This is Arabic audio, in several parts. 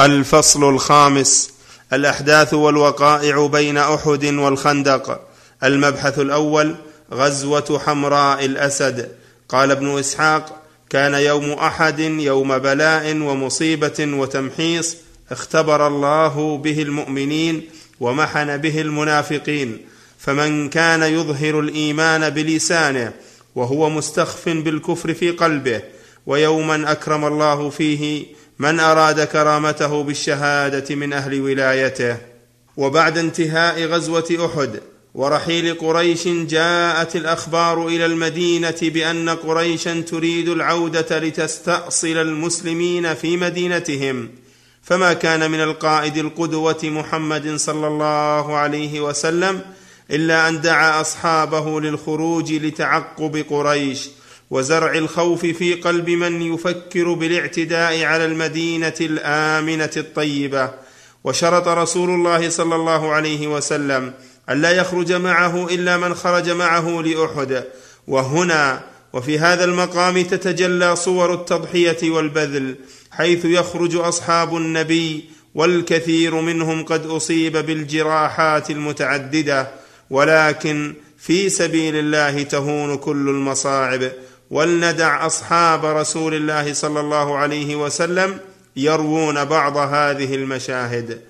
الفصل الخامس الأحداث والوقائع بين أحد والخندق. المبحث الأول غزوة حمراء الأسد. قال ابن إسحاق كان يوم أحد يوم بلاء ومصيبة وتمحيص اختبر الله به المؤمنين ومحن به المنافقين. فمن كان يظهر الإيمان بلسانه وهو مستخف بالكفر في قلبه ويوما أكرم الله فيه من أراد كرامته بالشهادة من أهل ولايته. وبعد انتهاء غزوة أحد ورحيل قريش جاءت الأخبار إلى المدينة بأن قريشا تريد العودة لتستأصل المسلمين في مدينتهم. فما كان من القائد القدوة محمد صلى الله عليه وسلم إلا أن دعا أصحابه للخروج لتعقب قريش. وزرع الخوف في قلب من يفكر بالاعتداء على المدينة الآمنة الطيبة. وشرط رسول الله صلى الله عليه وسلم الا يخرج معه إلا من خرج معه لأحد. وهنا وفي هذا المقام تتجلى صور التضحية والبذل حيث يخرج أصحاب النبي والكثير منهم قد أصيب بالجراحات المتعددة ولكن في سبيل الله تهون كل المصاعب. ولندع أصحاب رسول الله صلى الله عليه وسلم يروون بعض هذه المشاهد.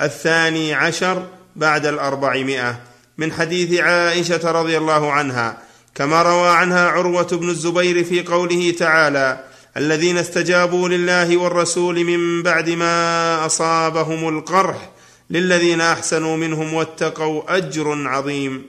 الثاني عشر بعد الأربعمائة. من حديث عائشة رضي الله عنها كما روى عنها عروة بن الزبير في قوله تعالى الذين استجابوا لله والرسول من بعد ما أصابهم القرح للذين أحسنوا منهم واتقوا أجر عظيم.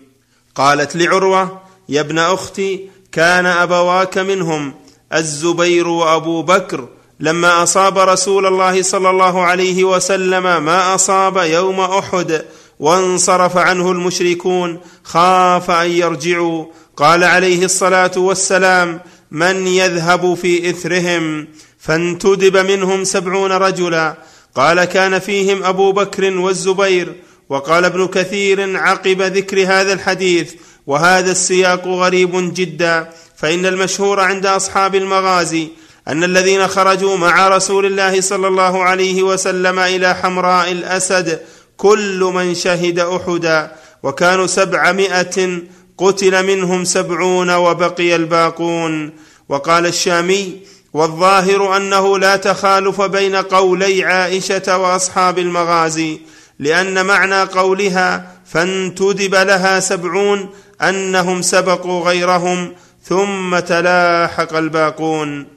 قالت لعروة يا ابن أختي كان أبواك منهم الزبير وأبو بكر لما أصاب رسول الله صلى الله عليه وسلم ما أصاب يوم أحد وانصرف عنه المشركون خاف أن يرجعوا. قال عليه الصلاة والسلام من يذهب في إثرهم؟ فانتدب منهم سبعون رجلا. قال كان فيهم أبو بكر والزبير. وقال ابن كثير عقب ذكر هذا الحديث وهذا السياق غريب جدا فإن المشهور عند أصحاب المغازي أن الذين خرجوا مع رسول الله صلى الله عليه وسلم إلى حمراء الأسد كل من شهد أحدا وكانوا سبعمائة قتل منهم سبعون وبقي الباقون. وقال الشامي والظاهر أنه لا تخالف بين قولي عائشة وأصحاب المغازي لأن معنى قولها فانتدب لها سبعون أنهم سبقوا غيرهم ثم تلاحق الباقون.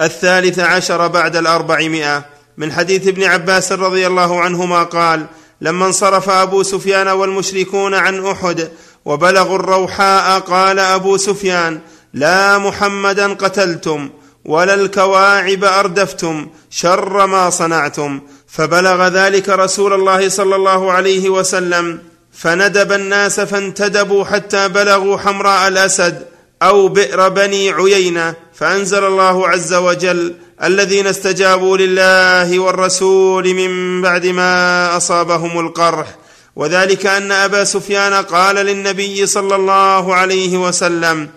الثالث عشر بعد الأربعمائة. من حديث ابن عباس رضي الله عنهما قال لما انصرف أبو سفيان والمشركون عن أحد وبلغوا الروحاء قال أبو سفيان لا محمدا قتلتم ولا الكواعب أردفتم شر ما صنعتم. فبلغ ذلك رسول الله صلى الله عليه وسلم. فندب الناس فانتدبوا حتى بلغوا حمراء الأسد أو بئر بني عيينة فأنزل الله عز وجل الذين استجابوا لله والرسول من بعد ما أصابهم القرح. وذلك أن أبا سفيان قال للنبي صلى الله عليه وسلم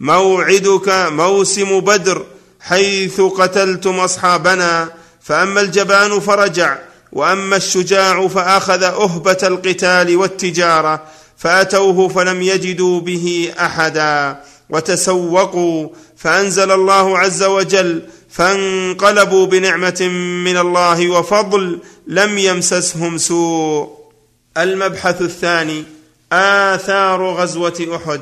موعدك موسم بدر حيث قتلتم أصحابنا فأما الجبان فرجع. وأما الشجاع فأخذ أهبة القتال والتجارة فأتوه فلم يجدوا به أحدا وتسوقوا فأنزل الله عز وجل فانقلبوا بنعمة من الله وفضل لم يمسسهم سوء. المبحث الثاني آثار غزوة أحد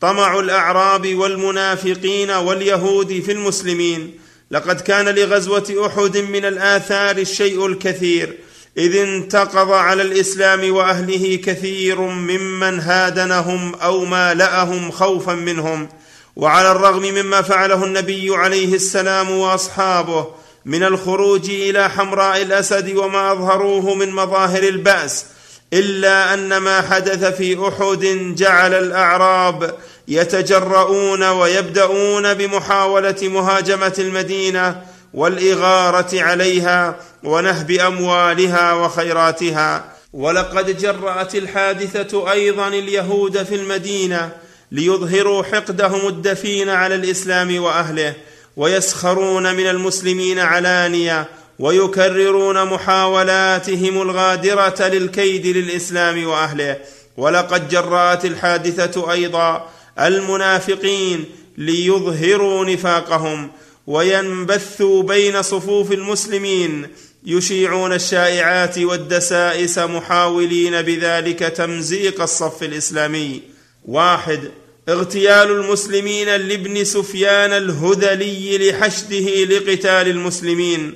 طمع الأعراب والمنافقين واليهود في المسلمين لقد كان لغزوة أحد من الآثار الشيء الكثير إذ انتقض على الإسلام وأهله كثير ممن هادنهم أو مالاهم خوفا منهم. وعلى الرغم مما فعله النبي عليه السلام وأصحابه من الخروج إلى حمراء الأسد وما أظهروه من مظاهر البأس إلا أن ما حدث في أحد جعل الأعراب يتجرؤون ويبداون بمحاولة مهاجمة المدينة والإغارة عليها ونهب أموالها وخيراتها. ولقد جرأت الحادثة أيضا اليهود في المدينة ليظهروا حقدهم الدفين على الإسلام وأهله ويسخرون من المسلمين علانية ويكررون محاولاتهم الغادرة للكيد للإسلام وأهله. ولقد جرأت الحادثة أيضا المنافقين ليظهروا نفاقهم وينبثوا بين صفوف المسلمين يشيعون الشائعات والدسائس محاولين بذلك تمزيق الصف الإسلامي. واحد اغتيال المسلمين لابن سفيان الهذلي لحشده لقتال المسلمين.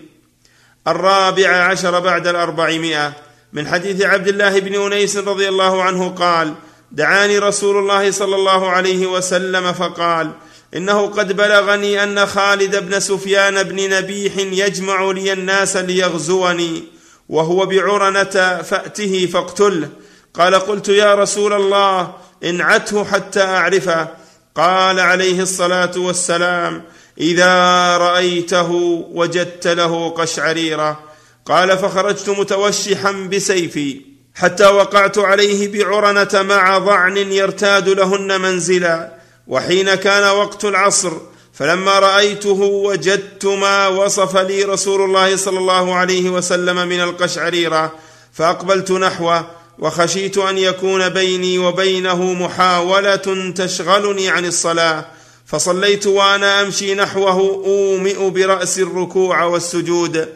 الرابع عشر بعد الأربعمائة من حديث عبد الله بن أنيس رضي الله عنه قال دعاني رسول الله صلى الله عليه وسلم فقال إنه قد بلغني أن خالد بن سفيان بن نبيح يجمع لي الناس ليغزوني وهو بعرنة فأته فاقتله. قال قلت يا رسول الله انعته حتى أعرفه. قال عليه الصلاة والسلام إذا رأيته وجدت له قشعريرة. قال فخرجت متوشحا بسيفي. حتى وقعت عليه بعرنة مع ضعن يرتاد لهن منزلا وحين كان وقت العصر فلما رأيته وجدت ما وصف لي رسول الله صلى الله عليه وسلم من القشعريرة فأقبلت نحوه وخشيت أن يكون بيني وبينه محاولة تشغلني عن الصلاة فصليت وأنا أمشي نحوه أومئ براسي الركوع والسجود.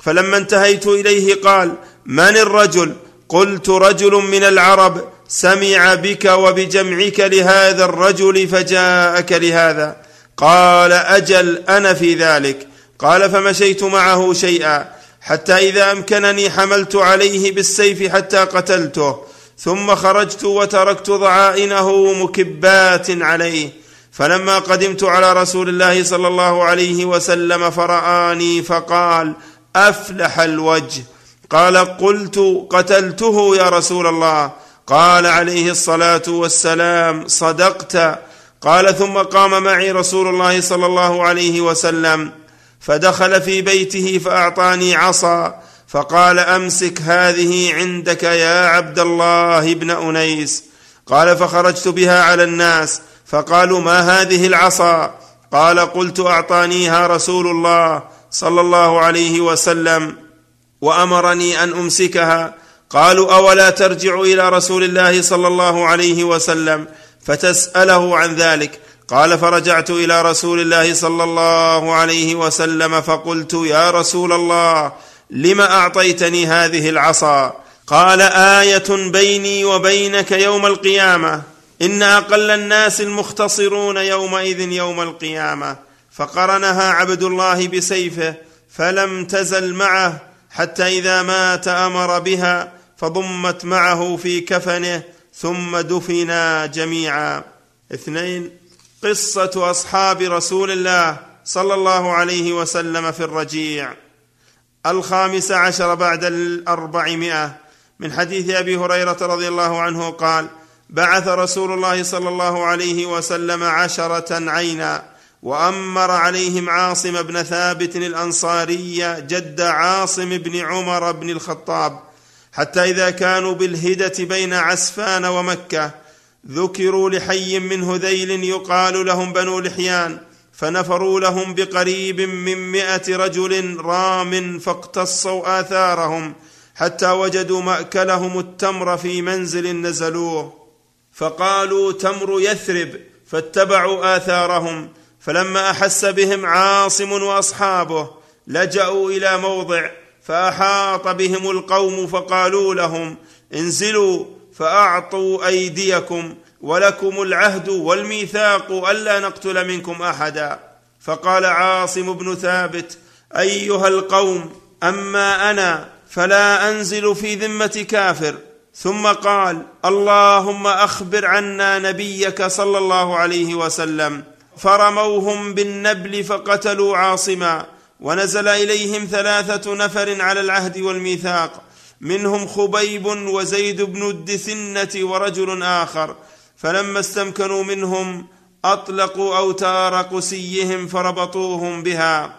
فلما انتهيت إليه قال من الرجل؟ قلت رجل من العرب سمع بك وبجمعك لهذا الرجل فجاءك لهذا. قال أجل أنا في ذلك. قال فمشيت معه شيئا. حتى إذا أمكنني حملت عليه بالسيف حتى قتلته. ثم خرجت وتركت ضعائنه مكبات عليه. فلما قدمت على رسول الله صلى الله عليه وسلم فرآني فقال أفلح الوجه. قال قلت قتلته يا رسول الله. قال عليه الصلاة والسلام صدقت. قال ثم قام معي رسول الله صلى الله عليه وسلم فدخل في بيته فأعطاني عصا. فقال أمسك هذه عندك يا عبد الله بن أنيس. قال فخرجت بها على الناس. فقالوا ما هذه العصا؟ قال قلت أعطانيها رسول الله صلى الله عليه وسلم. وأمرني أن أمسكها. قالوا أولا ترجع إلى رسول الله صلى الله عليه وسلم فتسأله عن ذلك. قال فرجعت إلى رسول الله صلى الله عليه وسلم فقلت يا رسول الله لم أعطيتني هذه العصا؟ قال آية بيني وبينك يوم القيامة. إن أقل الناس المختصرون يومئذ يوم القيامة. فقرنها عبد الله بسيفه فلم تزل معه. حتى إذا مات أمر بها فضمت معه في كفنه ثم دفنا جميعا. اثنين قصة أصحاب رسول الله صلى الله عليه وسلم في الرجيع. الخامس عشر بعد الأربعمائة. من حديث أبي هريرة رضي الله عنه قال بعث رسول الله صلى الله عليه وسلم عشرة عينا. وأمر عليهم عاصم بن ثابت الانصاري جد عاصم بن عمر بن الخطاب حتى إذا كانوا بالهدة بين عسفان ومكة ذكروا لحي من هذيل يقال لهم بنو لحيان فنفروا لهم بقريب من مائه رجل رام فاقتصوا آثارهم حتى وجدوا مأكلهم التمر في منزل نزلوه. فقالوا تمر يثرب فاتبعوا آثارهم فلما أحس بهم عاصم وأصحابه لجأوا إلى موضع فأحاط بهم القوم فقالوا لهم انزلوا فأعطوا أيديكم ولكم العهد والميثاق ألا نقتل منكم أحدا. فقال عاصم بن ثابت أيها القوم أما أنا فلا أنزل في ذمة كافر. ثم قال اللهم أخبر عنا نبيك صلى الله عليه وسلم. فرموهم بالنبل فقتلوا عاصما ونزل إليهم ثلاثة نفر على العهد والميثاق منهم خبيب وزيد بن الدثنة ورجل آخر فلما استمكنوا منهم أطلقوا أوتار قسيهم فربطوهم بها.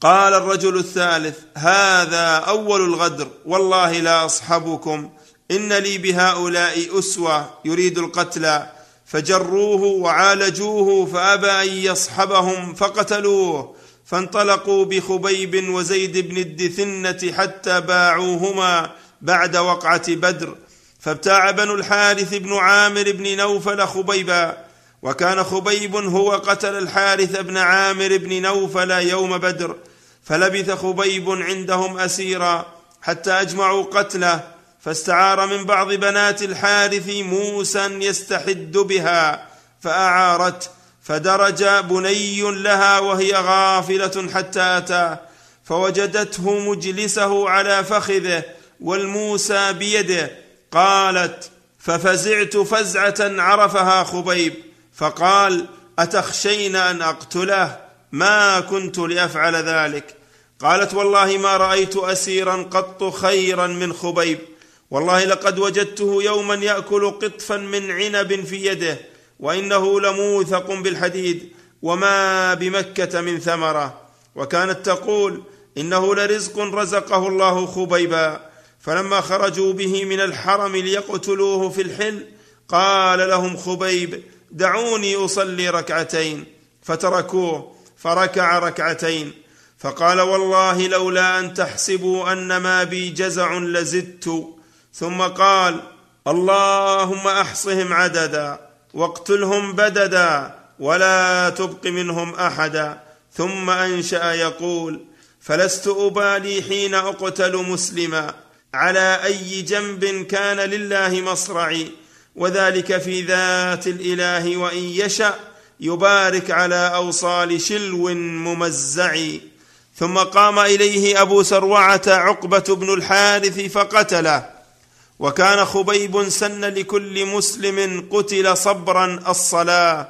قال الرجل الثالث هذا أول الغدر والله لا أصحبكم إن لي بهؤلاء أسوة يريد القتل. فجروه وعالجوه فأبى أن يصحبهم فقتلوه فانطلقوا بخبيب وزيد بن الدثنة حتى باعوهما بعد وقعة بدر فابتاع بنو الحارث بن عامر بن نوفل خبيبا وكان خبيب هو قتل الحارث بن عامر بن نوفل يوم بدر فلبث خبيب عندهم أسيرا حتى أجمعوا قتله فاستعار من بعض بنات الحارث موسى يستحد بها فاعارته فدرج بني لها وهي غافلة حتى اتاه فوجدته مجلسه على فخذه والموسى بيده قالت ففزعت فزعة عرفها خبيب فقال أتخشين أن أقتله؟ ما كنت لأفعل ذلك. قالت والله ما رأيت أسيرا قط خيرا من خبيب. والله لقد وجدته يوما يأكل قطفا من عنب في يده وإنه لموثق بالحديد وما بمكة من ثمرة. وكانت تقول إنه لرزق رزقه الله خبيبا. فلما خرجوا به من الحرم ليقتلوه في الحل قال لهم خبيب دعوني أصلي ركعتين. فتركوه فركع ركعتين. فقال والله لولا أن تحسبوا أن ما بي جزع لزدت. ثم قال اللهم أحصهم عددا واقتلهم بددا ولا تبق منهم أحدا. ثم أنشأ يقول فلست أبالي حين أقتل مسلما. على أي جنب كان لله مصرعي؟ وذلك في ذات الإله وإن يشأ يبارك على أوصال شلو ممزع ثم قام إليه أبو سروعة عقبة بن الحارث فقتله. وكان خبيب سن لكل مسلم قتل صبرا الصلاة.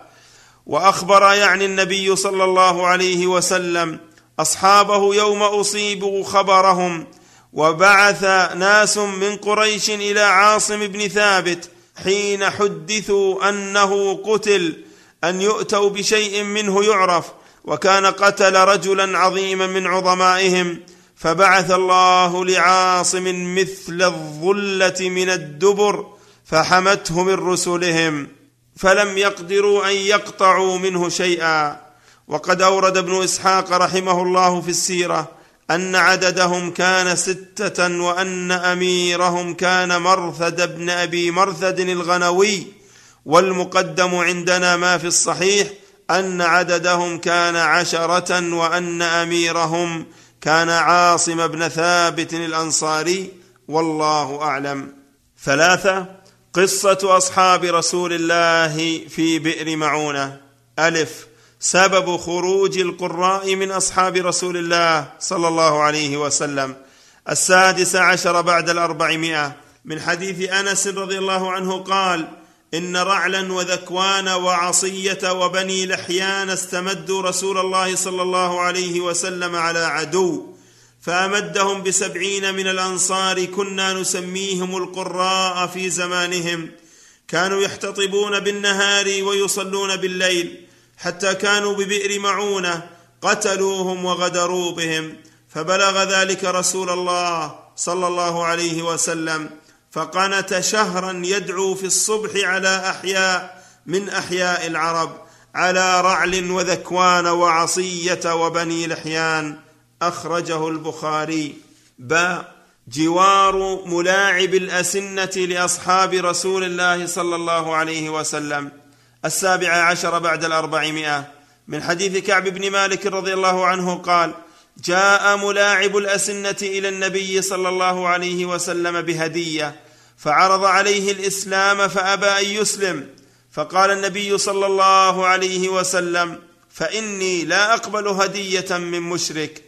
وأخبر يعني النبي صلى الله عليه وسلم أصحابه يوم أصيبوا خبرهم وبعث ناس من قريش إلى عاصم بن ثابت حين حدثوا أنه قتل أن يؤتوا بشيء منه يعرف. وكان قتل رجلا عظيما من عظمائهم فبعث الله لعاصم مثل الظلة من الدبر فحمته من رسلهم فلم يقدروا أن يقطعوا منه شيئا. وقد أورد ابن إسحاق رحمه الله في السيرة أن عددهم كان ستة وأن أميرهم كان مرثد بن أبي مرثد الغنوي. والمقدم عندنا ما في الصحيح أن عددهم كان عشرة وأن أميرهم كان عاصم بن ثابت الأنصاري والله أعلم. ثلاثة قصة أصحاب رسول الله في بئر معونة. ألف سبب خروج القراء من أصحاب رسول الله صلى الله عليه وسلم. السادس عشر بعد الأربعمائة. من حديث أنس رضي الله عنه قال إن رعلا وذكوان وعصية وبني لحيان استمدوا رسول الله صلى الله عليه وسلم على عدو فأمدهم بسبعين من الأنصار كنا نسميهم القراء في زمانهم. كانوا يحتطبون بالنهار ويصلون بالليل حتى كانوا ببئر معونة قتلوهم وغدروا بهم. فبلغ ذلك رسول الله صلى الله عليه وسلم. فقنت شهرا يدعو في الصبح على أحياء من أحياء العرب على رعل وذكوان وعصية وبني لحيان. أخرجه البخاري. باء جوار ملاعب الأسنة لأصحاب رسول الله صلى الله عليه وسلم. السابع عشر بعد الأربعمائة. من حديث كعب بن مالك رضي الله عنه قال جاء ملاعب الأسنة إلى النبي صلى الله عليه وسلم بهدية. فعرض عليه الإسلام فأبى أن يسلم. فقال النبي صلى الله عليه وسلم فإني لا أقبل هدية من مشرك.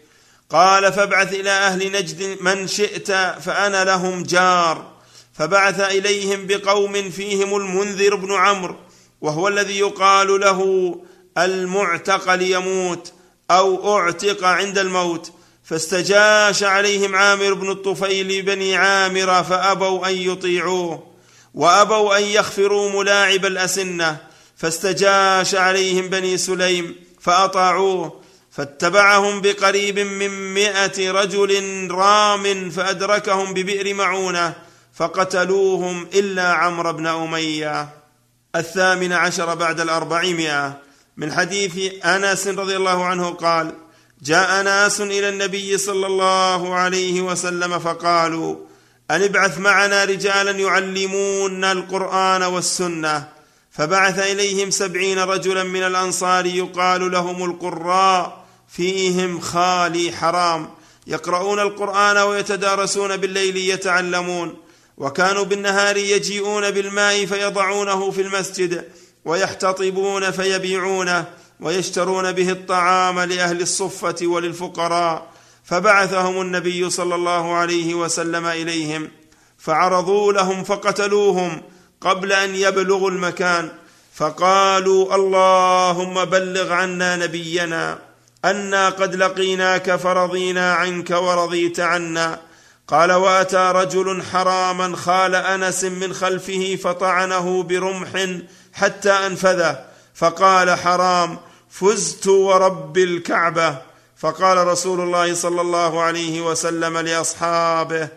قال فابعث إلى أهل نجد من شئت فأنا لهم جار. فبعث إليهم بقوم فيهم المنذر بن عمرو وهو الذي يقال له المعتق ليموت أو أعتق عند الموت. فاستجاش عليهم عامر بن الطفيل بني عامر فأبوا أن يطيعوه وأبوا أن يخفروا ملاعب الأسنة فاستجاش عليهم بني سليم فأطاعوه فاتبعهم بقريب من مائه رجل رام فأدركهم ببئر معونة فقتلوهم إلا عمرو بن أمية. الثامن عشر بعد الأربعمائة. من حديث أنس رضي الله عنه قال جاء ناس إلى النبي صلى الله عليه وسلم فقالوا أن ابعث معنا رجالا يعلمونا القرآن والسنة. فبعث إليهم سبعين رجلا من الأنصار يقال لهم القراء فيهم خالي حرام. يقرؤون القرآن ويتدارسون بالليل يتعلمون. وكانوا بالنهار يجيئون بالماء فيضعونه في المسجد ويحتطبون فيبيعونه. ويشترون به الطعام لأهل الصفة وللفقراء فبعثهم النبي صلى الله عليه وسلم إليهم فعرضوا لهم فقتلوهم قبل أن يبلغوا المكان فقالوا اللهم بلغ عنا نبينا أنا قد لقيناك فرضينا عنك ورضيت عنا. قال وأتى رجل حراما خال أنس من خلفه فطعنه برمح حتى أنفذه فقال حرام فزت ورب الكعبة. فقال رسول الله صلى الله عليه وسلم لأصحابه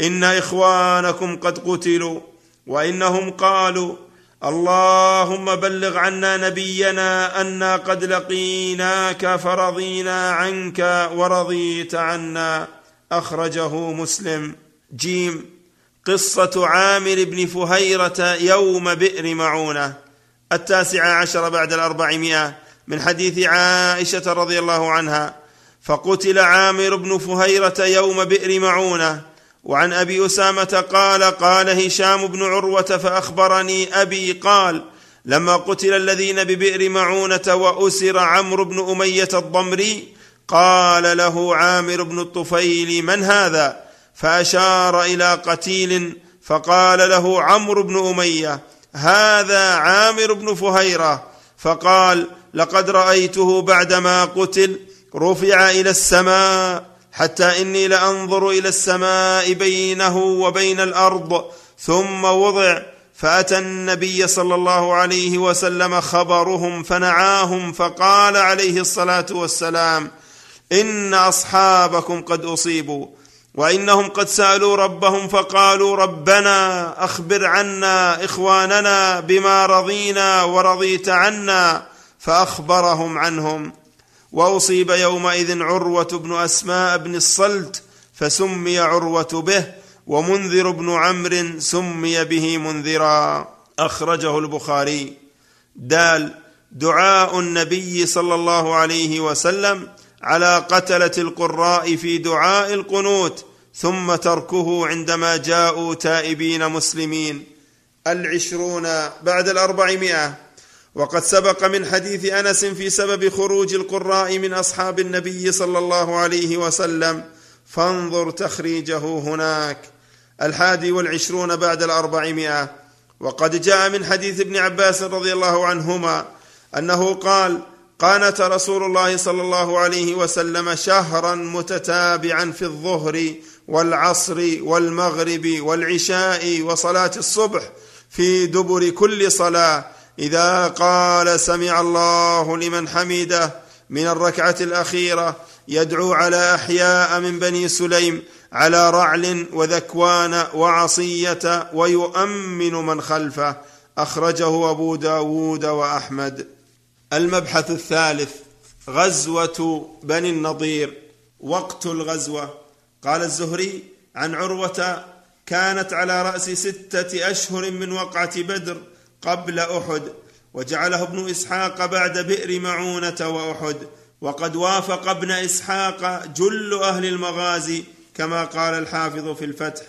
إن إخوانكم قد قتلوا وإنهم قالوا اللهم بلغ عنا نبينا أنا قد لقيناك فرضينا عنك ورضيت عنا. أخرجه مسلم. جيم. قصة عامر بن فهيرة يوم بئر معونة. التاسعة عشر بعد الأربعمائة. من حديث عائشة رضي الله عنها فقتل عامر بن فهيرة يوم بئر معونة وعن أبي أسامة قال قال هشام بن عروة فأخبرني أبي قال لما قتل الذين ببئر معونة وأسر عمرو بن أمية الضمري قال له عامر بن الطفيل من هذا؟ فأشار إلى قتيل فقال له عمرو بن أمية هذا عامر بن فهيرة. فقال لقد رأيته بعدما قتل رفع إلى السماء حتى إني لأنظر إلى السماء بينه وبين الأرض ثم وضع فأتى النبي صلى الله عليه وسلم خبرهم فنعاهم فقال عليه الصلاة والسلام إن أصحابكم قد أصيبوا وإنهم قد سألوا ربهم فقالوا ربنا أخبر عنا إخواننا بما رضينا ورضيت عنا. فأخبرهم عنهم. وأصيب يومئذ عروة بن أسماء بن الصلت فسمي عروة به ومنذر بن عمرو سمي به منذرا. أخرجه البخاري. دال دعاء النبي صلى الله عليه وسلم على قتلة القراء في دعاء القنوت ثم تركه عندما جاءوا تائبين مسلمين. العشرون بعد الأربعمائة. وقد سبق من حديث أنس في سبب خروج القراء من أصحاب النبي صلى الله عليه وسلم. فانظر تخريجه هناك. الحادي والعشرون بعد الأربعمائة. وقد جاء من حديث ابن عباس رضي الله عنهما أنه قال قانت رسول الله صلى الله عليه وسلم شهرا متتابعا في الظهر والعصر والمغرب والعشاء وصلاة الصبح في دبر كل صلاة إذا قال سمع الله لمن حمده من الركعة الأخيرة يدعو على أحياء من بني سليم على رعل وذكوان وعصية ويؤمن من خلفه. أخرجه أبو داود وأحمد. المبحث الثالث غزوة بني النضير. وقت الغزوة. قال الزهري عن عروة كانت على رأس ستة أشهر من وقعة بدر. قبل أحد وجعله ابن إسحاق بعد بئر معونة وأحد وقد وافق ابن إسحاق جل أهل المغازي كما قال الحافظ في الفتح.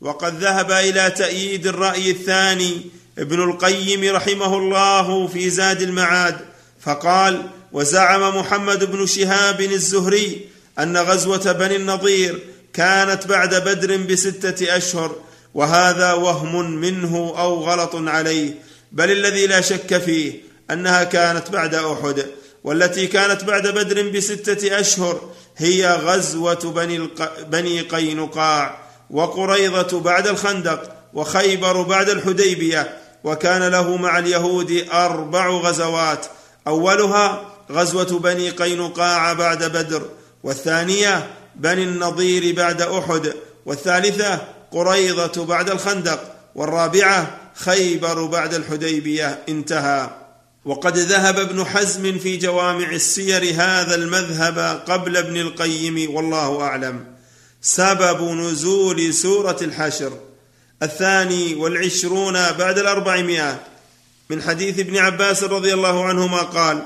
وقد ذهب إلى تأييد الرأي الثاني ابن القيم رحمه الله في زاد المعاد فقال وزعم محمد بن شهاب الزهري أن غزوة بني النضير كانت بعد بدر بستة أشهر وهذا وهم منه أو غلط عليه. بل الذي لا شك فيه أنها كانت بعد أحد والتي كانت بعد بدر بستة أشهر هي غزوة بني. بني قينقاع وقريضة بعد الخندق وخيبر بعد الحديبية وكان له مع اليهود أربع غزوات أولها غزوة بني قينقاع بعد بدر والثانية بني النضير بعد أحد والثالثة قريضة بعد الخندق والرابعة خيبر بعد الحديبية انتهى. وقد ذهب ابن حزم في جوامع السير هذا المذهب قبل ابن القيم والله أعلم. سبب نزول سورة الحشر. الثاني والعشرون بعد الأربعمائة. من حديث ابن عباس رضي الله عنهما قال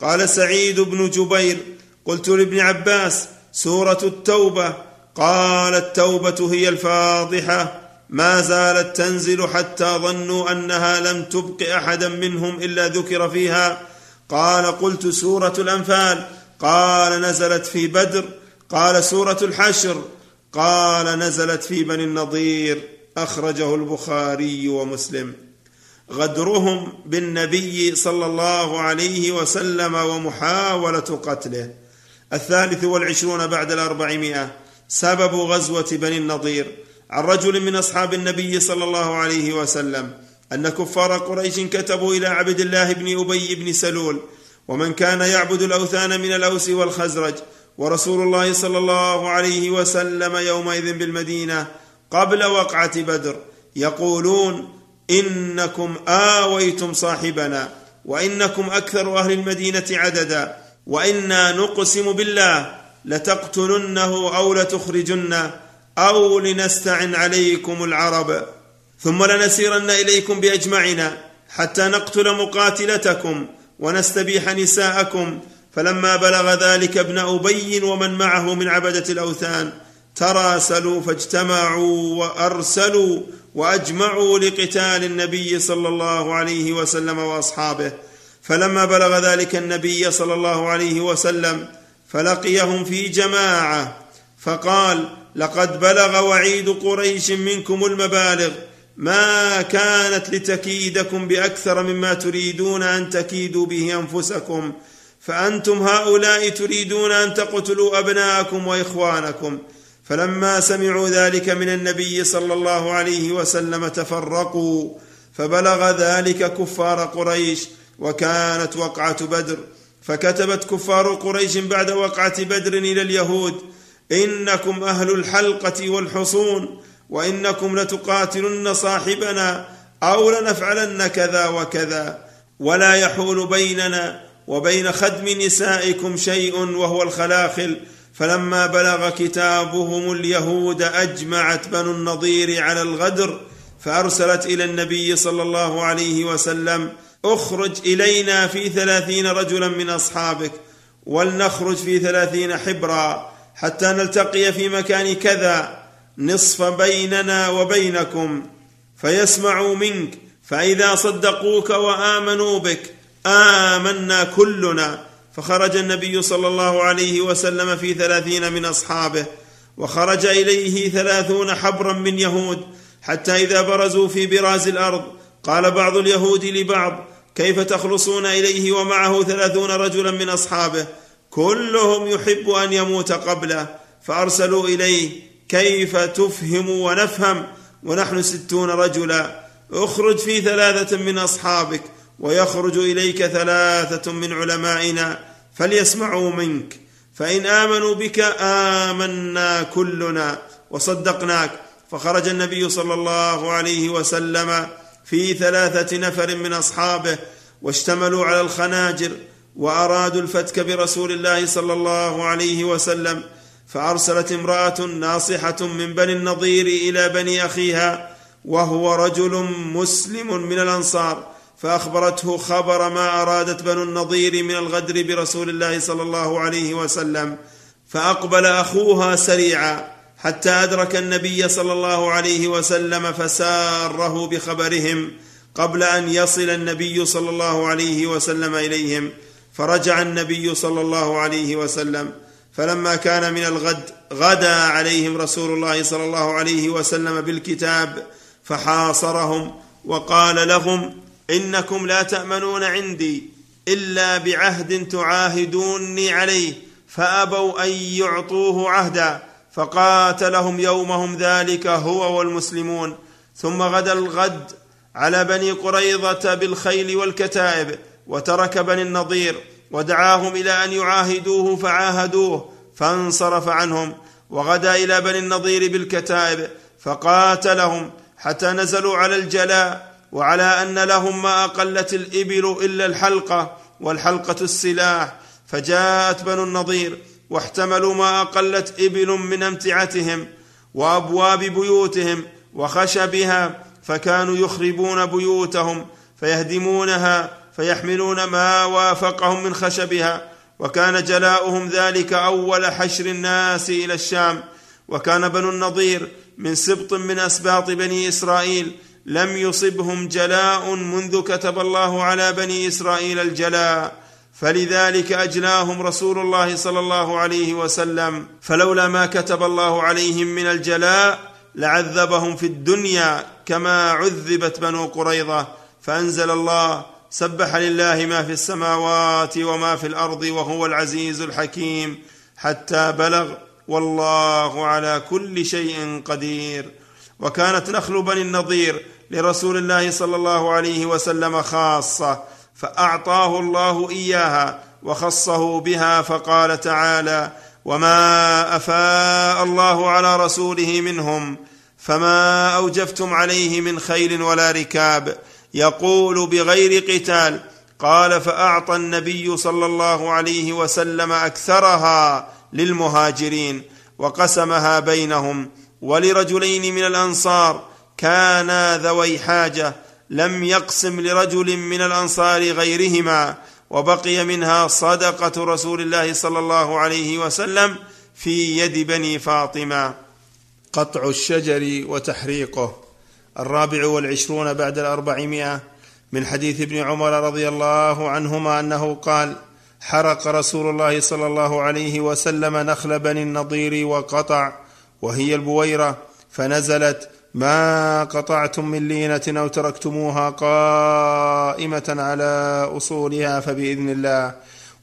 قال سعيد بن جبير قلت لابن عباس سورة التوبة. قال التوبة هي الفاضحة. ما زالت تنزل حتى ظنوا أنها لم تبق أحدا منهم إلا ذكر فيها. قال قلت سورة الأنفال. قال نزلت في بدر. قال سورة الحشر. قال نزلت في بني النضير. أخرجه البخاري ومسلم. غدرهم بالنبي صلى الله عليه وسلم ومحاولة قتله. الثالث والعشرون بعد الأربعمائة. سبب غزوة بني النضير. عن رجل من أصحاب النبي صلى الله عليه وسلم أن كفار قريش كتبوا إلى عبد الله بن أبي بن سلول ومن كان يعبد الأوثان من الأوس والخزرج ورسول الله صلى الله عليه وسلم يومئذ بالمدينة قبل وقعة بدر يقولون إنكم آويتم صاحبنا وإنكم أكثر أهل المدينة عددا وإنا نقسم بالله لتقتلنه أو لتخرجنه أو لنستعن عليكم العرب ثم لنسيرن إليكم باجمعنا حتى نقتل مقاتلتكم ونستبيح نساءكم. فلما بلغ ذلك ابن أبي ومن معه من عبدة الأوثان تراسلوا فاجتمعوا وأرسلوا وأجمعوا لقتال النبي صلى الله عليه وسلم وأصحابه. فلما بلغ ذلك النبي صلى الله عليه وسلم فلقيهم في جماعة. فقال لقد بلغ وعيد قريش منكم المبالغ. ما كانت لتكيدكم بأكثر مما تريدون أن تكيدوا به أنفسكم. فأنتم هؤلاء تريدون أن تقتلوا أبناءكم وإخوانكم. فلما سمعوا ذلك من النبي صلى الله عليه وسلم تفرقوا. فبلغ ذلك كفار قريش وكانت وقعة بدر. فكتبت كفار قريش بعد وقعة بدر إلى اليهود. إنكم أهل الحلقة والحصون وإنكم لتقاتلن صاحبنا أو لنفعلن كذا وكذا ولا يحول بيننا وبين خدم نسائكم شيء وهو الخلاخل فلما بلغ كتابهم اليهود أجمعت بنو النضير على الغدر فأرسلت إلى النبي صلى الله عليه وسلم اخرج إلينا في ثلاثين رجلا من أصحابك ولنخرج في ثلاثين حبرا حتى نلتقي في مكان كذا نصف بيننا وبينكم. فيسمعوا منك فإذا صدقوك وآمنوا بك آمنا كلنا. فخرج النبي صلى الله عليه وسلم في ثلاثين من أصحابه وخرج إليه ثلاثون حبرا من يهود. حتى إذا برزوا في براز الأرض قال بعض اليهود لبعض كيف تخلصون إليه ومعه ثلاثون رجلا من أصحابه؟ كلهم يحب أن يموت قبله فأرسلوا إليه كيف تفهم ونفهم؟ ونحن ستون رجلا اخرج في ثلاثة من أصحابك ويخرج إليك ثلاثة من علمائنا فليسمعوا منك. فإن آمنوا بك آمنا كلنا وصدقناك. فخرج النبي صلى الله عليه وسلم في ثلاثة نفر من أصحابه واشتملوا على الخناجر وأرادوا الفتك برسول الله صلى الله عليه وسلم فأرسلت امرأة ناصحة من بني النضير إلى بني أخيها وهو رجل مسلم من الأنصار فأخبرته خبر ما أرادت بنو النضير من الغدر برسول الله صلى الله عليه وسلم فأقبل أخوها سريعا حتى أدرك النبي صلى الله عليه وسلم فساره بخبرهم قبل أن يصل النبي صلى الله عليه وسلم إليهم. فرجع النبي صلى الله عليه وسلم فلما كان من الغد غدا عليهم رسول الله صلى الله عليه وسلم بالكتاب فحاصرهم وقال لهم إنكم لا تأمنون عندي إلا بعهد تعاهدوني عليه فأبوا أن يعطوه عهدا فقاتلهم يومهم ذلك هو والمسلمون. ثم غدا الغد على بني قريظة بالخيل والكتائب وترك بني النضير ودعاهم إلى أن يعاهدوه فعاهدوه فانصرف عنهم وغدا إلى بني النضير بالكتائب فقاتلهم حتى نزلوا على الجلاء وعلى أن لهم ما أقلت الإبل إلا الحلقة والحلقة السلاح. فجاءت بنو النضير واحتملوا ما أقلت إبل من أمتعتهم وأبواب بيوتهم وخشبها فكانوا يخربون بيوتهم فيهدمونها فيحملون ما وافقهم من خشبها وكان جلاؤهم ذلك أول حشر الناس إلى الشام. وكان بنو النضير من سبط من أسباط بني إسرائيل لم يصبهم جلاء منذ كتب الله على بني إسرائيل الجلاء. فلذلك أجلاهم رسول الله صلى الله عليه وسلم. فلولا ما كتب الله عليهم من الجلاء لعذبهم في الدنيا كما عذبت بنو قريظة. فأنزل الله سبح لله ما في السماوات وما في الأرض وهو العزيز الحكيم حتى بلغ والله على كل شيء قدير. وكانت نخل بني النضير لرسول الله صلى الله عليه وسلم خاصة فأعطاه الله إياها وخصه بها فقال تعالى وما أفاء الله على رسوله منهم فما أوجفتم عليه من خيل ولا ركاب يقول بغير قتال قال فأعطى النبي صلى الله عليه وسلم أكثرها للمهاجرين وقسمها بينهم ولرجلين من الأنصار كانا ذوي حاجة لم يقسم لرجل من الأنصار غيرهما وبقي منها صدقة رسول الله صلى الله عليه وسلم في يد بني فاطمة. قطع الشجر وتحريقه. الرابع والعشرون بعد الأربعمائة من حديث ابن عمر رضي الله عنهما أنه قال حرق رسول الله صلى الله عليه وسلم نخل بني النضير وقطع وهي البويرة فنزلت ما قطعتم من لينة أو تركتموها قائمة على أصولها فبإذن الله.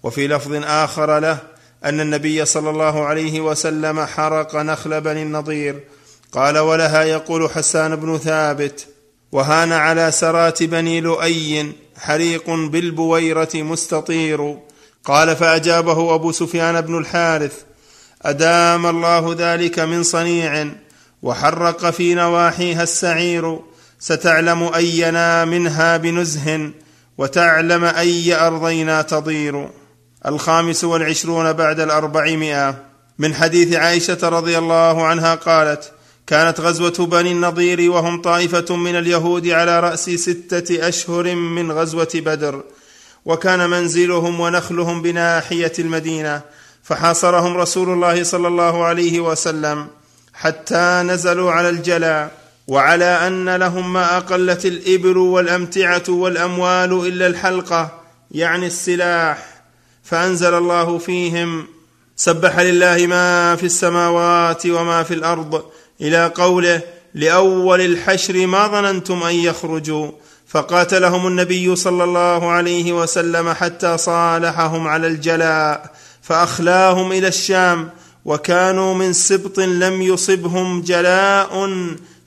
وفي لفظ آخر له أن النبي صلى الله عليه وسلم حرق نخل بني النضير قال ولها يقول حسان بن ثابت وهان على سرات بني لؤي حريق بالبويرة مستطير. قال فأجابه أبو سفيان بن الحارث أدام الله ذلك من صنيع وحرق في نواحيها السعير ستعلم أينا منها بنزه وتعلم أي أرضينا تضير. الخامس والعشرون بعد الأربعمائة. من حديث عائشة رضي الله عنها قالت كانت غزوة بني النضير وهم طائفة من اليهود على رأس ستة أشهر من غزوة بدر وكان منزلهم ونخلهم بناحية المدينة فحاصرهم رسول الله صلى الله عليه وسلم حتى نزلوا على الجلا وعلى أن لهم ما أقلت الإبل والأمتعة والأموال إلا الحلقة يعني السلاح فأنزل الله فيهم سبح لله ما في السماوات وما في الأرض إلى قوله لأول الحشر ما ظننتم أن يخرجوا فقاتلهم النبي صلى الله عليه وسلم حتى صالحهم على الجلاء فأخلاهم إلى الشام وكانوا من سبط لم يصبهم جلاء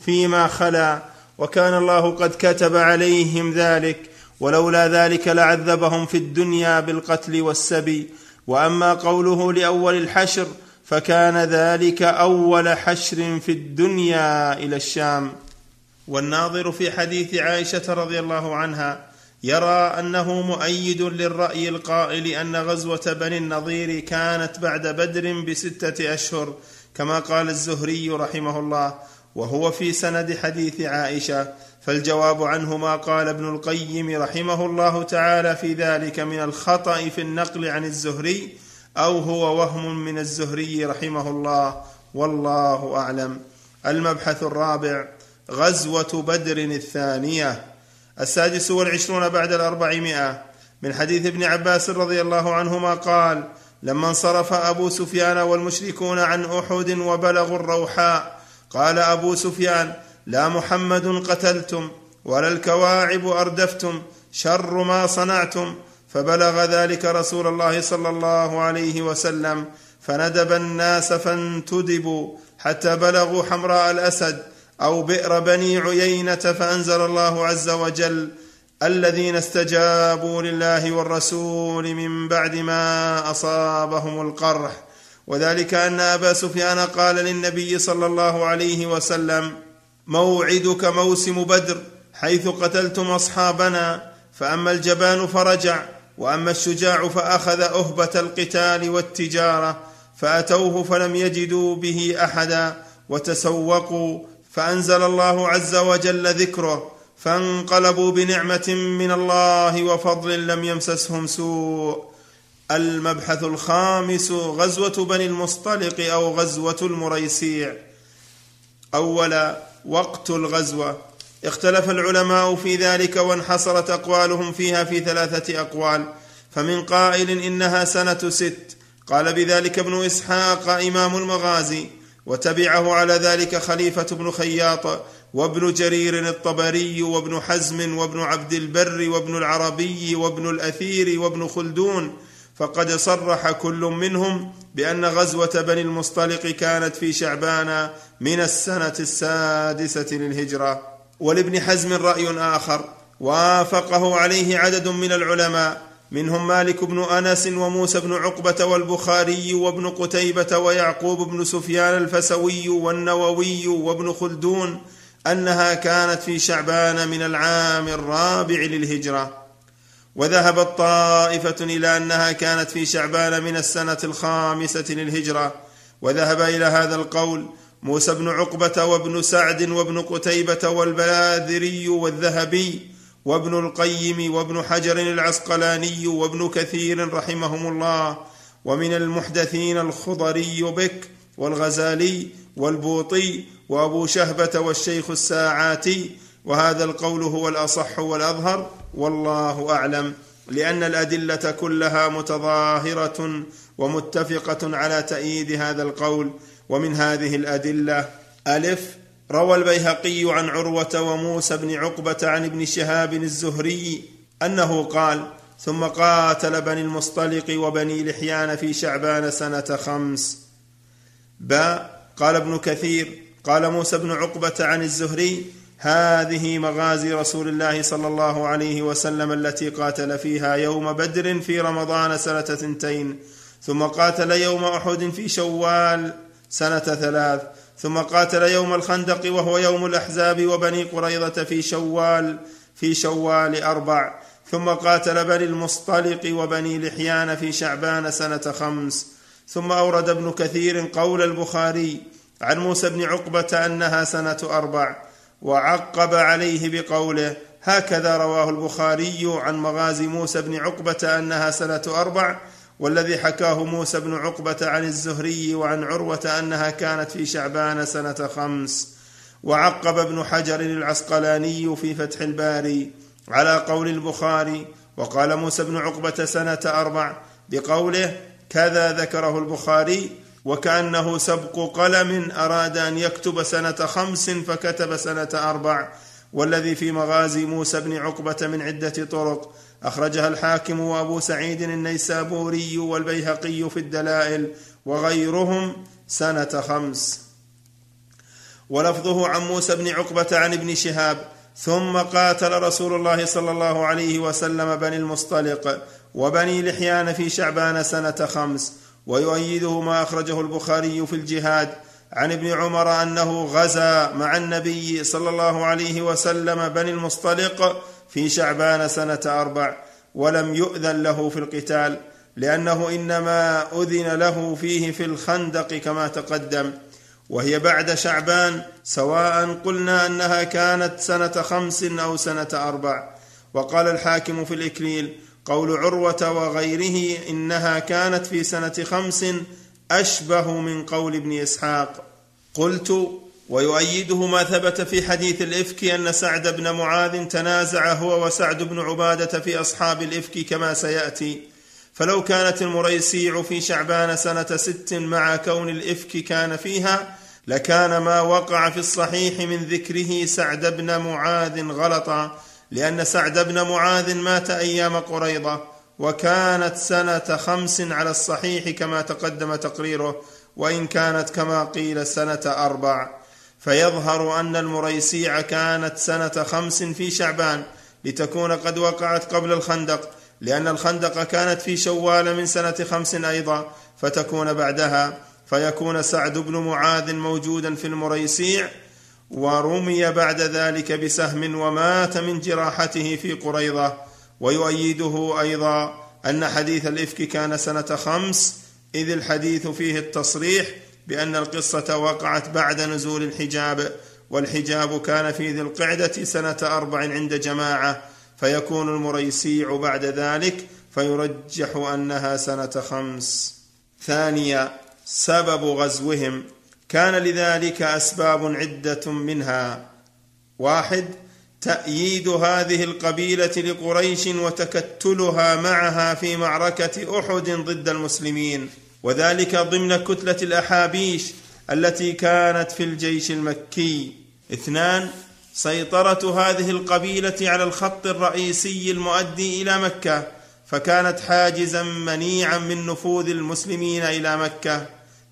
فيما خلا وكان الله قد كتب عليهم ذلك ولولا ذلك لعذبهم في الدنيا بالقتل والسبي. وأما قوله لأول الحشر فكان ذلك أول حشر في الدنيا إلى الشام. والناظر في حديث عائشة رضي الله عنها يرى أنه مؤيد للرأي القائل أن غزوة بني النضير كانت بعد بدر بستة أشهر كما قال الزهري رحمه الله وهو في سند حديث عائشة. فالجواب عنه ما قال ابن القيم رحمه الله تعالى في ذلك من الخطأ في النقل عن الزهري أو هو وهم من الزهري رحمه الله والله أعلم. المبحث الرابع غزوة بدر الثانية. السادس والعشرون بعد الأربعمائة. من حديث ابن عباس رضي الله عنهما قال لما انصرف أبو سفيان والمشركون عن أحد وبلغوا الروحاء قال أبو سفيان لا محمد قتلتم ولا الكواعب أردفتم شر ما صنعتم فبلغ ذلك رسول الله صلى الله عليه وسلم فندب الناس فانتدبوا حتى بلغوا حمراء الأسد أو بئر بني عيينة فأنزل الله عز وجل الذين استجابوا لله والرسول من بعد ما أصابهم القرح. وذلك أن أبا سفيان قال للنبي صلى الله عليه وسلم موعدك موسم بدر حيث قتلتم أصحابنا فأما الجبان فرجع. وأما الشجاع فأخذ أهبة القتال والتجارة فأتوه فلم يجدوا به أحدا وتسوقوا فأنزل الله عز وجل ذكره فانقلبوا بنعمة من الله وفضل لم يمسسهم سوء. المبحث الخامس غزوة بني المصطلق أو غزوة المريسيع. أولا وقت الغزوة. اختلف العلماء في ذلك وانحصرت أقوالهم فيها في ثلاثة أقوال. فمن قائل إنها سنة ست قال بذلك ابن إسحاق إمام المغازي وتبعه على ذلك خليفة بن خياط وابن جرير الطبري وابن حزم وابن عبد البر وابن العربي وابن الأثير وابن خلدون. فقد صرح كل منهم بأن غزوة بني المصطلق كانت في شعبان من السنة السادسة للهجرة. ولابن حزم رأي آخر. وافقه عليه عدد من العلماء منهم مالك بن أنس وموسى بن عقبة والبخاري وابن قتيبة ويعقوب بن سفيان الفسوي والنووي وابن خلدون أنها كانت في شعبان من العام الرابع للهجرة. وذهبت طائفه إلى أنها كانت في شعبان من السنة الخامسة للهجرة. وذهب إلى هذا القول موسى بن عقبة وابن سعد وابن قتيبة والبلاذري والذهبي وابن القيم وابن حجر العسقلاني وابن كثير رحمهم الله ومن المحدثين الخضري بك والغزالي والبوطي وأبو شهبة والشيخ الساعاتي وهذا القول هو الأصح والأظهر والله أعلم لأن الأدلة كلها متظاهرة ومتفقة على تأييد هذا القول ومن هذه الأدلة ألف روى البيهقي عن عروة وموسى بن عقبة عن ابن شهاب الزهري أنه قال ثم قاتل بني المصطلق وبني لحيان في شعبان سنة خمس باء قال ابن كثير قال موسى بن عقبة عن الزهري هذه مغازي رسول الله صلى الله عليه وسلم التي قاتل فيها يوم بدر في رمضان سنة ثنتين ثم قاتل يوم أحد في شوال سنة ثلاث ثم قاتل يوم الخندق وهو يوم الأحزاب وبني قريظة في شوال في شوال أربع. ثم قاتل بني المصطلق وبني لحيان في شعبان سنة خمس. ثم أورد ابن كثير قول البخاري عن موسى بن عقبة أنها سنة أربع وعقب عليه بقوله هكذا رواه البخاري عن مغازي موسى بن عقبة أنها سنة أربع والذي حكاه موسى بن عقبة عن الزهري وعن عروة أنها كانت في شعبان سنة خمس وعقب ابن حجر العسقلاني في فتح الباري على قول البخاري وقال موسى بن عقبة سنة أربع بقوله كذا ذكره البخاري وكأنه سبق قلم أراد أن يكتب سنة خمس فكتب سنة أربع والذي في مغازي موسى بن عقبة من عدة طرق أخرجها الحاكم وأبو سعيد النيسابوري والبيهقي في الدلائل وغيرهم سنة خمس. ولفظه عن موسى بن عقبة عن ابن شهاب ثم قاتل رسول الله صلى الله عليه وسلم بني المصطلق وبني لحيان في شعبان سنة خمس. ويؤيده ما أخرجه البخاري في الجهاد عن ابن عمر أنه غزا مع النبي صلى الله عليه وسلم بني المصطلق في شعبان سنة أربع ولم يؤذن له في القتال لأنه إنما أذن له فيه في الخندق كما تقدم. وهي بعد شعبان سواء قلنا أنها كانت سنة خمس أو سنة أربع. وقال الحاكم في الإكليل قول عروة وغيره إنها كانت في سنة خمس أشبه من قول ابن إسحاق. قلت ويؤيده ما ثبت في حديث الإفك أن سعد بن معاذ تنازع هو وسعد بن عبادة في أصحاب الإفك كما سيأتي. فلو كانت المريسيع في شعبان سنة ست مع كون الإفك كان فيها لكان ما وقع في الصحيح من ذكره سعد بن معاذ غلطا لأن سعد بن معاذ مات أيام قريضة وكانت سنة خمس على الصحيح كما تقدم تقريره وإن كانت كما قيل سنة أربع. فيظهر أن المريسيع كانت سنة خمس في شعبان لتكون قد وقعت قبل الخندق لأن الخندق كانت في شوال من سنة خمس أيضا فتكون بعدها. فيكون سعد بن معاذ موجودا في المريسيع ورمي بعد ذلك بسهم ومات من جراحته في قريضه ويؤيده أيضا أن حديث الإفك كان سنة خمس إذ الحديث فيه التصريح بأن القصة وقعت بعد نزول الحجاب والحجاب كان في ذي القعدة سنة أربع عند جماعة فيكون المريسيع بعد ذلك فيرجح أنها سنة خمس. ثانيا سبب غزوهم. كان لذلك أسباب عدة منها. واحد تأييد هذه القبيلة لقريش وتكتلها معها في معركة أحد ضد المسلمين. وذلك ضمن كتلة الأحابيش التي كانت في الجيش المكي. اثنان سيطرة هذه القبيلة على الخط الرئيسي المؤدي إلى مكة فكانت حاجزا منيعا من نفوذ المسلمين إلى مكة.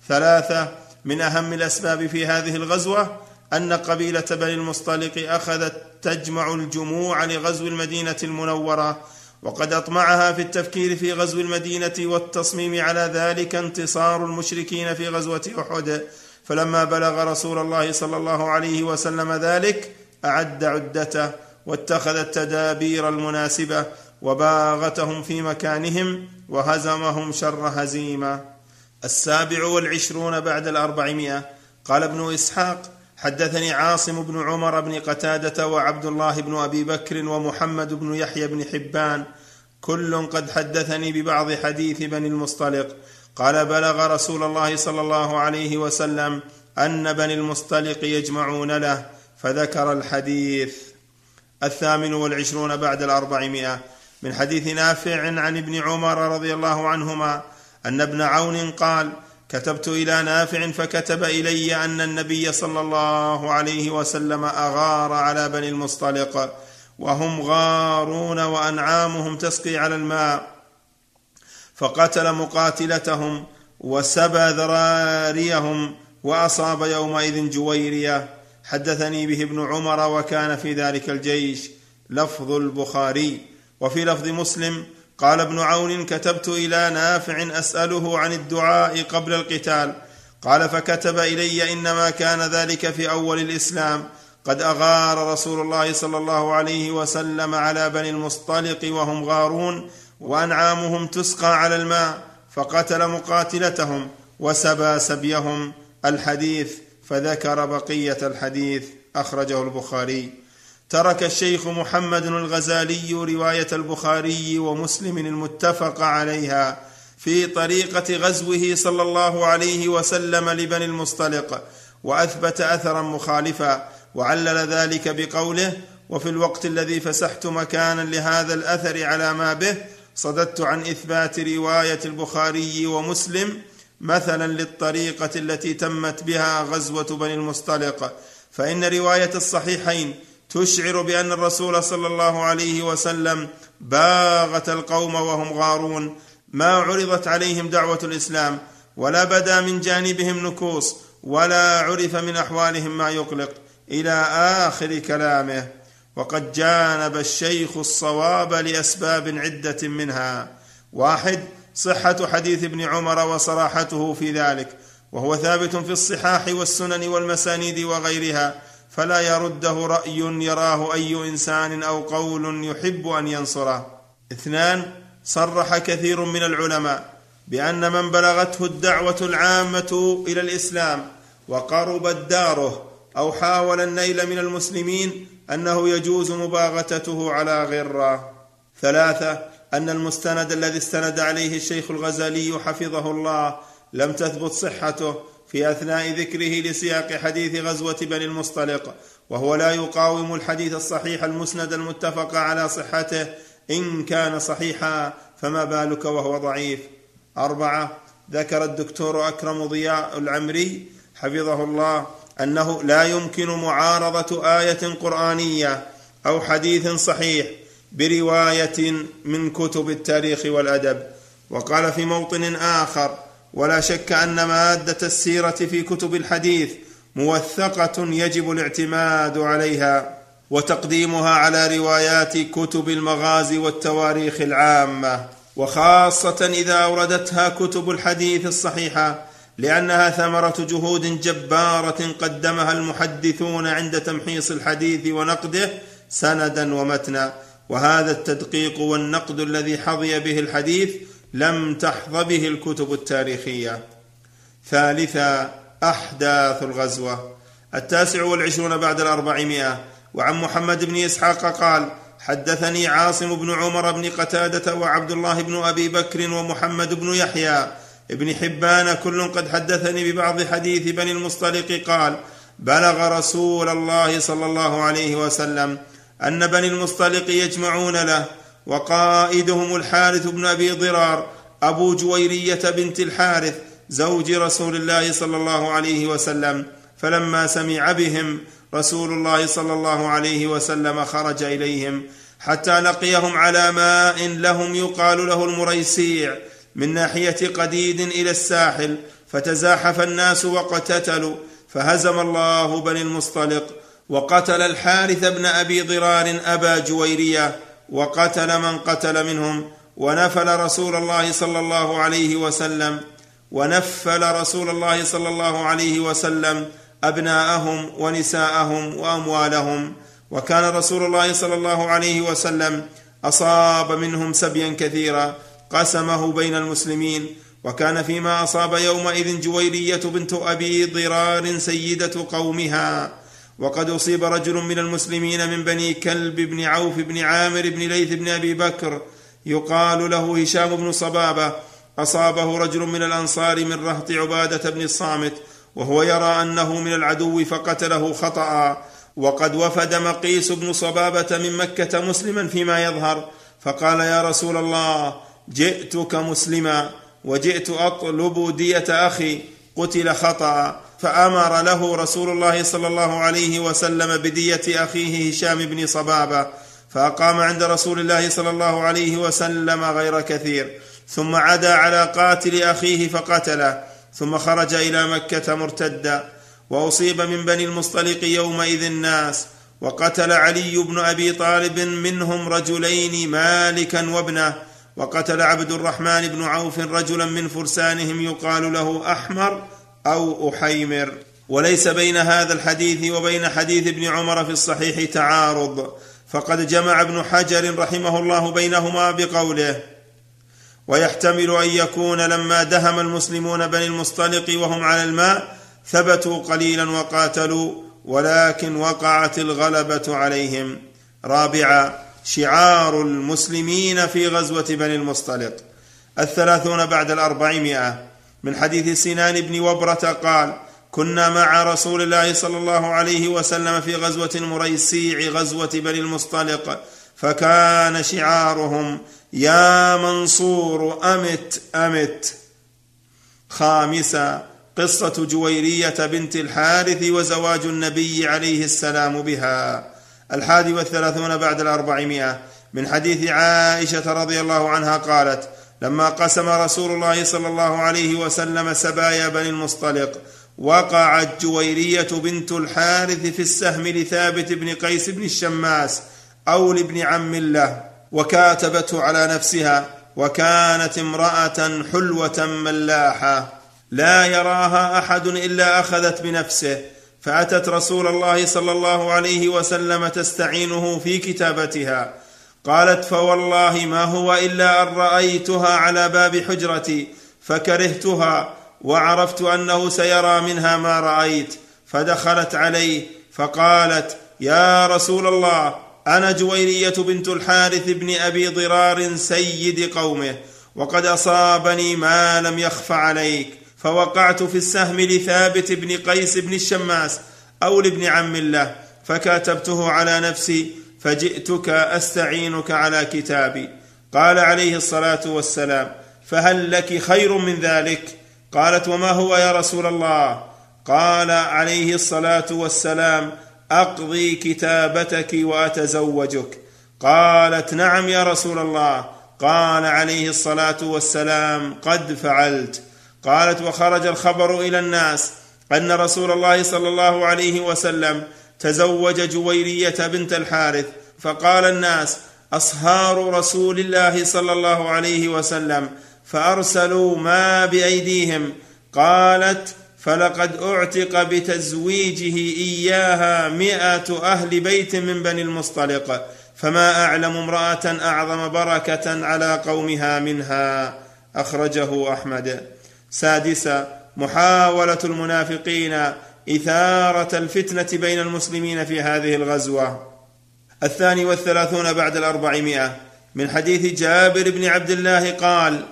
ثلاثة من أهم الأسباب في هذه الغزوة أن قبيلة بني المصطلق أخذت تجمع الجموع لغزو المدينة المنورة وقد أطمعها في التفكير في غزو المدينة والتصميم على ذلك انتصار المشركين في غزوة أحد. فلما بلغ رسول الله صلى الله عليه وسلم ذلك أعد عدته واتخذ التدابير المناسبة وباغتهم في مكانهم وهزمهم شر هزيمة. السابع والعشرون بعد الأربعمائة قال ابن إسحاق حدثني عاصم بن عمر بن قتادة وعبد الله بن أبي بكر ومحمد بن يحيى بن حبان كل قد حدثني ببعض حديث بني المصطلق. قال بلغ رسول الله صلى الله عليه وسلم أن بني المصطلق يجمعون له فذكر الحديث. الثامن والعشرون بعد الأربعمائة. من حديث نافع عن ابن عمر رضي الله عنهما أن ابن عون قال كتبت إلى نافع فكتب إلي أن النبي صلى الله عليه وسلم أغار على بني المصطلق وهم غارون وأنعامهم تسقي على الماء فقتل مقاتلتهم وسبى ذراريهم وأصاب يومئذ جويرية. حدثني به ابن عمر وكان في ذلك الجيش. لفظ البخاري. وفي لفظ مسلم قال ابن عون كتبت إلى نافع أسأله عن الدعاء قبل القتال. قال فكتب إلي إنما كان ذلك في أول الإسلام. قد أغار رسول الله صلى الله عليه وسلم على بني المصطلق وهم غارون وأنعامهم تسقى على الماء فقتل مقاتلتهم وسبى سبيهم الحديث فذكر بقية الحديث أخرجه البخاري. ترك الشيخ محمد الغزالي رواية البخاري ومسلم المتفق عليها في طريقة غزوه صلى الله عليه وسلم لبني المصطلق وأثبت أثرا مخالفا وعلل ذلك بقوله وفي الوقت الذي فسحت مكانا لهذا الأثر على ما به صددت عن إثبات رواية البخاري ومسلم مثلا للطريقة التي تمت بها غزوة بني المصطلق فإن رواية الصحيحين تشعر بأن الرسول صلى الله عليه وسلم باغت القوم وهم غارون. ما عرضت عليهم دعوة الإسلام ولا بدا من جانبهم نكوص ولا عرف من أحوالهم ما يقلق إلى آخر كلامه. وقد جانب الشيخ الصواب لأسباب عدة منها. واحد صحة حديث ابن عمر وصراحته في ذلك وهو ثابت في الصحاح والسنن والمسانيد وغيرها. فلا يرده رأي يراه أي إنسان أو قول يحب أن ينصره. اثنان صرح كثير من العلماء بأن من بلغته الدعوة العامة إلى الإسلام وقربت داره أو حاول النيل من المسلمين أنه يجوز مباغتته على غره. ثلاثة أن المستند الذي استند عليه الشيخ الغزالي حفظه الله لم تثبت صحته في أثناء ذكره لسياق حديث غزوة بني المصطلق وهو لا يقاوم الحديث الصحيح المسند المتفق على صحته. إن كان صحيحا فما بالك وهو ضعيف. أربعة ذكر الدكتور أكرم ضياء العمري حفظه الله أنه لا يمكن معارضة آية قرآنية أو حديث صحيح برواية من كتب التاريخ والأدب. وقال في موطن آخر ولا شك أن مادة السيرة في كتب الحديث موثقة يجب الاعتماد عليها وتقديمها على روايات كتب المغازي والتواريخ العامة وخاصة إذا أوردتها كتب الحديث الصحيحة لأنها ثمرة جهود جبارة قدمها المحدثون عند تمحيص الحديث ونقده سندا ومتنا وهذا التدقيق والنقد الذي حظي به الحديث لم تحظ به الكتب التاريخية. ثالثا أحداث الغزوة. التاسع والعشرون بعد الأربعمائة. وعن محمد بن إسحاق قال حدثني عاصم بن عمر بن قتادة وعبد الله بن أبي بكر ومحمد بن يحيى. ابن حبان كل قد حدثني ببعض حديث بني المصطلق قال بلغ رسول الله صلى الله عليه وسلم أن بني المصطلق يجمعون له. وقائدهم الحارث بن أبي ضرار أبو جويرية بنت الحارث زوج رسول الله صلى الله عليه وسلم. فلما سمع بهم رسول الله صلى الله عليه وسلم خرج إليهم. حتى لقيهم على ماء لهم يقال له المريسيع من ناحية قديد إلى الساحل. فتزاحف الناس واقتتلوا فهزم الله بني المصطلق. وقتل الحارث بن أبي ضرار أبا جويرية. وقتل من قتل منهم ونفل رسول الله صلى الله عليه وسلم ونفل رسول الله صلى الله عليه وسلم أبناءهم ونساءهم وأموالهم. وكان رسول الله صلى الله عليه وسلم أصاب منهم سبيا كثيرا قسمه بين المسلمين. وكان فيما أصاب يومئذ جويرية بنت أبي ضرار سيدة قومها. وقد أصيب رجل من المسلمين من بني كلب بن عوف بن عامر بن ليث بن أبي بكر يقال له هشام بن صبابة أصابه رجل من الأنصار من رهط عبادة بن الصامت وهو يرى أنه من العدو فقتله خطأ. وقد وفد مقيس بن صبابة من مكة مسلما فيما يظهر فقال يا رسول الله جئتك مسلما وجئت أطلب دية أخي قتل خطأ. فأمر له رسول الله صلى الله عليه وسلم بدية أخيه هشام بن صبابة فأقام عند رسول الله صلى الله عليه وسلم غير كثير ثم عدا على قاتل أخيه فقتله ثم خرج إلى مكة مرتدا وأصيب من بني المصطلق يومئذ الناس وقتل علي بن أبي طالب منهم رجلين مالكا وابنه وقتل عبد الرحمن بن عوف رجلا من فرسانهم يقال له أحمر أو أحيمر. وليس بين هذا الحديث وبين حديث ابن عمر في الصحيح تعارض. فقد جمع ابن حجر رحمه الله بينهما بقوله ويحتمل أن يكون لما دهم المسلمون بني المصطلق وهم على الماء ثبتوا قليلا وقاتلوا ولكن وقعت الغلبة عليهم. رابعا شعار المسلمين في غزوة بني المصطلق. الثلاثون بعد الأربعمائة. من حديث سنان بن وبرة قال كنا مع رسول الله صلى الله عليه وسلم في غزوة المريسيع غزوة بني المصطلق فكان شعارهم يا منصور أمت أمت. خامسا قصة جويرية بنت الحارث وزواج النبي عليه السلام بها. الحادي والثلاثون بعد الأربعمائة. من حديث عائشة رضي الله عنها قالت لما قسم رسول الله صلى الله عليه وسلم سبايا بني المصطلق وقعت جويرية بنت الحارث في السهم لثابت بن قيس بن الشماس أو لابن عم له وكاتبته على نفسها وكانت امرأة حلوة ملاحة لا يراها أحد إلا أخذت بنفسه فأتت رسول الله صلى الله عليه وسلم تستعينه في كتابتها قالت فوالله ما هو إلا أن رأيتها على باب حجرتي فكرهتها وعرفت أنه سيرى منها ما رأيت فدخلت عليه فقالت يا رسول الله أنا جويرية بنت الحارث بن أبي ضرار سيد قومه وقد أصابني ما لم يخف عليك فوقعت في السهم لثابت بن قيس بن الشماس أو لابن عم الله فكاتبته على نفسي فجئتك أستعينك على كتابي. قال عليه الصلاة والسلام فهل لك خير من ذلك؟ قالت وما هو يا رسول الله؟ قال عليه الصلاة والسلام أقضي كتابتك وأتزوجك. قالت نعم يا رسول الله. قال عليه الصلاة والسلام قد فعلت. قالت وخرج الخبر إلى الناس أن رسول الله صلى الله عليه وسلم تزوج جويرية بنت الحارث فقال الناس أصهار رسول الله صلى الله عليه وسلم فأرسلوا ما بأيديهم. قالت فلقد أعتق بتزويجه إياها مائه أهل بيت من بني المصطلق فما أعلم امرأة أعظم بركة على قومها منها. أخرجه أحمد. سادسا محاولة المنافقين إثارة الفتنة بين المسلمين في هذه الغزوة. الثاني والثلاثون بعد الأربعمائة. من حديث جابر بن عبد الله قال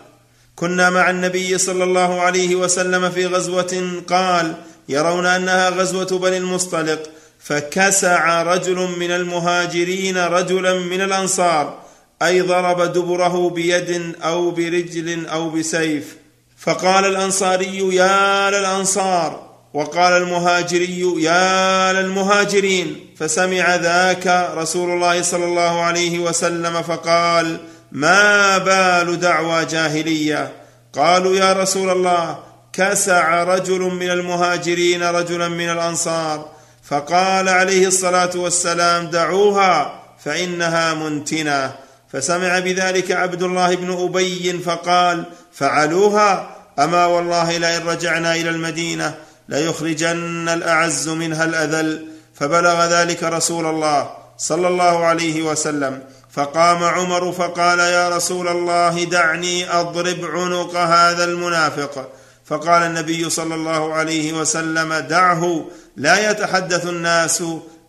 كنا مع النبي صلى الله عليه وسلم في غزوة قال يرون أنها غزوة بني المصطلق فكسع رجل من المهاجرين رجلا من الأنصار أي ضرب دبره بيد أو برجل أو بسيف. فقال الأنصاري يا للأنصار وقال المهاجري يا للمهاجرين. فسمع ذاك رسول الله صلى الله عليه وسلم فقال ما بال دعوى جاهلية؟ قالوا يا رسول الله كسع رجل من المهاجرين رجلا من الأنصار. فقال عليه الصلاة والسلام دعوها فإنها منتنة. فسمع بذلك عبد الله بن أبي فقال فعلوها أما والله لئن رجعنا إلى المدينة؟ ليخرجن الأعز منها الأذل فبلغ ذلك رسول الله صلى الله عليه وسلم. فقام عمر فقال يا رسول الله دعني أضرب عنق هذا المنافق. فقال النبي صلى الله عليه وسلم دعه لا يتحدث الناس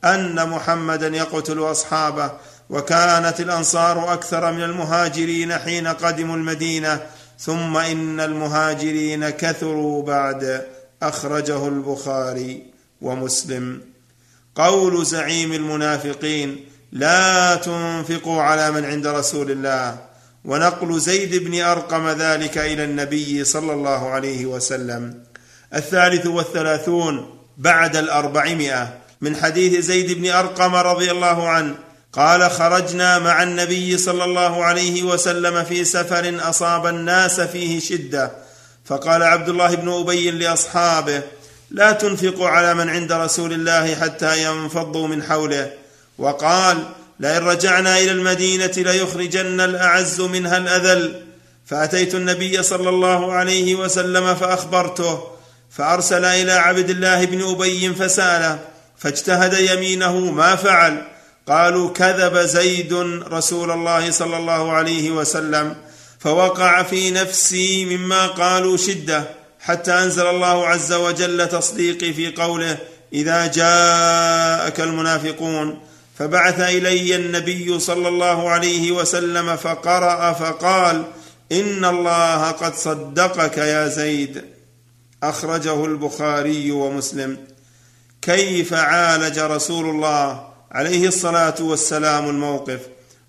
أن محمدا يقتل أصحابه. وكانت الأنصار أكثر من المهاجرين حين قدموا المدينة. ثم إن المهاجرين كثروا بعد. أخرجه البخاري ومسلم. قول زعيم المنافقين لا تنفقوا على من عند رسول الله. ونقل زيد بن أرقم ذلك إلى النبي صلى الله عليه وسلم. الثالث والثلاثون بعد الأربعمائة. من حديث زيد بن أرقم رضي الله عنه قال خرجنا مع النبي صلى الله عليه وسلم في سفر أصاب الناس فيه شدة. فقال عبد الله بن أبي لأصحابه لا تنفقوا على من عند رسول الله حتى ينفضوا من حوله. وقال لئن رجعنا إلى المدينة ليخرجن الأعز منها الأذل. فأتيت النبي صلى الله عليه وسلم فأخبرته فأرسل إلى عبد الله بن أبي فسأله فاجتهد يمينه ما فعل. قالوا كذب زيد رسول الله صلى الله عليه وسلم. فوقع في نفسي مما قالوا شدة حتى أنزل الله عز وجل تصديقي في قوله إذا جاءك المنافقون. فبعث إلي النبي صلى الله عليه وسلم فقرأ فقال إن الله قد صدقك يا زيد. أخرجه البخاري ومسلم. كيف عالج رسول الله عليه الصلاة والسلام الموقف؟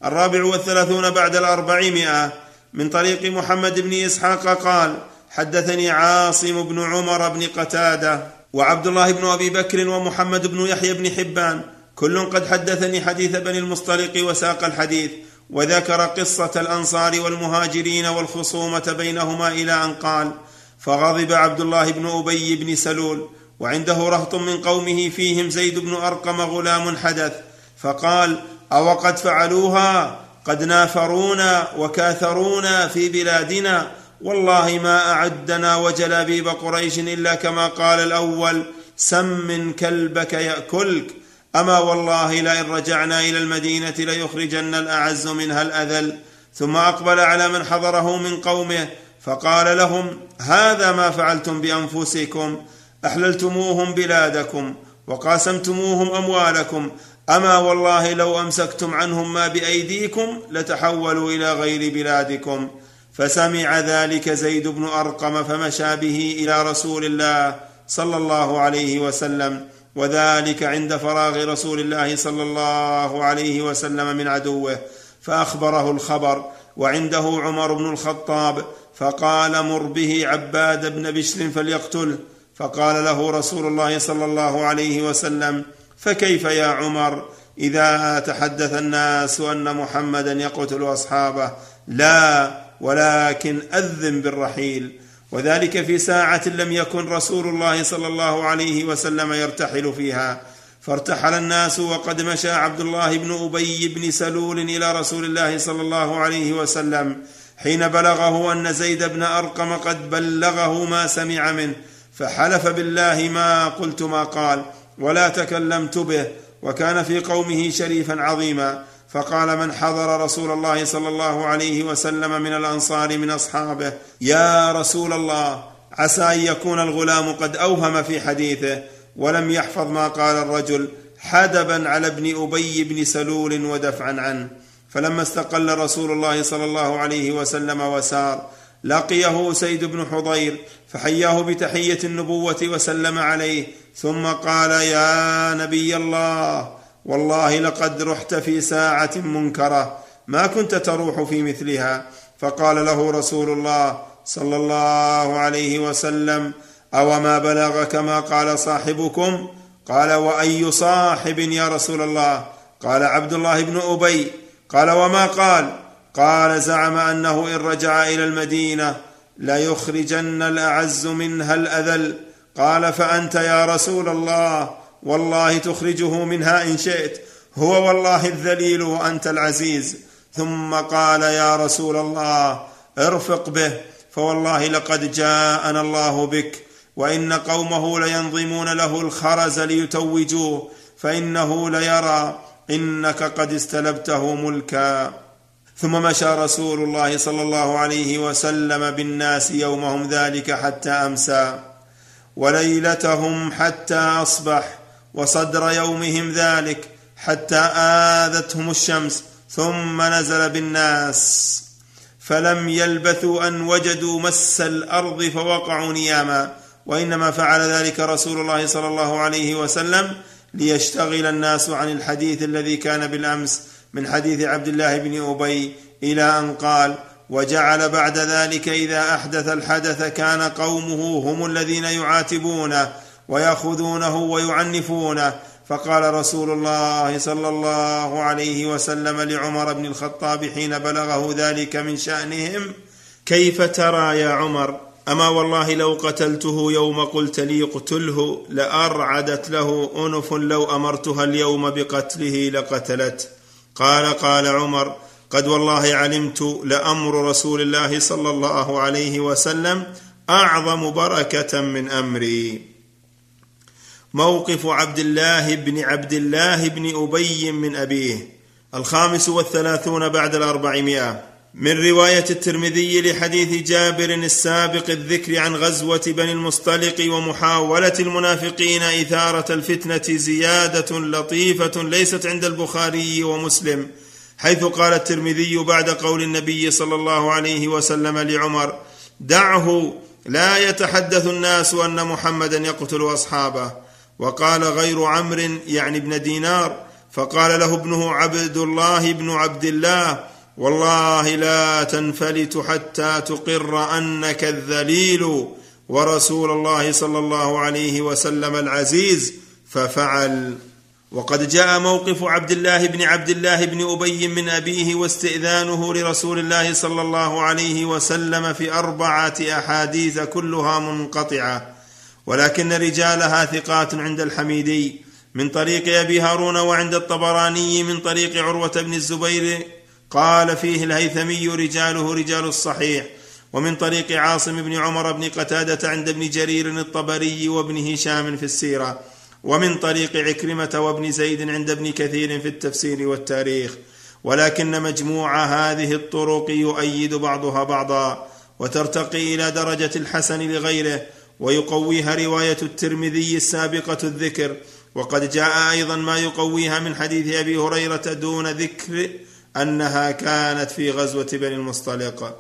الرابع والثلاثون بعد الأربعمائة. من طريق محمد بن إسحاق قال حدثني عاصم بن عمر بن قتادة وعبد الله بن أبي بكر ومحمد بن يحيى بن حبان. كل قد حدثني حديث بني المصطلق وساق الحديث وذكر قصة الأنصار والمهاجرين والخصومة بينهما إلى أن قال فغضب عبد الله بن أبي بن سلول وعنده رهط من قومه فيهم زيد بن أرقم غلام حدث فقال أو قد فعلوها؟ قد نافرونا وكاثرونا في بلادنا والله ما أعدنا وجلابيب قريش إلا كما قال الأول سم كلبك يأكلك أما والله لئن رجعنا إلى المدينة ليخرجن الأعز منها الأذل. ثم أقبل على من حضره من قومه فقال لهم هذا ما فعلتم بأنفسكم أحللتموهم بلادكم وقاسمتموهم أموالكم أما والله لو أمسكتم عنهم ما بأيديكم لتحولوا إلى غير بلادكم. فسمع ذلك زيد بن أرقم فمشى به إلى رسول الله صلى الله عليه وسلم وذلك عند فراغ رسول الله صلى الله عليه وسلم من عدوه. فأخبره الخبر وعنده عمر بن الخطاب فقال مر به عباد بن بشر فليقتله فقال له رسول الله صلى الله عليه وسلم فكيف يا عمر؟ إذا تحدث الناس أن محمدا يقتل أصحابه لا ولكن أذن بالرحيل. وذلك في ساعة لم يكن رسول الله صلى الله عليه وسلم يرتحل فيها. فارتحل الناس وقد مشى عبد الله بن أبي بن سلول إلى رسول الله صلى الله عليه وسلم حين بلغه أن زيد بن أرقم قد بلغه ما سمع منه. فحلف بالله ما قلت ما قال. ولا تكلمت به وكان في قومه شريفا عظيما. فقال من حضر رسول الله صلى الله عليه وسلم من الأنصار من أصحابه يا رسول الله عسى أن يكون الغلام قد أوهم في حديثه ولم يحفظ ما قال الرجل حدبا على ابن أبي بن سلول ودفعا عنه. فلما استقل رسول الله صلى الله عليه وسلم وسار لقيه سيد بن حضير فحياه بتحية النبوة وسلم عليه ثم قال يا نبي الله والله لقد رحت في ساعة منكرة ما كنت تروح في مثلها؟ فقال له رسول الله صلى الله عليه وسلم أو ما بلغك ما قال صاحبكم؟ قال وأي صاحب يا رسول الله؟ قال عبد الله بن أبي. قال وما قال؟ قال زعم أنه إن رجع إلى المدينة ليخرجن الأعز منها الأذل. قال فأنت يا رسول الله والله تخرجه منها إن شئت. هو والله الذليل وأنت العزيز. ثم قال يا رسول الله ارفق به فوالله لقد جاءنا الله بك. وإن قومه لينظمون له الخرز ليتوجوه فإنه ليرى إنك قد استلبته ملكا. ثم مشى رسول الله صلى الله عليه وسلم بالناس يومهم ذلك حتى أمسى. وليلتهم حتى أصبح وصدر يومهم ذلك حتى آذتهم الشمس ثم نزل بالناس. فلم يلبثوا أن وجدوا مس الأرض فوقعوا نياما وإنما فعل ذلك رسول الله صلى الله عليه وسلم ليشتغل الناس عن الحديث الذي كان بالأمس من حديث عبد الله بن أبي إلى أن قال وجعل بعد ذلك إذا أحدث الحدث كان قومه هم الذين يعاتبونه ويأخذونه ويعنفونه. فقال رسول الله صلى الله عليه وسلم لعمر بن الخطاب حين بلغه ذلك من شأنهم كيف ترى يا عمر؟ أما والله لو قتلته يوم قلت لي اقتله لأرعدت له أنف لو أمرتها اليوم بقتله لقتلت قال قال عمر قد والله علمت لأمر رسول الله صلى الله عليه وسلم أعظم بركة من أمري. موقف عبد الله بن عبد الله بن أبي من أبيه الخامس والثلاثون بعد الأربعمائة من رواية الترمذي لحديث جابر السابق الذكر عن غزوة بني المصطلق ومحاولة المنافقين إثارة الفتنة زيادة لطيفة ليست عند البخاري ومسلم. حيث قال الترمذي بعد قول النبي صلى الله عليه وسلم لعمر دعه لا يتحدث الناس أن محمدا يقتل أصحابه. وقال غير عمرو يعني ابن دينار. فقال له ابنه عبد الله بن عبد الله والله لا تنفلت حتى تقر أنك الذليل ورسول الله صلى الله عليه وسلم العزيز ففعل. وقد جاء موقف عبد الله بن عبد الله بن أبي من أبيه واستئذانه لرسول الله صلى الله عليه وسلم في أربعة أحاديث كلها منقطعة ولكن رجالها ثقات عند الحميدي من طريق أبي هارون وعند الطبراني من طريق عروة بن الزبير. قال فيه الهيثمي رجاله رجال الصحيح ومن طريق عاصم بن عمر بن قتادة عند ابن جرير الطبري وابن هشام في السيرة. ومن طريق عكرمة وابن زيد عند ابن كثير في التفسير والتاريخ. ولكن مجموع هذه الطرق يؤيد بعضها بعضا وترتقي إلى درجة الحسن لغيره ويقويها رواية الترمذي السابقة الذكر. وقد جاء أيضا ما يقويها من حديث أبي هريرة دون ذكر أنها كانت في غزوة بني المصطلق.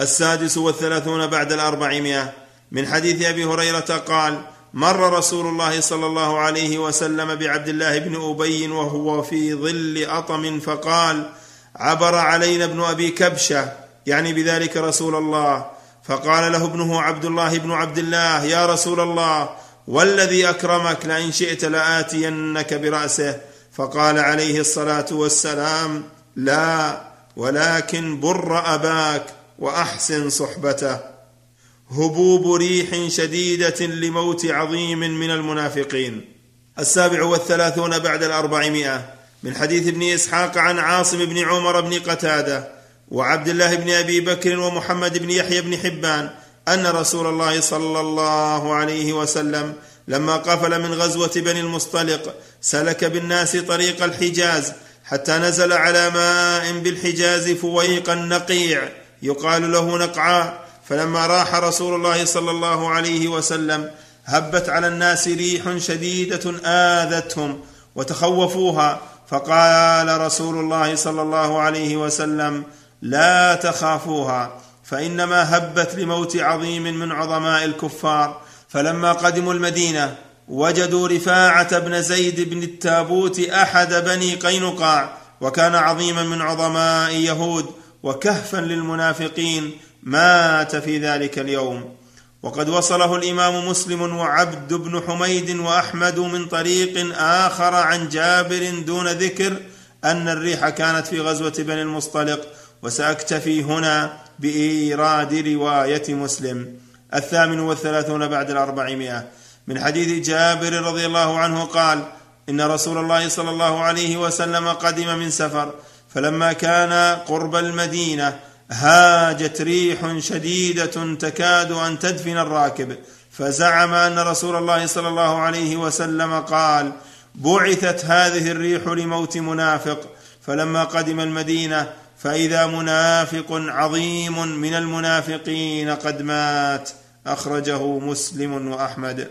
السادس والثلاثون بعد الأربعمائة. من حديث أبي هريرة قال مر رسول الله صلى الله عليه وسلم بعبد الله بن أبي وهو في ظل أطم فقال عبر علينا ابن أبي كبشة. يعني بذلك رسول الله. فقال له ابنه عبد الله بن عبد الله يا رسول الله والذي أكرمك لئن شئت لآتينك برأسه. فقال عليه الصلاة والسلام لا ولكن بر أباك وأحسن صحبته. هبوب ريح شديدة لموت عظيم من المنافقين. السابع والثلاثون بعد الأربعمائة. من حديث ابن إسحاق عن عاصم بن عمر بن قتادة وعبد الله بن أبي بكر ومحمد بن يحيى بن حبان أن رسول الله صلى الله عليه وسلم لما قفل من غزوة بني المصطلق سلك بالناس طريق الحجاز حتى نزل على ماء بالحجاز فويق النقيع. يقال له نقعاء فلما راح رسول الله صلى الله عليه وسلم هبت على الناس ريح شديدة آذتهم وتخوفوها فقال رسول الله صلى الله عليه وسلم لا تخافوها فإنما هبت لموت عظيم من عظماء الكفار. فلما قدموا المدينة وجدوا رفاعة بن زيد بن التابوت أحد بني قينقاع وكان عظيما من عظماء يهود وكهفا للمنافقين مات في ذلك اليوم. وقد وصله الإمام مسلم وعبد بن حميد وأحمد من طريق آخر عن جابر دون ذكر أن الريح كانت في غزوة بني المصطلق وساكتفي هنا بإيراد رواية مسلم. الثامن والثلاثون بعد الأربعمائة. من حديث جابر رضي الله عنه قال إن رسول الله صلى الله عليه وسلم قدم من سفر فلما كان قرب المدينة هاجت ريح شديدة تكاد أن تدفن الراكب. فزعم أن رسول الله صلى الله عليه وسلم قال بعثت هذه الريح لموت منافق. فلما قدم المدينة فإذا منافق عظيم من المنافقين قد مات. أخرجه مسلم وأحمد.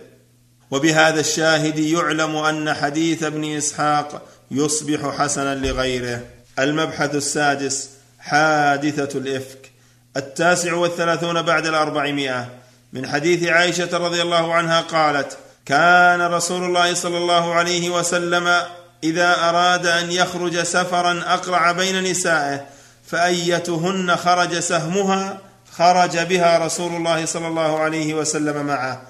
وبهذا الشاهد يعلم أن حديث ابن إسحاق يصبح حسنا لغيره. المبحث السادس حادثة الإفك. التاسع والثلاثون بعد الأربعمائة. من حديث عائشة رضي الله عنها قالت كان رسول الله صلى الله عليه وسلم إذا أراد أن يخرج سفرا أقرع بين نسائه فأيتهن خرج سهمها خرج بها رسول الله صلى الله عليه وسلم معه.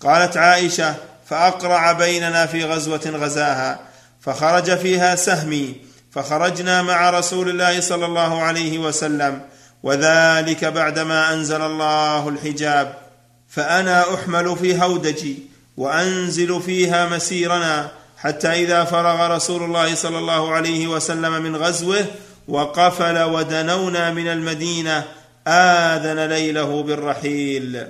قالت عائشة فأقرع بيننا في غزوة غزاها فخرج فيها سهمي فخرجنا مع رسول الله صلى الله عليه وسلم وذلك بعدما أنزل الله الحجاب. فأنا أحمل في هودجي وأنزل فيها مسيرنا حتى إذا فرغ رسول الله صلى الله عليه وسلم من غزوه وقفل ودنونا من المدينة آذن ليله بالرحيل.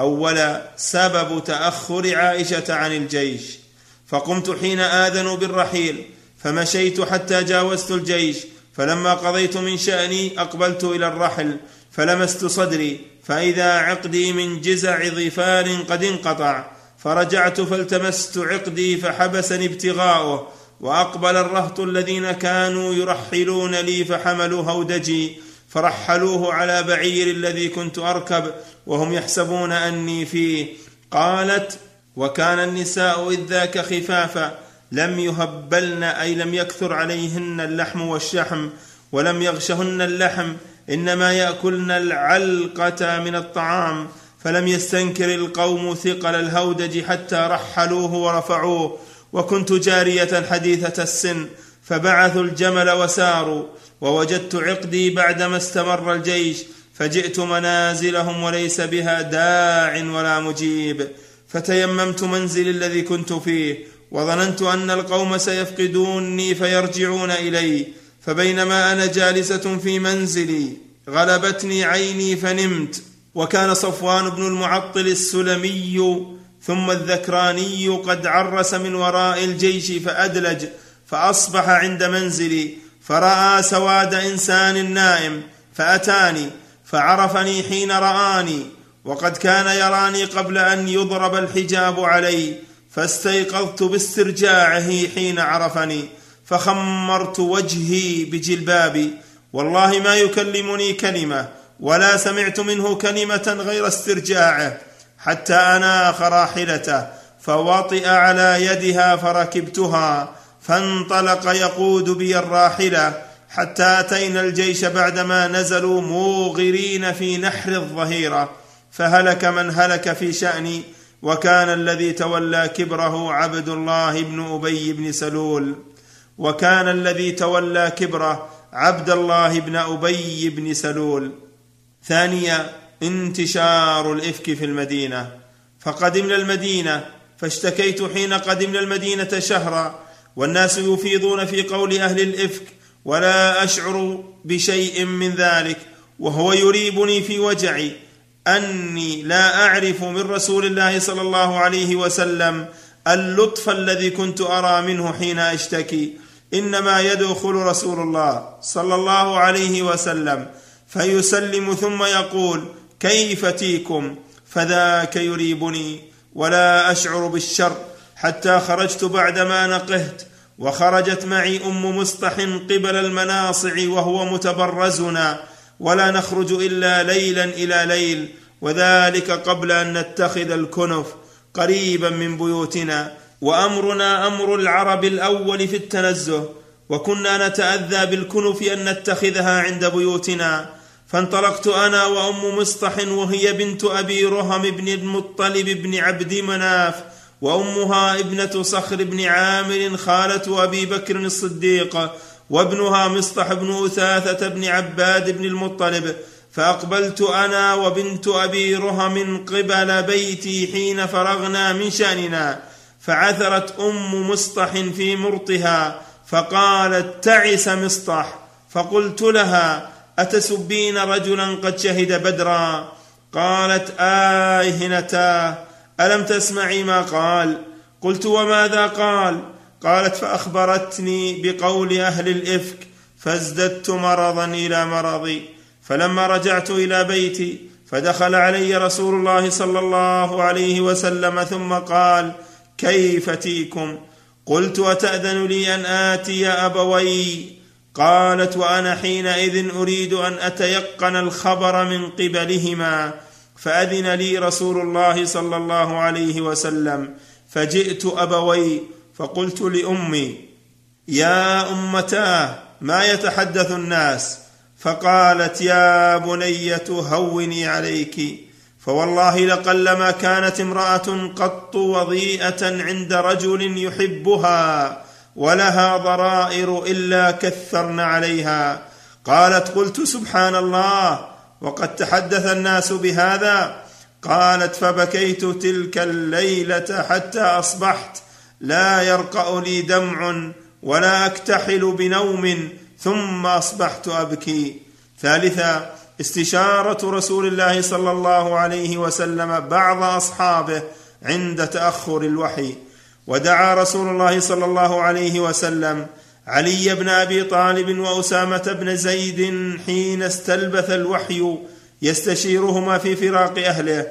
اولا سبب تأخر عائشة عن الجيش. فقمت حين آذنوا بالرحيل فمشيت حتى جاوزت الجيش فلما قضيت من شأني أقبلت إلى الرحل فلمست صدري فإذا عقدي من جزع ظفار قد انقطع فرجعت فالتمست عقدي فحبسني ابتغاؤه وأقبل الرهط الذين كانوا يرحلون لي فحملوا هودجي فرحلوه على بعير الذي كنت أركب وهم يحسبون أني فيه قالت وكان النساء إذ ذاك خفافا لم يهبلن أي لم يكثر عليهن اللحم والشحم ولم يغشهن اللحم إنما يأكلن العلقة من الطعام فلم يستنكر القوم ثقل الهودج حتى رحلوه ورفعوه. وكنت جارية حديثة السن فبعثوا الجمل وساروا ووجدت عقدي بعدما استمر الجيش فجئت منازلهم وليس بها داع ولا مجيب. فتيممت منزلي الذي كنت فيه وظننت أن القوم سيفقدوني فيرجعون إلي فبينما أنا جالسة في منزلي غلبتني عيني فنمت وكان صفوان بن المعطل السلمي ثم الذكراني قد عرس من وراء الجيش فأدلج فأصبح عند منزلي فرأى سواد إنسان نائم فأتاني فعرفني حين رآني وقد كان يراني قبل أن يضرب الحجاب علي فاستيقظت باسترجاعه حين عرفني فخمرت وجهي بجلبابي والله ما يكلمني كلمة ولا سمعت منه كلمة غير استرجاعه حتى أناخ راحلته فوطئ على يدها فركبتها فانطلق يقود بي الراحلة حتى أتينا الجيش بعدما نزلوا موغرين في نحر الظهيرة. فهلك من هلك في شأني وكان الذي تولى كبره عبد الله بن أبي بن سلول. وكان الذي تولى كبره عبد الله بن أبي بن سلول. ثانيا انتشار الإفك في المدينة. فقدمنا المدينة فاشتكيت حين قدمنا المدينة شهرا والناس يفيضون في قول أهل الإفك ولا أشعر بشيء من ذلك وهو يريبني في وجعي. أني لا أعرف من رسول الله صلى الله عليه وسلم اللطف الذي كنت أرى منه حين أشتكي. إنما يدخل رسول الله صلى الله عليه وسلم فيسلم ثم يقول كيف تيكم؟ فذاك يريبني ولا أشعر بالشر حتى خرجت بعدما نقهت وخرجت معي أم مصطح قبل المناصع وهو متبرزنا ولا نخرج إلا ليلا إلى ليل وذلك قبل أن نتخذ الكنف قريبا من بيوتنا وأمرنا أمر العرب الأول في التنزه وكنا نتأذى بالكنف أن نتخذها عند بيوتنا. فانطلقت أنا وأم مصطح وهي بنت أبي رهم بن المطلب بن عبد مناف وأمها ابنة صخر بن عامر خالة أبي بكر الصديق وابنها مصطح بن أثاثة بن عباد بن المطلب. فأقبلت أنا وبنت أبي رهم قبل بيتي حين فرغنا من شأننا فعثرت أم مصطح في مرطها فقالت تعس مصطح. فقلت لها أتسبين رجلا قد شهد بدرا؟ قالت آهنتاه ألم تسمعي ما قال؟ قلت وماذا قال؟ قالت فأخبرتني بقول أهل الإفك فازددت مرضا إلى مرضي. فلما رجعت إلى بيتي فدخل علي رسول الله صلى الله عليه وسلم ثم قال كيف تيكم؟ قلت وتاذن لي أن آتي أبوي؟ قالت وأنا حينئذ أريد أن أتيقن الخبر من قبلهما. فأذن لي رسول الله صلى الله عليه وسلم. فجئت أبوي فقلت لأمي يا أمتاه ما يتحدث الناس؟ فقالت يا بنيه هوني عليك. فوالله لقلما كانت امرأة قط وضيئة عند رجل يحبها ولها ضرائر إلا كثرن عليها. قالت قلت سبحان الله وقد تحدث الناس بهذا. قالت فبكيت تلك الليلة حتى أصبحت لا يرقأ لي دمع ولا أكتحل بنوم ثم أصبحت أبكي. ثالثا استشارة رسول الله صلى الله عليه وسلم بعض أصحابه عند تأخر الوحي. ودعا رسول الله صلى الله عليه وسلم علي بن أبي طالب وأسامة بن زيد حين استلبث الوحي يستشيرهما في فراق أهله.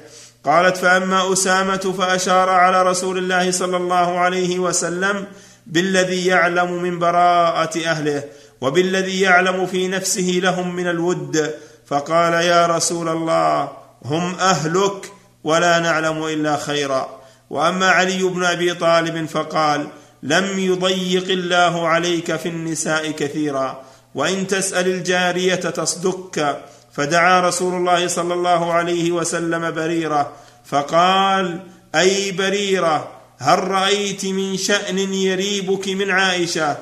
قالت فأما أسامة فأشار على رسول الله صلى الله عليه وسلم بالذي يعلم من براءة أهله. وبالذي يعلم في نفسه لهم من الود فقال يا رسول الله هم أهلك ولا نعلم إلا خيرا. وأما علي بن أبي طالب فقال لم يضيق الله عليك في النساء كثيرا وإن تسأل الجارية تصدك. فدعا رسول الله صلى الله عليه وسلم بريرة فقال أي بريرة هل رأيت من شأن يريبك من عائشة؟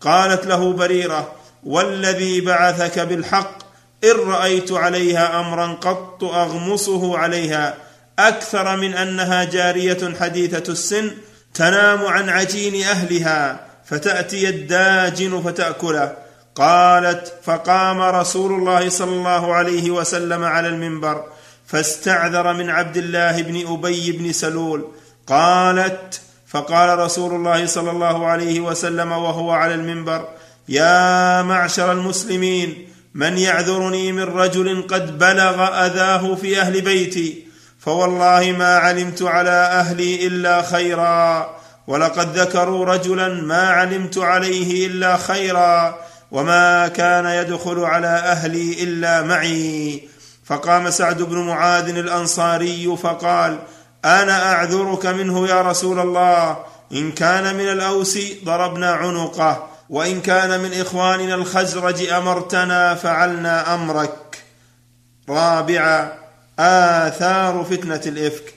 قالت له بريرة والذي بعثك بالحق إن رأيت عليها امرا قط أغمصه عليها. أكثر من أنها جارية حديثة السن تنام عن عجين أهلها فتأتي الداجن فتأكله. قالت فقام رسول الله صلى الله عليه وسلم على المنبر فاستعذر من عبد الله بن أبي بن سلول. قالت فقال رسول الله صلى الله عليه وسلم وهو على المنبر يا معشر المسلمين من يعذرني من رجل قد بلغ أذاه في أهل بيتي فوالله ما علمت على أهلي إلا خيرا ولقد ذكروا رجلا ما علمت عليه إلا خيرا وما كان يدخل على أهلي إلا معي. فقام سعد بن معاذ الأنصاري فقال أنا أعذرك منه يا رسول الله. إن كان من الأوس ضربنا عنقه وإن كان من إخواننا الخزرج أمرتنا فعلنا أمرك. رابعا آثار فتنة الإفك.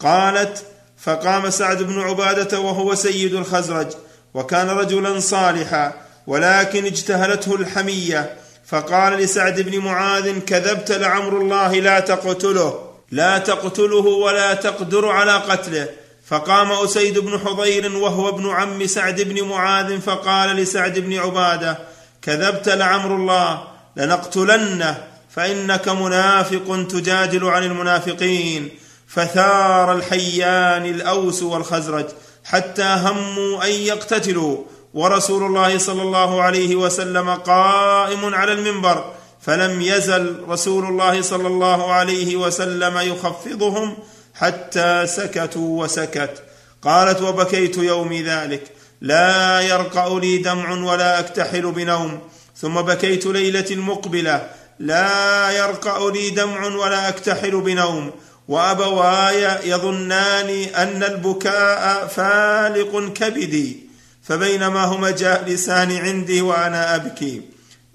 قالت فقام سعد بن عبادة وهو سيد الخزرج وكان رجلا صالحا ولكن اجتهلته الحمية. فقال لسعد بن معاذ كذبت لعمر الله لا تقتله. لا تقتله ولا تقدر على قتله. فقام أسيد بن حضير وهو ابن عم سعد بن معاذ فقال لسعد بن عبادة كذبت لعمر الله لنقتلنه فإنك منافق تجادل عن المنافقين. فثار الحيان الأوس والخزرج حتى هموا أن يقتتلوا. ورسول الله صلى الله عليه وسلم قائم على المنبر. فلم يزل رسول الله صلى الله عليه وسلم يخفضهم حتى سكتوا وسكت. قالت وبكيت يومي ذلك. لا يرقأ لي دمع ولا أكتحل بنوم. ثم بكيت ليلة المقبله لا يرقأ لي دمع ولا أكتحل بنوم. وأبواي يظنان أن البكاء فالق كبدي. فبينما هما جالسان عندي وأنا أبكي.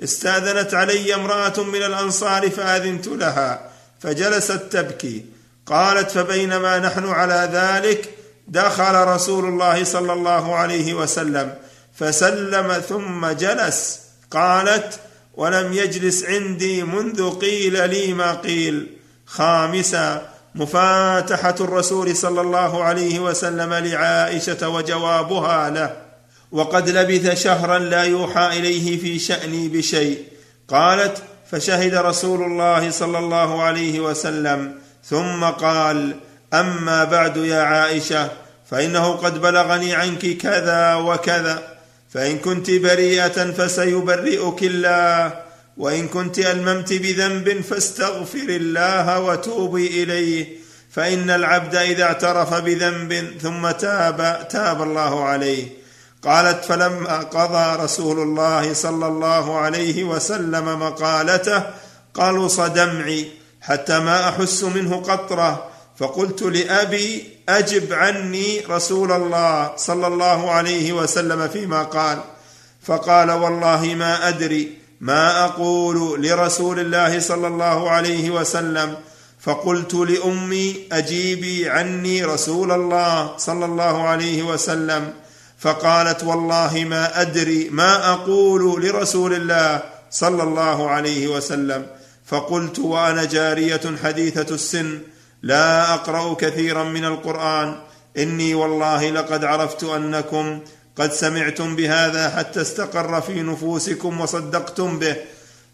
استأذنت علي امرأة من الأنصار فآذنت لها فجلست تبكي قالت فبينما نحن على ذلك دخل رسول الله صلى الله عليه وسلم فسلم ثم جلس. قالت ولم يجلس عندي منذ قيل لي ما قيل. خامسا مفاتحة الرسول صلى الله عليه وسلم لعائشة وجوابها له. وقد لبث شهرا لا يوحى إليه في شأني بشيء. قالت فشهد رسول الله صلى الله عليه وسلم. ثم قال أما بعد يا عائشة فإنه قد بلغني عنك كذا وكذا. فإن كنت بريئة فسيبرئك الله وإن كنت ألممت بذنب فاستغفر الله وتوبي إليه. فإن العبد إذا اعترف بذنب ثم تاب تاب الله عليه. قالت فلما قضى رسول الله صلى الله عليه وسلم مقالته قلص دمعي حتى ما أحس منه قطرة. فقلت لأبي أجب عني رسول الله صلى الله عليه وسلم فيما قال. فقال والله ما أدري ما أقول لرسول الله صلى الله عليه وسلم. فقلت لأمي أجيبي عني رسول الله صلى الله عليه وسلم. فقالت والله ما أدري ما أقول لرسول الله صلى الله عليه وسلم. فقلت وأنا جارية حديثة السن لا أقرأ كثيرا من القرآن. إني والله لقد عرفت أنكم قد سمعتم بهذا حتى استقر في نفوسكم وصدقتم به.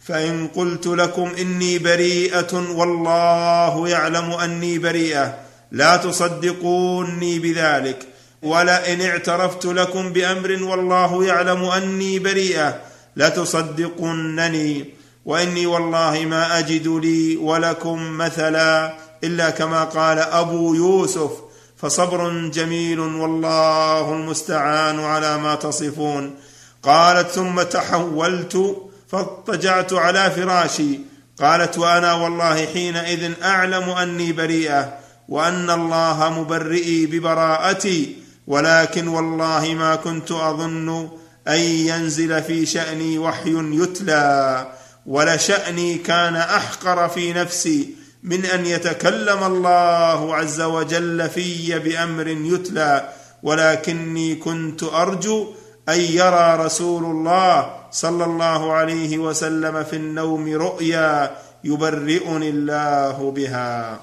فإن قلت لكم إني بريئة والله يعلم أني بريئة. لا تصدقوني بذلك. ولئن اعترفت لكم بأمر والله يعلم أني بريئة لتصدقنني وإني والله ما أجد لي ولكم مثلا إلا كما قال أبو يوسف فصبر جميل والله المستعان على ما تصفون قالت ثم تحولت فاضطجعت على فراشي قالت وأنا والله حينئذ أعلم أني بريئة وأن الله مبرئي ببراءتي ولكن والله ما كنت أظن أن ينزل في شأني وحي يتلى ولشاني كان أحقر في نفسي من أن يتكلم الله عز وجل في بأمر يتلى ولكني كنت أرجو أن يرى رسول الله صلى الله عليه وسلم في النوم رؤيا يبرئني الله بها.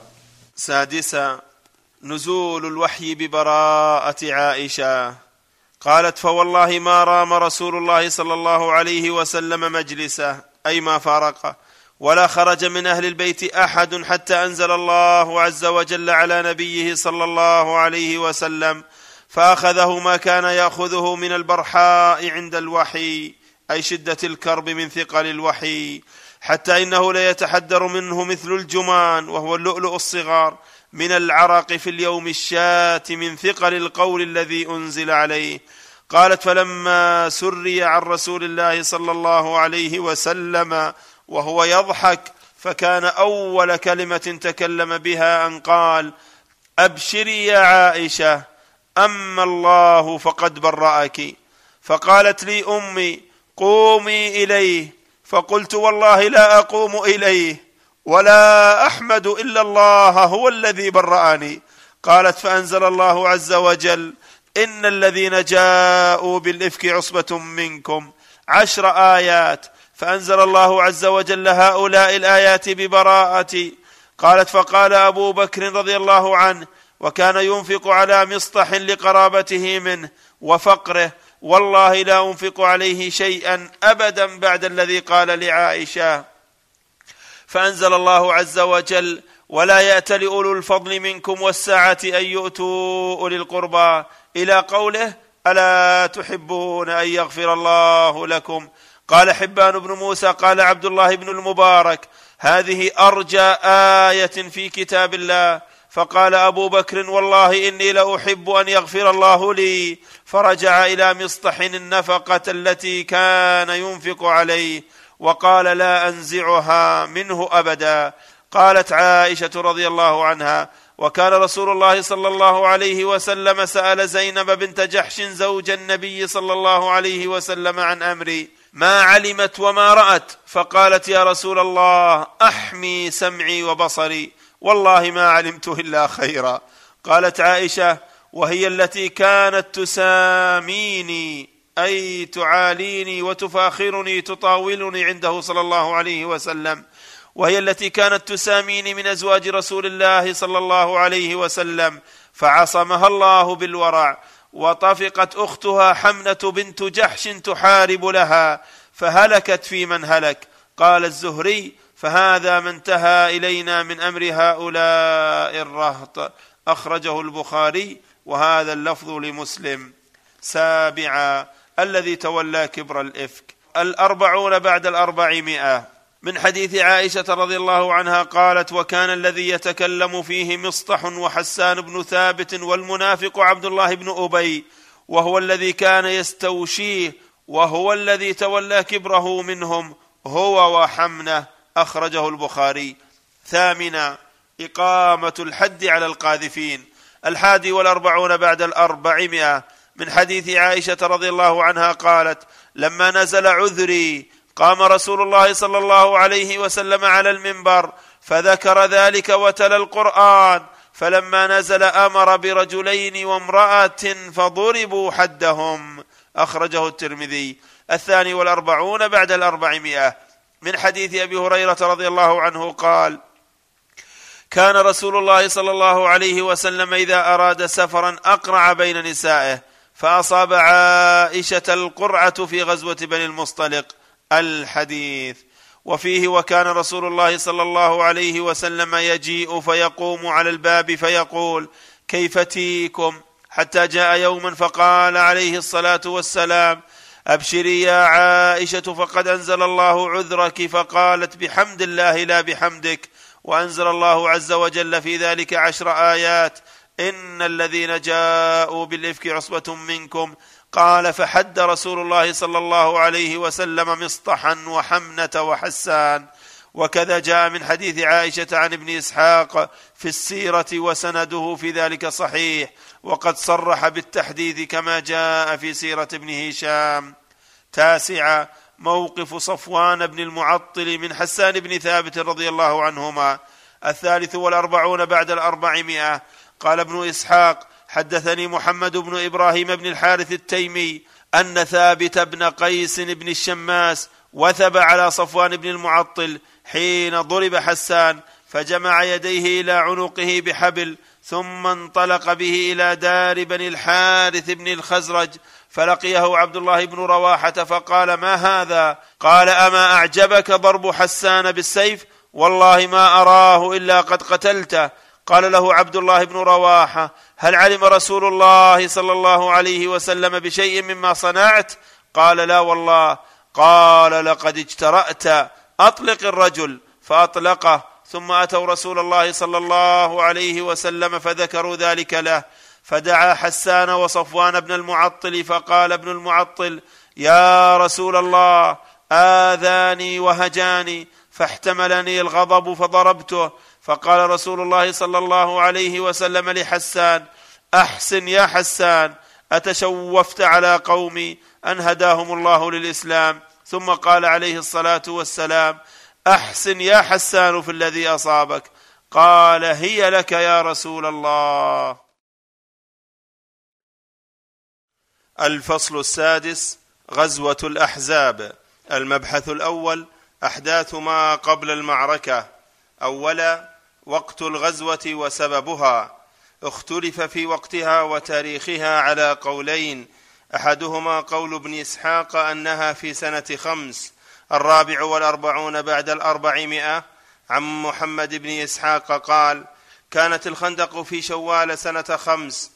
سادسا نزول الوحي ببراءة عائشة. قالت فوالله ما رام رسول الله صلى الله عليه وسلم مجلسه أي ما فارقه ولا خرج من أهل البيت أحد حتى أنزل الله عز وجل على نبيه صلى الله عليه وسلم فأخذه ما كان يأخذه من البرحاء عند الوحي أي شدة الكرب من ثقل الوحي. حتى إنه ليتحدر منه مثل الجمان وهو اللؤلؤ الصغار. من العرق في اليوم الشات من ثقل القول الذي أنزل عليه. قالت فلما سري عن رسول الله صلى الله عليه وسلم وهو يضحك فكان أول كلمة تكلم بها أن قال أبشري يا عائشة أما الله فقد برأك فقالت لي أمي قومي إليه فقلت والله لا أقوم إليه ولا أحمد إلا الله هو الذي برأني. قالت فأنزل الله عز وجل إن الذين جاءوا بالإفك عصبة منكم. عشر آيات فأنزل الله عز وجل هؤلاء الآيات ببراءتي قالت فقال أبو بكر رضي الله عنه وكان ينفق على مصطح لقرابته منه وفقره والله لا أنفق عليه شيئا أبدا بعد الذي قال لعائشة. فأنزل الله عز وجل ولا يأت لأولو الفضل منكم والسعه أن يؤتوا أولي القربى إلى قوله ألا تحبون أن يغفر الله لكم؟ قال حبان بن موسى قال عبد الله بن المبارك هذه أرجى آية في كتاب الله. فقال أبو بكر والله إني لأحب أن يغفر الله لي. فرجع إلى مصطح النفقة التي كان ينفق عليه. وقال لا أنزعها منه أبدا. قالت عائشة رضي الله عنها وكان رسول الله صلى الله عليه وسلم سأل زينب بنت جحش زوج النبي صلى الله عليه وسلم عن أمري ما علمت وما رأت؟ فقالت يا رسول الله أحمي سمعي وبصري والله ما علمت إلا خيرا. قالت عائشة وهي التي كانت تساميني. أي تعاليني وتفاخرني تطاولني عنده صلى الله عليه وسلم. وهي التي كانت تساميني من أزواج رسول الله صلى الله عليه وسلم. فعصمها الله بالورع وطفقت أختها حمنة بنت جحش تحارب لها. فهلكت في من هلك. قال الزهري فهذا ما انتهى إلينا من أمر هؤلاء الرهط. أخرجه البخاري وهذا اللفظ لمسلم. سابعا الذي تولى كبر الإفك. الأربعون بعد الأربعمائة. من حديث عائشة رضي الله عنها قالت وكان الذي يتكلم فيه مصطح وحسان بن ثابت والمنافق عبد الله بن أبي وهو الذي كان يستوشيه وهو الذي تولى كبره منهم هو وحمنة. أخرجه البخاري. ثامنا إقامة الحد على القاذفين. الحادي والأربعون بعد الأربعمائة. من حديث عائشة رضي الله عنها قالت لما نزل عذري قام رسول الله صلى الله عليه وسلم على المنبر فذكر ذلك وتلا القرآن فلما نزل أمر برجلين وامرأة فضربوا حدهم. أخرجه الترمذي. الثاني والأربعون بعد الأربعمائة. من حديث أبي هريرة رضي الله عنه قال كان رسول الله صلى الله عليه وسلم إذا أراد سفرا أقرع بين نسائه فأصاب عائشة القرعة في غزوة بني المصطلق الحديث. وفيه وكان رسول الله صلى الله عليه وسلم يجيء فيقوم على الباب فيقول كيف تيكم؟ حتى جاء يوما فقال عليه الصلاة والسلام أبشري يا عائشة فقد أنزل الله عذرك فقالت بحمد الله لا بحمدك وأنزل الله عز وجل في ذلك عشر آيات إن الذين جاءوا بالإفك عصبة منكم قال فحد رسول الله صلى الله عليه وسلم مصطحا وحمنة وحسان. وكذا جاء من حديث عائشة عن ابن إسحاق في السيرة وسنده في ذلك صحيح وقد صرح بالتحديد كما جاء في سيرة ابن هشام. تاسعا موقف صفوان بن المعطل من حسان بن ثابت رضي الله عنهما. الثالث والأربعون بعد الأربعمائة قال ابن إسحاق حدثني محمد بن إبراهيم بن الحارث التيمي أن ثابت بن قيس بن الشماس وثب على صفوان بن المعطل حين ضرب حسان فجمع يديه إلى عنقه بحبل ثم انطلق به إلى دار بني الحارث بن الخزرج فلقيه عبد الله بن رواحة فقال ما هذا؟ قال أما أعجبك ضرب حسان بالسيف؟ والله ما أراه إلا قد قتلته. قال له عبد الله بن رواحة هل علم رسول الله صلى الله عليه وسلم بشيء مما صنعت؟ قال لا والله. قال لقد اجترأت أطلق الرجل فأطلقه ثم أتوا رسول الله صلى الله عليه وسلم فذكروا ذلك له. فدعا حسان وصفوان بن المعطل فقال ابن المعطل يا رسول الله آذاني وهجاني فاحتملني الغضب فضربته. فقال رسول الله صلى الله عليه وسلم لحسان أحسن يا حسان أتشوفت على قومي أن هداهم الله للإسلام؟ ثم قال عليه الصلاة والسلام أحسن يا حسان في الذي أصابك. قال هي لك يا رسول الله. الفصل السادس غزوة الأحزاب. المبحث الأول أحداث ما قبل المعركة. أولا وقت الغزوة وسببها. اختلف في وقتها وتاريخها على قولين. أحدهما قول ابن إسحاق أنها في سنة خمس الرابع والأربعون بعد الأربعمائة. عن محمد بن إسحاق قال كانت الخندق في شوال سنة خمس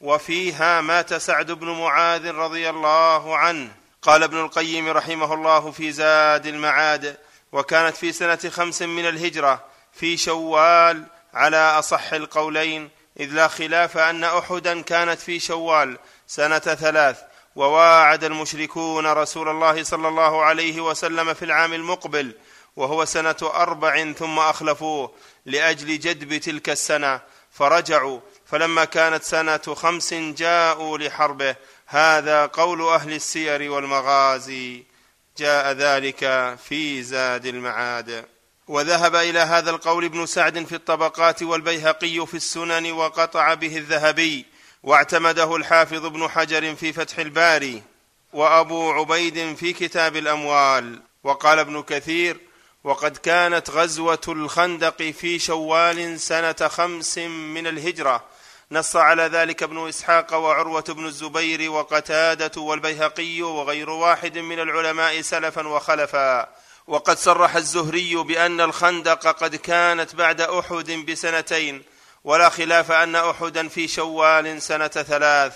وفيها مات سعد بن معاذ رضي الله عنه. قال ابن القيم رحمه الله في زاد المعاد وكانت في سنة خمس من الهجرة. في شوال على أصح القولين إذ لا خلاف أن أحدا كانت في شوال سنة ثلاث وواعد المشركون رسول الله صلى الله عليه وسلم في العام المقبل وهو سنة أربع ثم أخلفوه لأجل جدب تلك السنة فرجعوا فلما كانت سنة خمس جاءوا لحربه هذا قول أهل السير والمغازي جاء ذلك في زاد المعاد. وذهب إلى هذا القول ابن سعد في الطبقات والبيهقي في السنن وقطع به الذهبي واعتمده الحافظ ابن حجر في فتح الباري وأبو عبيد في كتاب الأموال. وقال ابن كثير وقد كانت غزوة الخندق في شوال سنة خمس من الهجرة نص على ذلك ابن إسحاق وعروة بن الزبير وقتادة والبيهقي وغير واحد من العلماء سلفا وخلفا. وقد صرح الزهري بأن الخندق قد كانت بعد أحد بسنتين ولا خلاف أن أحدا في شوال سنة ثلاث.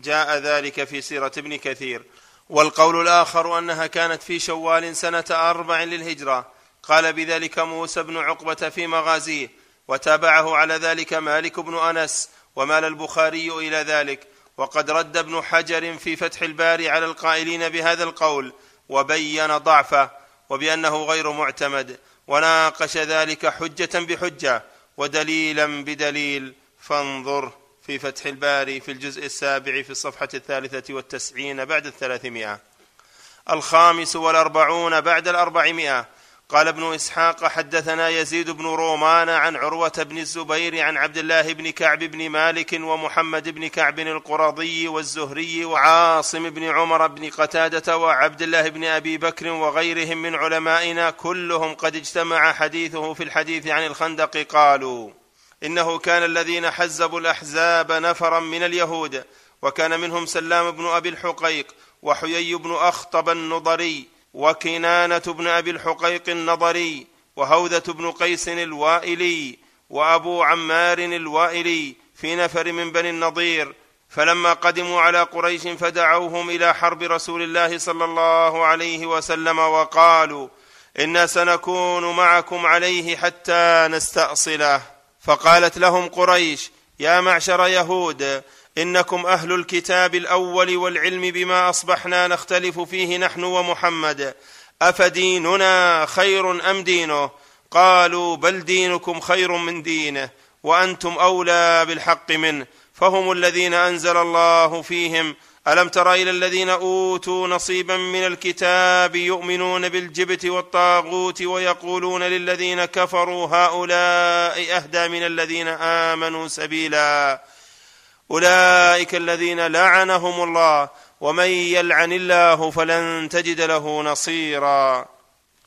جاء ذلك في سيرة ابن كثير. والقول الآخر أنها كانت في شوال سنة أربع للهجرة. قال بذلك موسى بن عقبة في مغازيه وتابعه على ذلك مالك بن أنس ومال البخاري إلى ذلك. وقد رد ابن حجر في فتح الباري على القائلين بهذا القول وبين ضعفه. وبأنه غير معتمد وناقش ذلك حجة بحجة ودليلا بدليل فانظر في فتح الباري في الجزء السابع في الصفحة الثالثة والتسعين بعد الثلاثمائة. الخامس والأربعون بعد الأربعمائة. قال ابن إسحاق حدثنا يزيد بن رومان عن عروة بن الزبير عن عبد الله بن كعب بن مالك ومحمد بن كعب القرظي والزهري وعاصم بن عمر بن قتادة وعبد الله بن أبي بكر وغيرهم من علمائنا كلهم قد اجتمع حديثه في الحديث عن الخندق قالوا إنه كان الذين حزبوا الأحزاب نفرا من اليهود وكان منهم سلام بن أبي الحقيق وحيي بن أخطب النضري وكنانة بن أبي الحقيق النضري وهوذه بن قيس الوائلي وأبو عمار الوائلي في نفر من بني النضير. فلما قدموا على قريش فدعوهم إلى حرب رسول الله صلى الله عليه وسلم وقالوا أنا سنكون معكم عليه حتى نستأصله. فقالت لهم قريش يا معشر يهود إنكم أهل الكتاب الأول والعلم بما أصبحنا نختلف فيه نحن ومحمد. أفديننا خير أم دينه؟ قالوا بل دينكم خير من دينه وأنتم أولى بالحق منه فهم الذين أنزل الله فيهم. ألم تر إلى الذين أوتوا نصيبا من الكتاب يؤمنون بالجبت والطاغوت ويقولون للذين كفروا هؤلاء أهدى من الذين آمنوا سبيلا؟ أولئك الذين لعنهم الله ومن يلعن الله فلن تجد له نصيرا.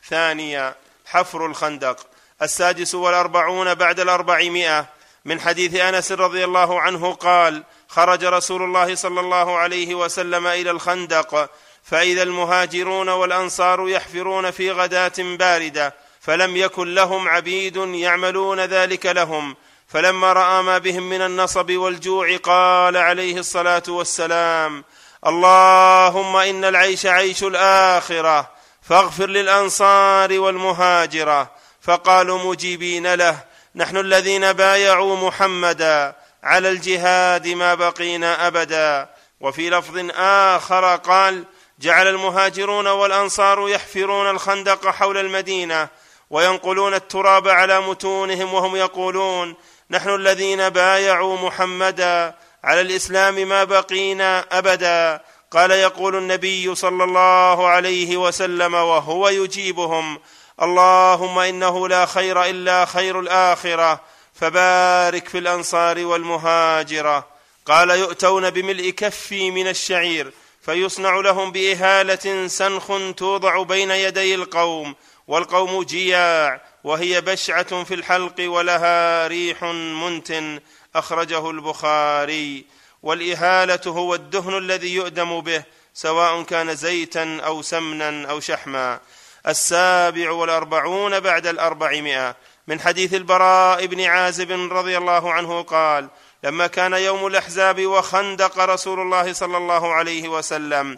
ثانيا حفر الخندق. السادس والأربعون بعد الأربعمائة. من حديث أنس رضي الله عنه قال خرج رسول الله صلى الله عليه وسلم إلى الخندق فإذا المهاجرون والأنصار يحفرون في غداة باردة فلم يكن لهم عبيد يعملون ذلك لهم. فلما رأى ما بهم من النصب والجوع قال عليه الصلاة والسلام اللهم إن العيش عيش الآخرة فاغفر للأنصار والمهاجرة. فقالوا مجيبين له نحن الذين بايعوا محمدا على الجهاد ما بقينا أبدا. وفي لفظ آخر قال جعل المهاجرون والأنصار يحفرون الخندق حول المدينة وينقلون التراب على متونهم وهم يقولون نحن الذين بايعوا محمدا على الإسلام ما بقينا أبدا. قال يقول النبي صلى الله عليه وسلم وهو يجيبهم اللهم إنه لا خير إلا خير الآخرة فبارك في الأنصار والمهاجرة. قال يؤتون بملء كفي من الشعير فيصنع لهم بإهالة سنخ توضع بين يدي القوم والقوم جياع. وهي بشعة في الحلق ولها ريح منتن أخرجه البخاري. والإهالة هو الدهن الذي يؤدم به سواء كان زيتا أو سمنا أو شحما. السابع والأربعون بعد الأربعمائة. من حديث البراء بن عازب رضي الله عنه قال لما كان يوم الأحزاب وخندق رسول الله صلى الله عليه وسلم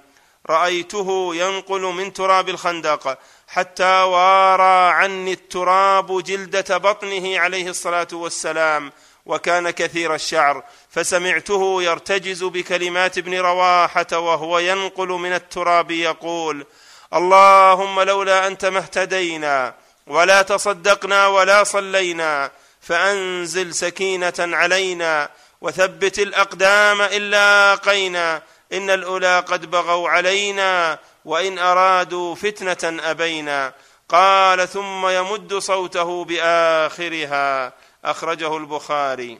رأيته ينقل من تراب الخندق حتى وارى عني التراب جلدة بطنه عليه الصلاة والسلام وكان كثير الشعر فسمعته يرتجز بكلمات ابن رواحة وهو ينقل من التراب يقول اللهم لولا أنت ما اهتدينا ولا تصدقنا ولا صلينا فأنزل سكينة علينا وثبت الأقدام ان لاقينا إن الأولى قد بغوا علينا وإن أرادوا فتنة أبينا. قال ثم يمد صوته بآخرها. أخرجه البخاري.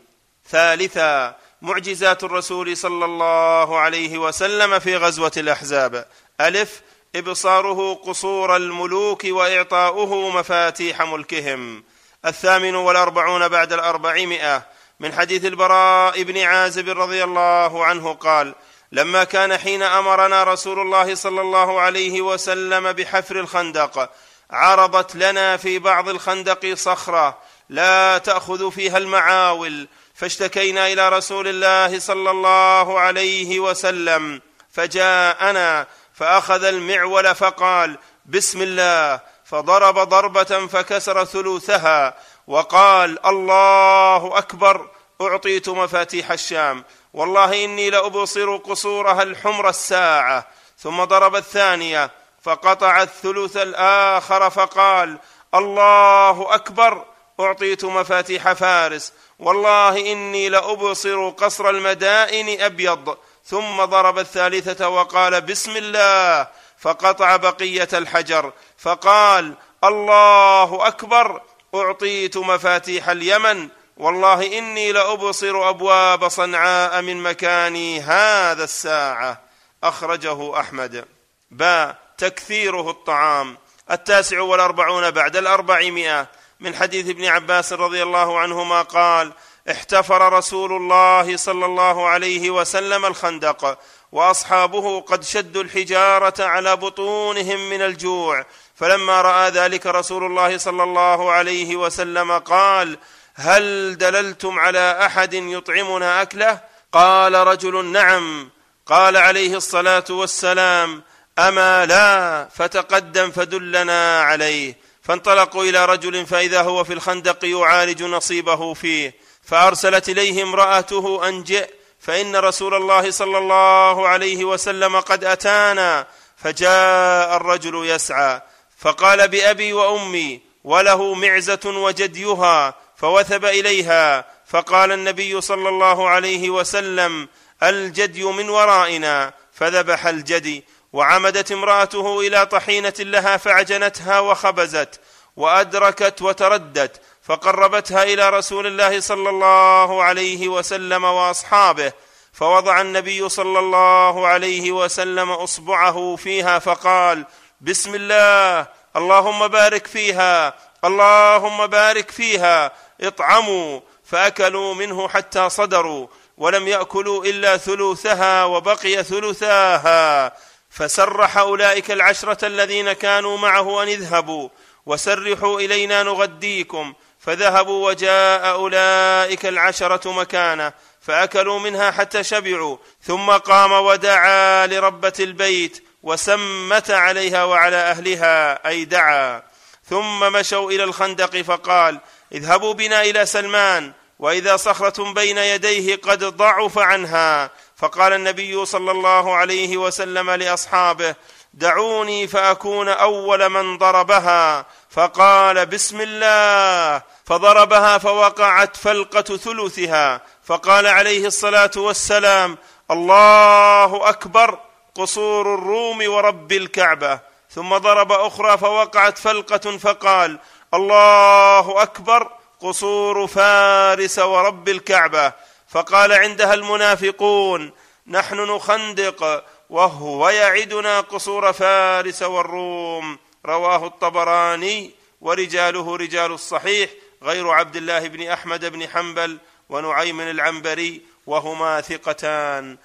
ثالثا معجزات الرسول صلى الله عليه وسلم في غزوة الأحزاب. ألف إبصاره قصور الملوك وإعطاؤه مفاتيح ملكهم. الثامن والأربعون بعد الأربعمائة. من حديث البراء بن عازب رضي الله عنه قال لما كان حين أمرنا رسول الله صلى الله عليه وسلم بحفر الخندق عرضت لنا في بعض الخندق صخرة لا تأخذ فيها المعاول فاشتكينا إلى رسول الله صلى الله عليه وسلم فجاءنا فأخذ المعول فقال بسم الله. فضرب ضربة فكسر ثلثها وقال الله أكبر أعطيت مفاتيح الشام. والله إني لأبصر قصورها الحمر الساعة ثم ضرب الثانية فقطع الثلث الآخر فقال الله أكبر أعطيت مفاتيح فارس والله إني لأبصر قصر المدائن أبيض ثم ضرب الثالثة وقال بسم الله فقطع بقية الحجر فقال الله أكبر أعطيت مفاتيح اليمن والله إني لأبصر أبواب صنعاء من مكاني هذا الساعة. أخرجه أحمد. با تكثيره الطعام. التاسع والأربعون بعد الأربعمائة. من حديث ابن عباس رضي الله عنهما قال احتفر رسول الله صلى الله عليه وسلم الخندق وأصحابه قد شدوا الحجارة على بطونهم من الجوع. فلما رأى ذلك رسول الله صلى الله عليه وسلم قال هل دللتم على أحد يطعمنا أكله؟ قال رجل نعم. قال عليه الصلاة والسلام أما لا فتقدم فدلنا عليه. فانطلقوا إلى رجل فإذا هو في الخندق يعالج نصيبه فيه. فأرسلت إليه امرأته ان جئ فإن رسول الله صلى الله عليه وسلم قد أتانا. فجاء الرجل يسعى فقال بأبي وأمي وله معزة وجديها. فوثب إليها فقال النبي صلى الله عليه وسلم الجدي من ورائنا. فذبح الجدي وعمدت امرأته إلى طحينة لها فعجنتها وخبزت وأدركت وتردت فقربتها إلى رسول الله صلى الله عليه وسلم وأصحابه. فوضع النبي صلى الله عليه وسلم أصبعه فيها فقال بسم الله اللهم بارك فيها اللهم بارك فيها. اطعموا فاكلوا منه حتى صدروا ولم ياكلوا الا ثلثها وبقي ثلثاها فسرح اولئك العشره الذين كانوا معه ان اذهبوا وسرحوا الينا نغديكم فذهبوا وجاء اولئك العشره مكانه فاكلوا منها حتى شبعوا ثم قام ودعا لربة البيت وسمت عليها وعلى اهلها اي دعا ثم مشوا إلى الخندق فقال اذهبوا بنا إلى سلمان وإذا صخرة بين يديه قد ضعف عنها. فقال النبي صلى الله عليه وسلم لأصحابه دعوني فأكون أول من ضربها. فقال بسم الله. فضربها فوقعت فلقة ثلثها. فقال عليه الصلاة والسلام الله أكبر قصور الروم ورب الكعبة. ثم ضرب أخرى فوقعت فلقة فقال الله أكبر قصور فارس ورب الكعبة. فقال عندها المنافقون نحن نخندق وهو يعدنا قصور فارس والروم. رواه الطبراني ورجاله رجال الصحيح غير عبد الله بن أحمد بن حنبل ونعيم العنبري وهما ثقتان.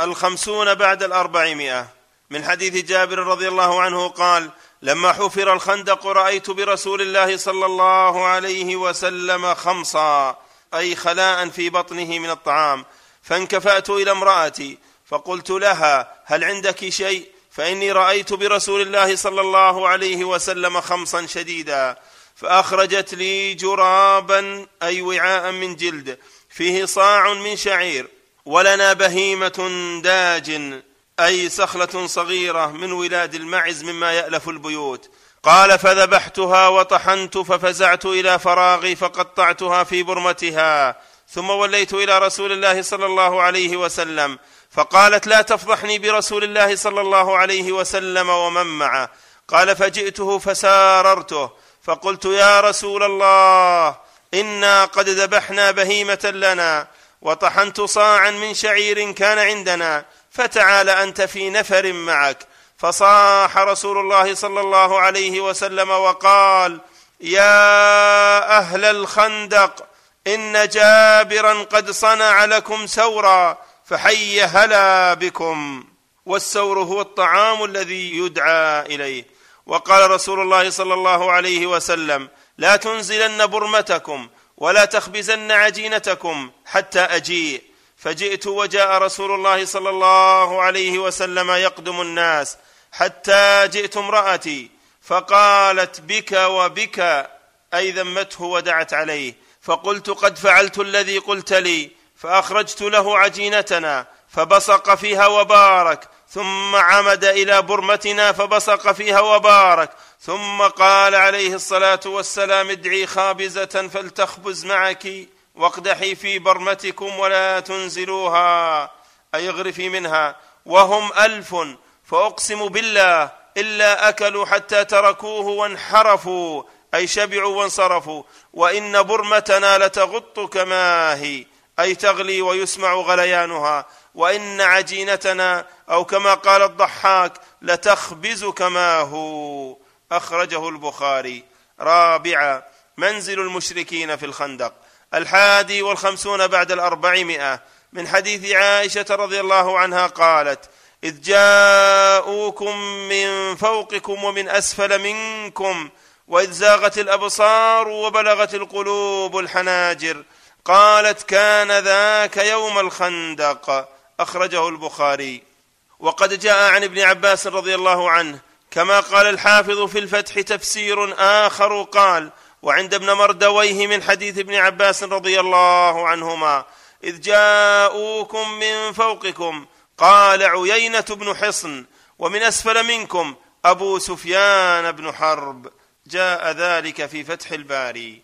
الخمسون بعد الأربعمائة. من حديث جابر رضي الله عنه قال لما حفر الخندق رأيت برسول الله صلى الله عليه وسلم خمصا أي خلاء في بطنه من الطعام. فانكفأت إلى امرأتي فقلت لها هل عندك شيء؟ فإني رأيت برسول الله صلى الله عليه وسلم خمصا شديدا. فأخرجت لي جرابا أي وعاء من جلد فيه صاع من شعير ولنا بهيمة داج. أي سخلة صغيرة من ولاد المعز مما يألف البيوت. قال فذبحتها وطحنت ففزعت إلى فراغي فقطعتها في برمتها. ثم وليت إلى رسول الله صلى الله عليه وسلم. فقالت لا تفضحني برسول الله صلى الله عليه وسلم ومن معه. قال فجئته فساررته. فقلت يا رسول الله إنا قد ذبحنا بهيمة لنا وطحنت صاعا من شعير كان عندنا. فتعال أنت في نفر معك. فصاح رسول الله صلى الله عليه وسلم وقال يا أهل الخندق إن جابرا قد صنع لكم سورا فحي هلا بكم. والسور هو الطعام الذي يدعى إليه. وقال رسول الله صلى الله عليه وسلم لا تنزلن برمتكم ولا تخبزن عجينتكم حتى أجيء. فجئت وجاء رسول الله صلى الله عليه وسلم يقدم الناس حتى جئت امرأتي فقالت بك وبك أي ذمته ودعت عليه. فقلت قد فعلت الذي قلت لي فأخرجت له عجينتنا فبصق فيها وبارك ثم عمد إلى برمتنا فبصق فيها وبارك ثم قال عليه الصلاة والسلام ادعي خابزة فلتخبز معك. واقدحي في برمتكم ولا تنزلوها أي اغرفي منها. وهم ألف فاقسم بالله إلا أكلوا حتى تركوه وانحرفوا أي شبعوا وانصرفوا. وإن برمتنا لتغط كما هي أي تغلي ويسمع غليانها. وإن عجينتنا أو كما قال الضحاك لتخبز كما هو أخرجه البخاري. رابعا منزل المشركين في الخندق. الحادي والخمسون بعد الأربعمائة. من حديث عائشة رضي الله عنها قالت إذ جاءوكم من فوقكم ومن أسفل منكم وإذ زاغت الأبصار وبلغت القلوب الحناجر قالت كان ذاك يوم الخندق. أخرجه البخاري. وقد جاء عن ابن عباس رضي الله عنه كما قال الحافظ في الفتح تفسير آخر قال وعند ابن مردويه من حديث ابن عباس رضي الله عنهما إذ جاءوكم من فوقكم قال عيينة بن حصن ومن أسفل منكم أبو سفيان بن حرب جاء ذلك في فتح الباري.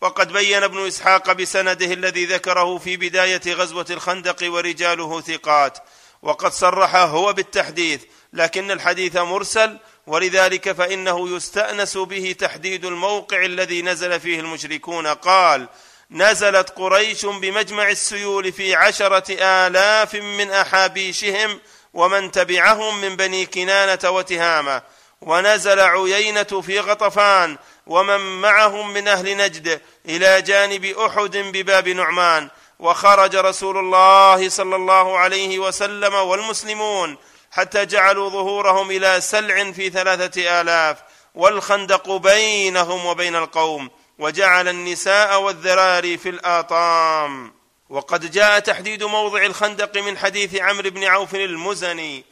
وقد بين ابن إسحاق بسنده الذي ذكره في بداية غزوة الخندق ورجاله ثقات وقد صرح هو بالتحديث لكن الحديث مرسل ولذلك فإنه يستأنس به تحديد الموقع الذي نزل فيه المشركون. قال نزلت قريش بمجمع السيول في عشرة آلاف من أحابيشهم ومن تبعهم من بني كنانة وتهامة. ونزل عيينة في غطفان ومن معهم من أهل نجد إلى جانب أحد بباب نعمان. وخرج رسول الله صلى الله عليه وسلم والمسلمون حتى جعلوا ظهورهم إلى سلع في ثلاثة آلاف والخندق بينهم وبين القوم وجعل النساء والذراري في الآطام. وقد جاء تحديد موضع الخندق من حديث عمرو بن عوف المزني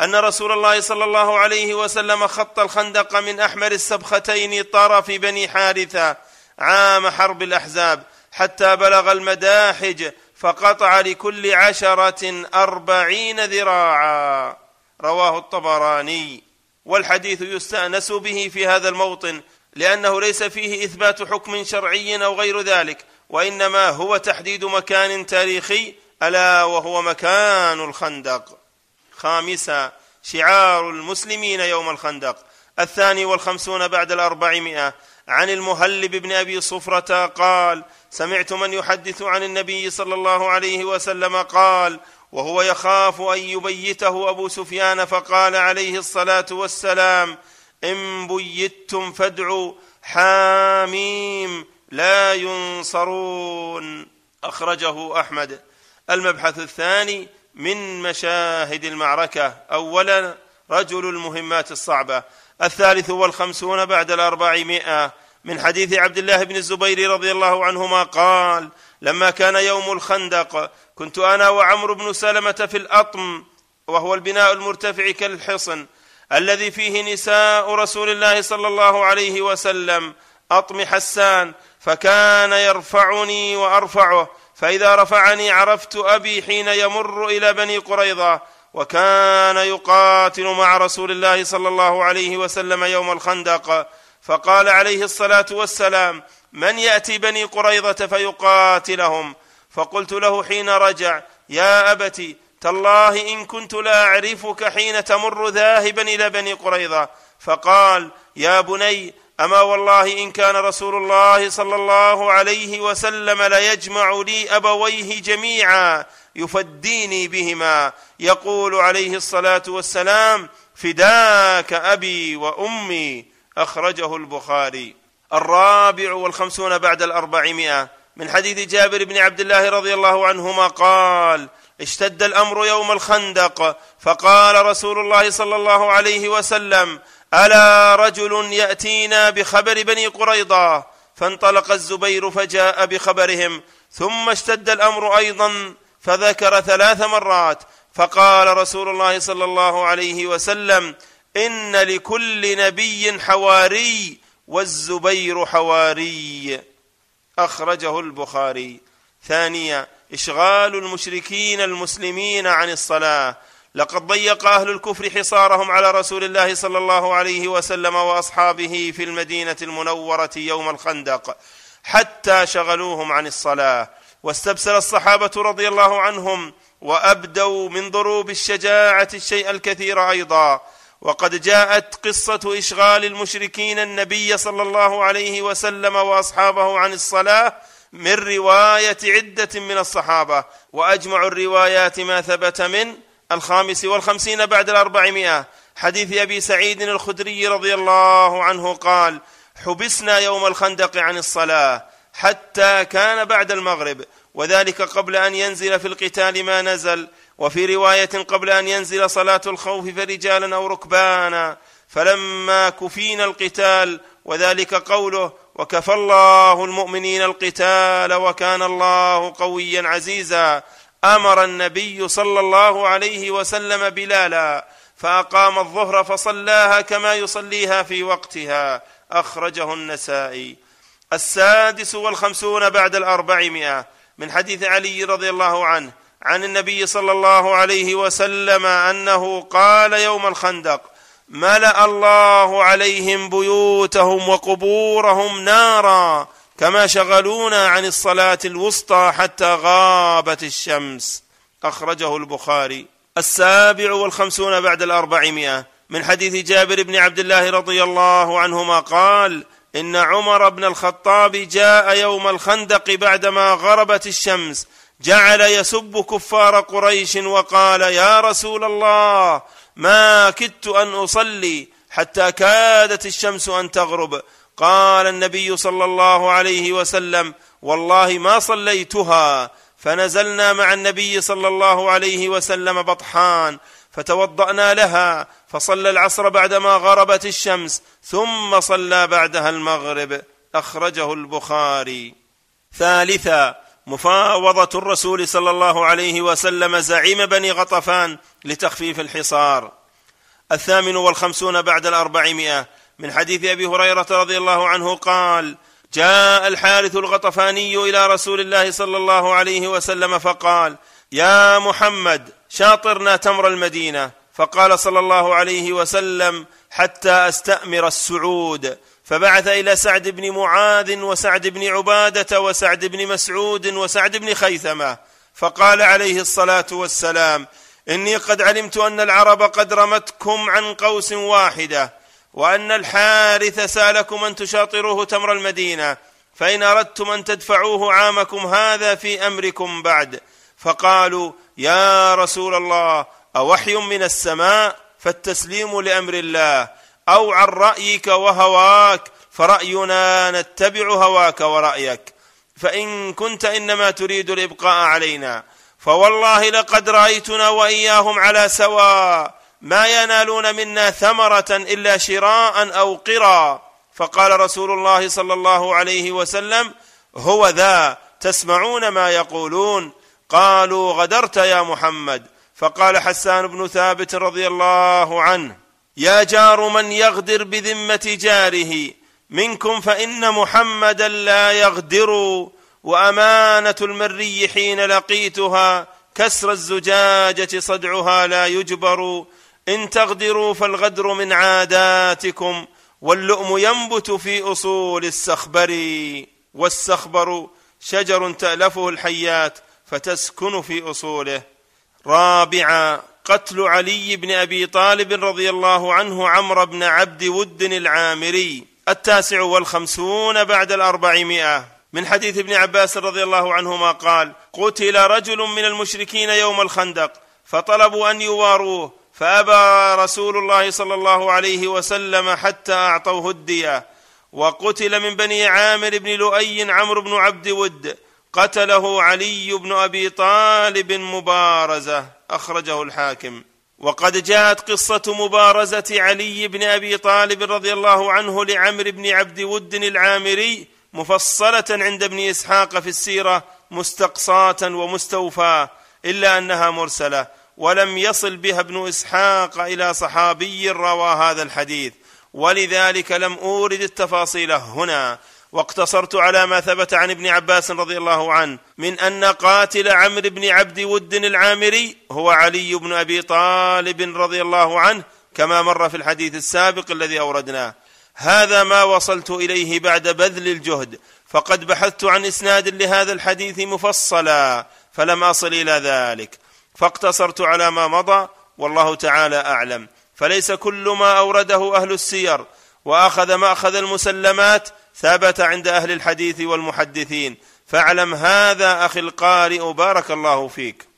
أن رسول الله صلى الله عليه وسلم خط الخندق من أحمر السبختين طرف بني حارثة عام حرب الأحزاب حتى بلغ المداحج فقطع لكل عشرة أربعين ذراعا. رواه الطبراني. والحديث يستأنس به في هذا الموطن لأنه ليس فيه إثبات حكم شرعي أو غير ذلك وإنما هو تحديد مكان تاريخي ألا وهو مكان الخندق. خامسا شعار المسلمين يوم الخندق. الثاني والخمسون بعد الأربعمائة. عن المهلب بن أبي صفرة قال سمعت من يحدث عن النبي صلى الله عليه وسلم قال وهو يخاف أن يبيته أبو سفيان فقال عليه الصلاة والسلام إن بيتم فادعوا حاميم لا ينصرون. أخرجه أحمد. المبحث الثاني من مشاهد المعركة. اولا رجل المهمات الصعبة. الثالث والخمسون بعد الأربعمائة. من حديث عبد الله بن الزبير رضي الله عنهما قال لما كان يوم الخندق كنت أنا وعمرو بن سلمة في الأطم وهو البناء المرتفع كالحصن الذي فيه نساء رسول الله صلى الله عليه وسلم أطم حسان فكان يرفعني وأرفعه فإذا رفعني عرفت أبي حين يمر إلى بني قريظة. وكان يقاتل مع رسول الله صلى الله عليه وسلم يوم الخندق فقال عليه الصلاة والسلام من يأتي بني قريظة فيقاتلهم؟ فقلت له حين رجع يا ابت تالله إن كنت لا أعرفك حين تمر ذاهبا إلى بني قريظة. فقال يا بني أما والله إن كان رسول الله صلى الله عليه وسلم ليجمع لي أبويه جميعا يفديني بهما. يقول عليه الصلاة والسلام فداك أبي وأمي أخرجه البخاري. الرابع والخمسون بعد الأربعمائة. من حديث جابر بن عبد الله رضي الله عنهما قال اشتد الأمر يوم الخندق. فقال رسول الله صلى الله عليه وسلم ألا رجل يأتينا بخبر بني قريضة؟ فانطلق الزبير فجاء بخبرهم. ثم اشتد الأمر أيضا. فذكر ثلاث مرات. فقال رسول الله صلى الله عليه وسلم إن لكل نبي حواري والزبير حواري. أخرجه البخاري. ثانيا إشغال المشركين المسلمين عن الصلاة. لقد ضيق أهل الكفر حصارهم على رسول الله صلى الله عليه وسلم وأصحابه في المدينة المنورة يوم الخندق حتى شغلوهم عن الصلاة. واستبسل الصحابة رضي الله عنهم وأبدوا من ضروب الشجاعة الشيء الكثير أيضا. وقد جاءت قصة إشغال المشركين النبي صلى الله عليه وسلم وأصحابه عن الصلاة من رواية عدة من الصحابة. وأجمع الروايات ما ثبت من الخامس والخمسين بعد الأربعمائة. حديث أبي سعيد الخدري رضي الله عنه قال حبسنا يوم الخندق عن الصلاة. حتى كان بعد المغرب وذلك قبل أن ينزل في القتال ما نزل وفي رواية قبل أن ينزل صلاة الخوف فرجالا أو ركبانا. فلما كفينا القتال وذلك قوله وكفى الله المؤمنين القتال وكان الله قويا عزيزا أمر النبي صلى الله عليه وسلم بلالا فأقام الظهر فصلاها كما يصليها في وقتها. أخرجه النسائي. السادس والخمسون بعد الأربعمائة من حديث علي رضي الله عنه عن النبي صلى الله عليه وسلم أنه قال يوم الخندق ملأ الله عليهم بيوتهم وقبورهم نارا كما شغلونا عن الصلاة الوسطى حتى غابت الشمس. أخرجه البخاري. السابع والخمسون بعد الأربعمائة من حديث جابر بن عبد الله رضي الله عنهما قال إن عمر بن الخطاب جاء يوم الخندق بعدما غربت الشمس جعل يسب كفار قريش وقال يا رسول الله ما كدت أن أصلي حتى كادت الشمس أن تغرب قال النبي صلى الله عليه وسلم والله ما صليتها فنزلنا مع النبي صلى الله عليه وسلم بطحان فتوضأنا لها فصلى العصر بعدما غربت الشمس ثم صلى بعدها المغرب أخرجه البخاري. ثالثا مفاوضة الرسول صلى الله عليه وسلم زعيم بني غطفان لتخفيف الحصار. الثامن والخمسون بعد الأربعمائة من حديث أبي هريرة رضي الله عنه قال جاء الحارث الغطفاني إلى رسول الله صلى الله عليه وسلم فقال يا محمد شاطرنا تمر المدينة. فقال صلى الله عليه وسلم حتى أستأمر السعود. فبعث إلى سعد بن معاذ وسعد بن عبادة وسعد بن مسعود وسعد بن خيثمة. فقال عليه الصلاة والسلام إني قد علمت أن العرب قد رمتكم عن قوس واحدة وأن الحارث سألكم أن تشاطروه تمر المدينة فإن أردتم أن تدفعوه عامكم هذا في أمركم بعد. فقالوا يا رسول الله أوحي من السماء فالتسليم لأمر الله أو عن رأيك وهواك فرأينا نتبع هواك ورأيك. فإن كنت إنما تريد الإبقاء علينا. فوالله لقد رأيتنا وإياهم على سواء. ما ينالون منا ثمرة إلا شراء أو قرا فقال رسول الله صلى الله عليه وسلم هو ذا تسمعون ما يقولون. قالوا غدرت يا محمد. فقال حسان بن ثابت رضي الله عنه يا جار من يغدر بذمة جاره منكم فإن محمدا لا يغدر وأمانة المري حين لقيتها كسر الزجاجة صدعها لا يجبر. إن تغدروا فالغدر من عاداتكم واللؤم ينبت في أصول السخبر. والسخبر شجر تألفه الحيات فتسكن في أصوله. رابعا قتل علي بن أبي طالب رضي الله عنه عمرو بن عبد ود العامري التاسع والخمسون بعد الأربعمائة. من حديث ابن عباس رضي الله عنهما قال قتل رجل من المشركين يوم الخندق فطلبوا أن يواروه فأبى رسول الله صلى الله عليه وسلم حتى أعطوه الدية. وقتل من بني عامر بن لؤي عمرو بن عبد ود قتله علي بن أبي طالب مبارزة أخرجه الحاكم. وقد جاءت قصة مبارزة علي بن أبي طالب رضي الله عنه لعمر بن عبد ود العامري مفصلة عند ابن إسحاق في السيرة مستقصاة ومستوفاه إلا أنها مرسلة. ولم يصل بها ابن إسحاق إلى صحابي روى هذا الحديث. ولذلك لم أورد التفاصيل هنا. واقتصرت على ما ثبت عن ابن عباس رضي الله عنه من أن قاتل عمرو بن عبد ود العامري هو علي بن أبي طالب رضي الله عنه كما مر في الحديث السابق الذي أوردناه. هذا ما وصلت إليه بعد بذل الجهد فقد بحثت عن إسناد لهذا الحديث مفصلا فلم أصل إلى ذلك. فاقتصرت على ما مضى والله تعالى أعلم. فليس كل ما أورده أهل السير وأخذ مأخذ المسلمات ثبت عند أهل الحديث والمحدثين. فاعلم هذا أخي القارئ بارك الله فيك.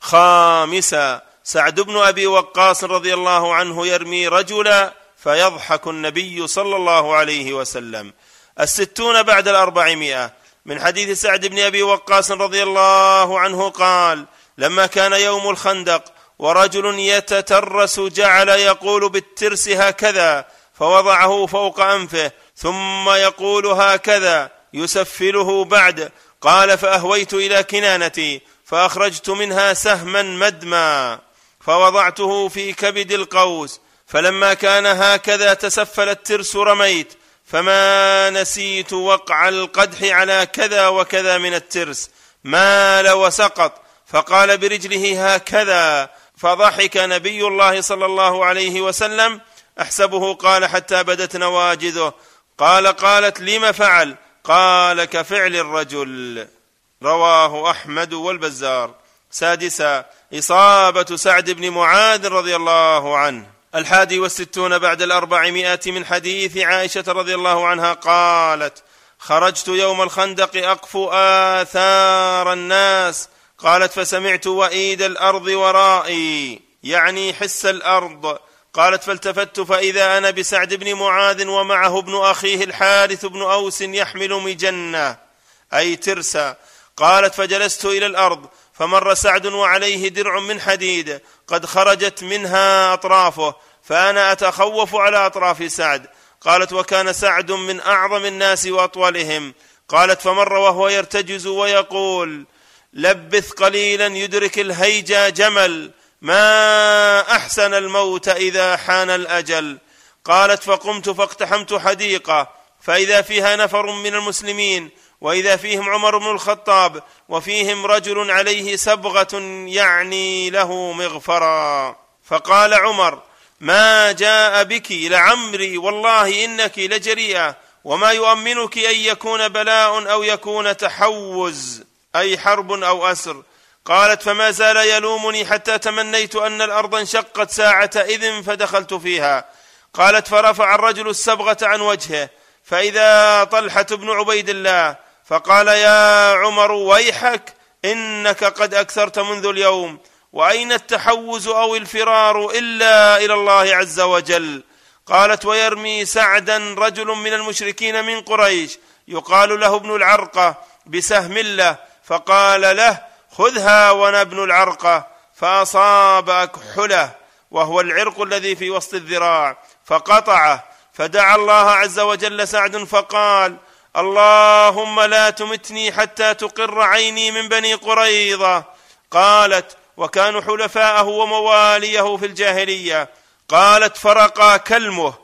خامسا سعد بن أبي وقاص رضي الله عنه يرمي رجلا فيضحك النبي صلى الله عليه وسلم. الستون بعد الأربعمائة. من حديث سعد بن أبي وقاص رضي الله عنه قال لما كان يوم الخندق ورجل يتترس جعل يقول بالترس هكذا فوضعه فوق أنفه ثم يقول هكذا يسفله بعد قال فأهويت إلى كنانتي فأخرجت منها سهما مدما فوضعته في كبد القوس فلما كان هكذا تسفل الترس رميت فما نسيت وقع القدح على كذا وكذا من الترس مال وسقط فقال برجله هكذا فضحك نبي الله صلى الله عليه وسلم أحسبه قال حتى بدت نواجذه. قال قالت لم فعل؟ قال كفعل الرجل. رواه أحمد والبزار. سادسا إصابة سعد بن معاذ رضي الله عنه. الحادي والستون بعد الأربعمائة من حديث عائشة رضي الله عنها قالت خرجت يوم الخندق أقفو آثار الناس. قالت فسمعت وإيد الأرض ورائي يعني حس الأرض. قالت فالتفت فإذا أنا بسعد بن معاذ ومعه ابن أخيه الحارث بن أوس يحمل مجنة أي ترسا قالت فجلست إلى الأرض فمر سعد وعليه درع من حديد قد خرجت منها أطرافه فأنا أتخوف على أطراف سعد. قالت وكان سعد من أعظم الناس وأطولهم. قالت فمر وهو يرتجز ويقول لبث قليلا يدرك الهيجا جمل. ما أحسن الموت إذا حان الأجل. قالت فقمت فاقتحمت حديقة فإذا فيها نفر من المسلمين وإذا فيهم عمر بن الخطاب وفيهم رجل عليه سبغة يعني له مغفرا فقال عمر ما جاء بك لعمري والله إنك لجريئة وما يؤمنك أن يكون بلاء أو يكون تحوز أي حرب أو أسر. قالت فما زال يلومني حتى تمنيت أن الأرض انشقت ساعة اذن فدخلت فيها. قالت فرفع الرجل السبغة عن وجهه فإذا طلحة بن عبيد الله فقال يا عمر ويحك إنك قد أكثرت منذ اليوم وأين التحوز أو الفرار إلا إلى الله عز وجل؟ قالت ويرمي سعدا رجل من المشركين من قريش يقال له ابن العرقة بسهم له فقال له خذها ونبن العرقه فأصاب أكحله وهو العرق الذي في وسط الذراع فقطعه فدعا الله عز وجل سعد فقال اللهم لا تمتني حتى تقر عيني من بني قريظة. قالت وكانوا حلفاءه ومواليه في الجاهلية. قالت فرقا كلمه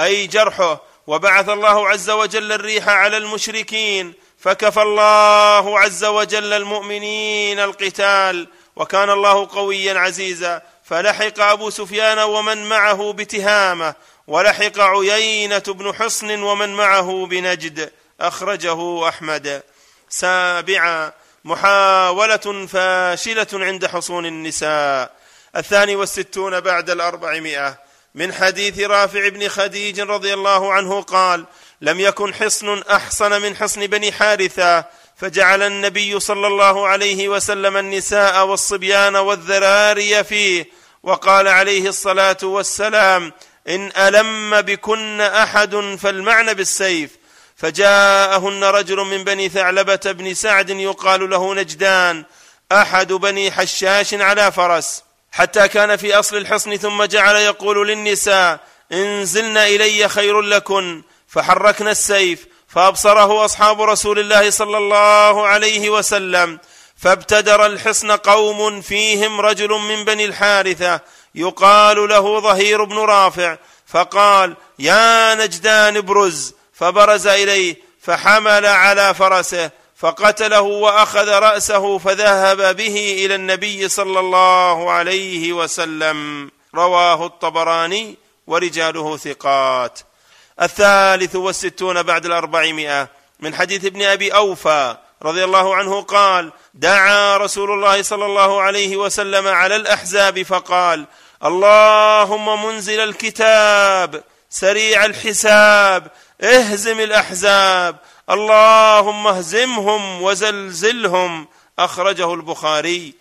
أي جرحه وبعث الله عز وجل الريح على المشركين. فكفى الله عز وجل المؤمنين القتال وكان الله قويا عزيزا فلحق أبو سفيان ومن معه بتهامة ولحق عيينة بن حصن ومن معه بنجد أخرجه أحمد سابعا محاولة فاشلة عند حصون النساء الثاني والستون بعد الأربعمائة من حديث رافع بن خديج رضي الله عنه قال لم يكن حصن احصن من حصن بني حارثة فجعل النبي صلى الله عليه وسلم النساء والصبيان والذراري فيه وقال عليه الصلاة والسلام إن ألم بكن أحد فالمعن بالسيف. فجاءهن رجل من بني ثعلبة بن سعد يقال له نجدان أحد بني حشاش على فرس. حتى كان في أصل الحصن ثم جعل يقول للنساء انزلن إلي خير لكن. فحركنا السيف فأبصره أصحاب رسول الله صلى الله عليه وسلم فابتدر الحصن قوم فيهم رجل من بني الحارثة يقال له ظهير بن رافع فقال يا نجدان ابرز. فبرز إليه فحمل على فرسه فقتله وأخذ رأسه فذهب به إلى النبي صلى الله عليه وسلم. رواه الطبراني ورجاله ثقات. الثالث والستون بعد الأربعمائة. من حديث ابن أبي أوفى رضي الله عنه قال دعا رسول الله صلى الله عليه وسلم على الأحزاب فقال اللهم منزل الكتاب سريع الحساب اهزم الأحزاب اللهم اهزمهم وزلزلهم. أخرجه البخاري.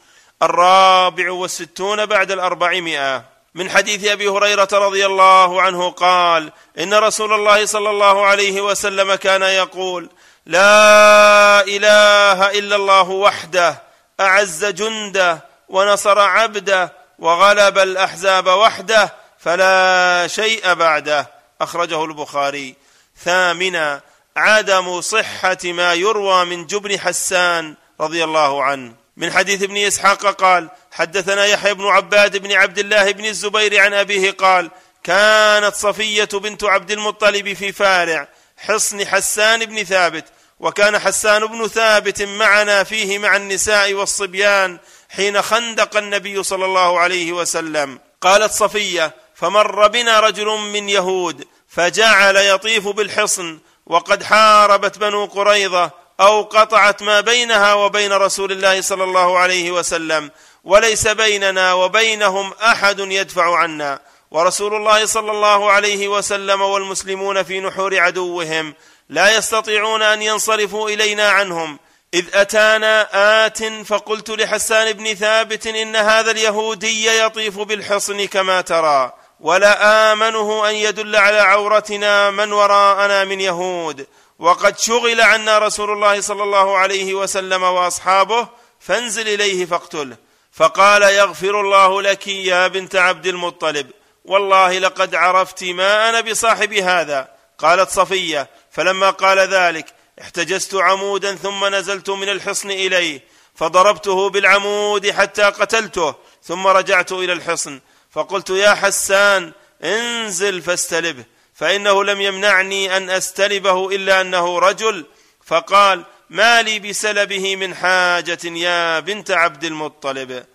الرابع والستون بعد الأربعمائة. من حديث أبي هريرة رضي الله عنه قال إن رسول الله صلى الله عليه وسلم كان يقول لا إله إلا الله وحده أعز جنده ونصر عبده وغلب الأحزاب وحده فلا شيء بعده أخرجه البخاري. ثامنا عدم صحة ما يروى من جبن حسان رضي الله عنه. من حديث ابن إسحاق قال حدثنا يحيى بن عباد بن عبد الله بن الزبير عن أبيه قال كانت صفية بنت عبد المطلب في فارع حصن حسان بن ثابت وكان حسان بن ثابت معنا فيه مع النساء والصبيان حين خندق النبي صلى الله عليه وسلم. قالت صفية فمر بنا رجل من يهود فجعل يطيف بالحصن وقد حاربت بنو قريظة أو قطعت ما بينها وبين رسول الله صلى الله عليه وسلم وليس بيننا وبينهم أحد يدفع عنا. ورسول الله صلى الله عليه وسلم والمسلمون في نحور عدوهم لا يستطيعون أن ينصرفوا إلينا عنهم. إذ أتانا آت فقلت لحسان بن ثابت إن هذا اليهودي يطيف بالحصن كما ترى ولا آمنه أن يدل على عورتنا من وراءنا من يهود. وقد شغل عنا رسول الله صلى الله عليه وسلم وأصحابه فانزل إليه فاقتله. فقال يغفر الله لك يا بنت عبد المطلب والله لقد عرفت ما أنا بصاحب هذا. قالت صفية فلما قال ذلك احتجزت عمودا ثم نزلت من الحصن إليه فضربته بالعمود حتى قتلته ثم رجعت إلى الحصن. فقلت يا حسان انزل فاستلبه فإنه لم يمنعني أن أستلبه إلا أنه رجل. فقال ما لي بسلبه من حاجة يا بنت عبد المطلب.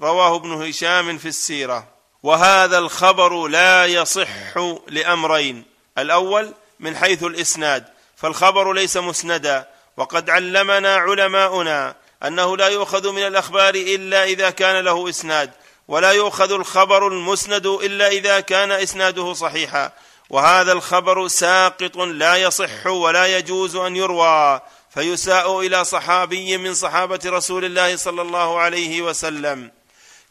رواه ابن هشام في السيرة. وهذا الخبر لا يصح لأمرين. الأول من حيث الإسناد. فالخبر ليس مسندا. وقد علمنا علماؤنا أنه لا يؤخذ من الأخبار إلا إذا كان له إسناد. ولا يؤخذ الخبر المسند إلا إذا كان إسناده صحيحا. وهذا الخبر ساقط لا يصح ولا يجوز أن يروى. فيساء إلى صحابي من صحابة رسول الله صلى الله عليه وسلم.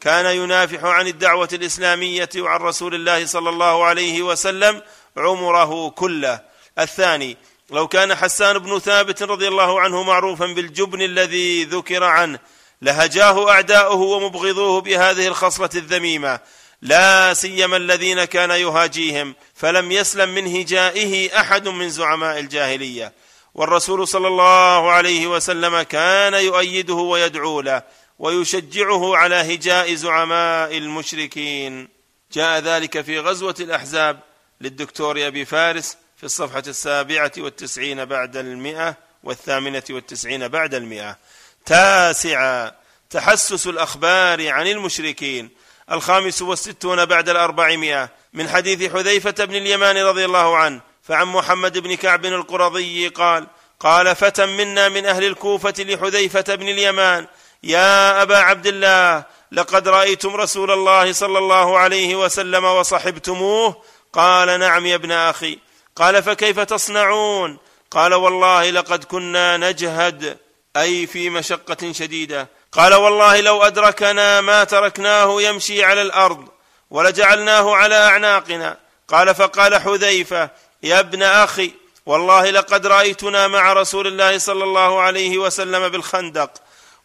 كان ينافح عن الدعوة الإسلامية وعن رسول الله صلى الله عليه وسلم عمره كله. الثاني لو كان حسان بن ثابت رضي الله عنه معروفا بالجبن الذي ذكر عنه لهجاه أعداؤه ومبغضوه بهذه الخصلة الذميمة. لا سيما الذين كان يهاجيهم فلم يسلم من هجائه أحد من زعماء الجاهلية. والرسول صلى الله عليه وسلم كان يؤيده ويدعو له ويشجعه على هجاء زعماء المشركين. جاء ذلك في غزوة الأحزاب للدكتور أبي فارس في الصفحة السابعة والتسعين بعد المئة والثامنة والتسعين بعد المئة. تاسعا تحسس الأخبار عن المشركين. الخامس والستون بعد الأربعمائة من حديث حذيفة بن اليمان رضي الله عنه فعن محمد بن كعب القرظي قال قال فتى منا من أهل الكوفة لحذيفة بن اليمان يا أبا عبد الله لقد رأيتم رسول الله صلى الله عليه وسلم وصحبتموه؟ قال نعم يا ابن أخي. قال فكيف تصنعون؟ قال والله لقد كنا نجهد أي في مشقة شديدة. قال والله لو أدركنا ما تركناه يمشي على الأرض ولجعلناه على أعناقنا. قال فقال حذيفة يا ابن أخي والله لقد رأيتنا مع رسول الله صلى الله عليه وسلم بالخندق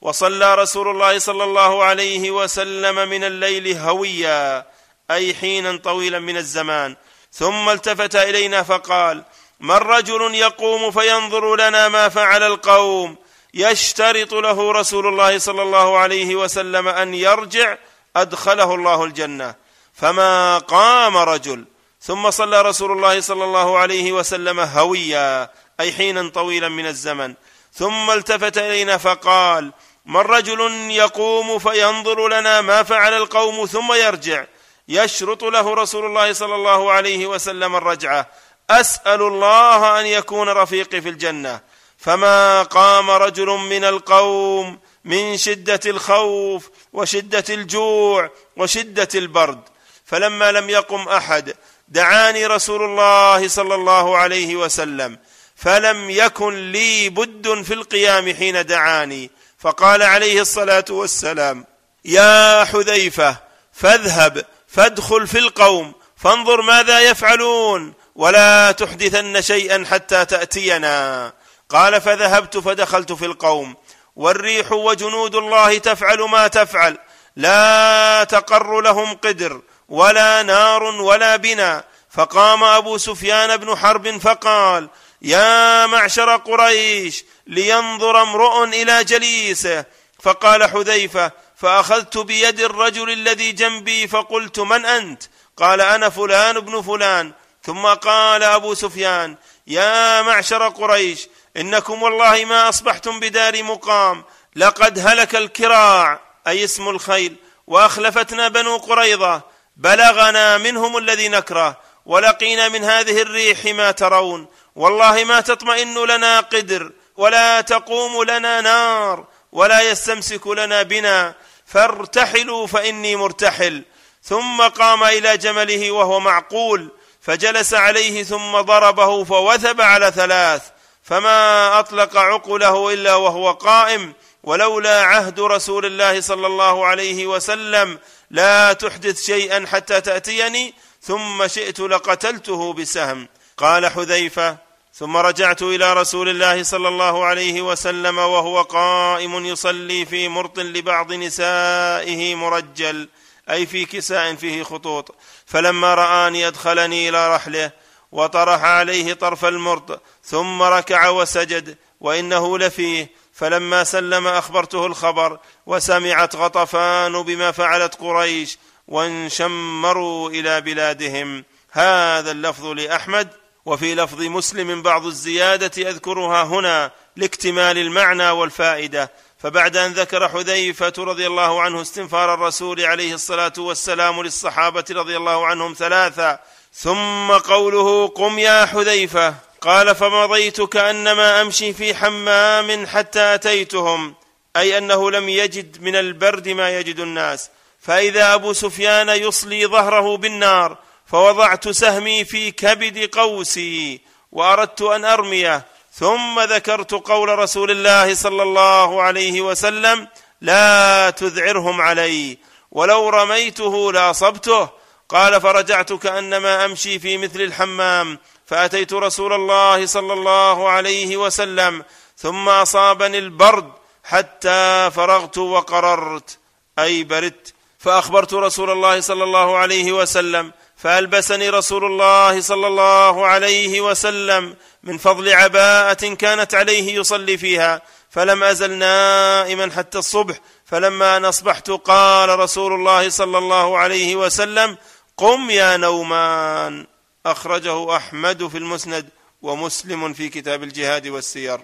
وصلى رسول الله صلى الله عليه وسلم من الليل هويا أي حينا طويلا من الزمان. ثم التفت إلينا فقال من رجل يقوم فينظر لنا ما فعل القوم يشترط له رسول الله صلى الله عليه وسلم أن يرجع أدخله الله الجنة. فما قام رجل ثم صلى رسول الله صلى الله عليه وسلم هويا أي حينا طويلا من الزمن. ثم التفت إلينا فقال من رجل يقوم فينظر لنا ما فعل القوم ثم يرجع. يشرط له رسول الله صلى الله عليه وسلم الرجعة. أسأل الله أن يكون رفيقي في الجنة. فما قام رجل من القوم من شدة الخوف وشدة الجوع وشدة البرد. فلما لم يقم أحد دعاني رسول الله صلى الله عليه وسلم فلم يكن لي بد في القيام حين دعاني. فقال عليه الصلاة والسلام يا حذيفة فاذهب فادخل في القوم فانظر ماذا يفعلون ولا تحدثن شيئا حتى تأتينا. قال فذهبت فدخلت في القوم. والريح وجنود الله تفعل ما تفعل لا تقر لهم قدر. ولا نار ولا بنا. فقام أبو سفيان بن حرب فقال يا معشر قريش لينظر امرؤ إلى جليسه. فقال حذيفة فأخذت بيد الرجل الذي جنبي فقلت من أنت؟ قال أنا فلان بن فلان. ثم قال أبو سفيان يا معشر قريش إنكم والله ما أصبحتم بدار مقام. لقد هلك الكراع أي اسم الخيل وأخلفتنا بنو قريظة. بلغنا منهم الذي نكره ولقينا من هذه الريح ما ترون. والله ما تطمئن لنا قدر ولا تقوم لنا نار ولا يستمسك لنا بنا. فارتحلوا فإني مرتحل. ثم قام إلى جمله وهو معقول فجلس عليه ثم ضربه فوثب على ثلاث. فما أطلق عقله إلا وهو قائم ولولا عهد رسول الله صلى الله عليه وسلم لا تحدث شيئا حتى تأتيني ثم شئت لقتلته بسهم. قال حذيفة ثم رجعت إلى رسول الله صلى الله عليه وسلم وهو قائم يصلي في مرط لبعض نسائه مرجل أي في كساء فيه خطوط. فلما رآني أدخلني إلى رحله وطرح عليه طرف المرط ثم ركع وسجد وإنه لفيه. فلما سلم أخبرته الخبر وسمعت غطفان بما فعلت قريش وانشمروا إلى بلادهم. هذا اللفظ لأحمد وفي لفظ مسلم بعض الزيادة أذكرها هنا لاكتمال المعنى والفائدة. فبعد أن ذكر حذيفة رضي الله عنه استنفار الرسول عليه الصلاة والسلام للصحابة رضي الله عنهم ثلاثا ثم قوله قم يا حذيفة. قال فمضيت كانما أمشي في حمام حتى أتيتهم أي أنه لم يجد من البرد ما يجد الناس. فإذا أبو سفيان يصلي ظهره بالنار فوضعت سهمي في كبد قوسي وأردت أن أرميه. ثم ذكرت قول رسول الله صلى الله عليه وسلم لا تذعرهم علي ولو رميته لاصبته. قال فرجعت كانما أمشي في مثل الحمام فأتيت رسول الله صلى الله عليه وسلم ثم أصابني البرد حتى فرغت وقررت أي بردت. فأخبرت رسول الله صلى الله عليه وسلم فألبسني رسول الله صلى الله عليه وسلم من فضل عباءة كانت عليه يصلي فيها فلم أزل نائما حتى الصبح. فلما أن أصبحت قال رسول الله صلى الله عليه وسلم قم يا نومان. أخرجه أحمد في المسند ومسلم في كتاب الجهاد والسير.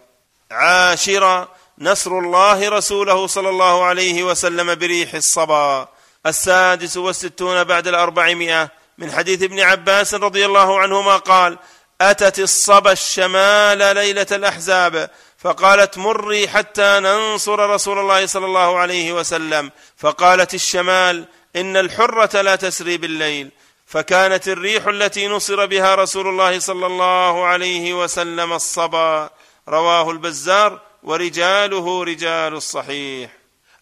عاشرا نصر الله رسوله صلى الله عليه وسلم بريح الصبا. السادس والستون بعد الأربعمائة. من حديث ابن عباس رضي الله عنهما قال أتت الصبا الشمال ليلة الأحزاب فقالت مري حتى ننصر رسول الله صلى الله عليه وسلم. فقالت الشمال إن الحرة لا تسري بالليل. فكانت الريح التي نصر بها رسول الله صلى الله عليه وسلم الصبا. رواه البزار ورجاله رجال الصحيح.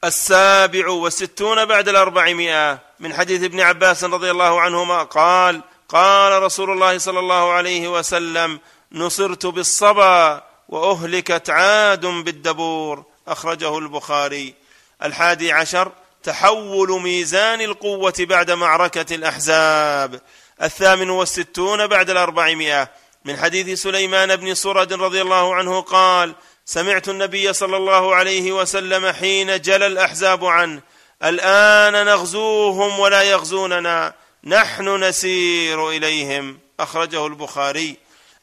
السابع والستون بعد الأربعمائة. من حديث ابن عباس رضي الله عنهما قال قال رسول الله صلى الله عليه وسلم نصرت بالصبا وأهلكت عاد بالدبور. أخرجه البخاري. الحادي عشر تحول ميزان القوة بعد معركة الأحزاب. الثامن والستون بعد الأربعمائة. من حديث سليمان بن سرد رضي الله عنه قال سمعت النبي صلى الله عليه وسلم حين جلى الأحزاب عنه. الآن نغزوهم ولا يغزوننا. نحن نسير إليهم. أخرجه البخاري.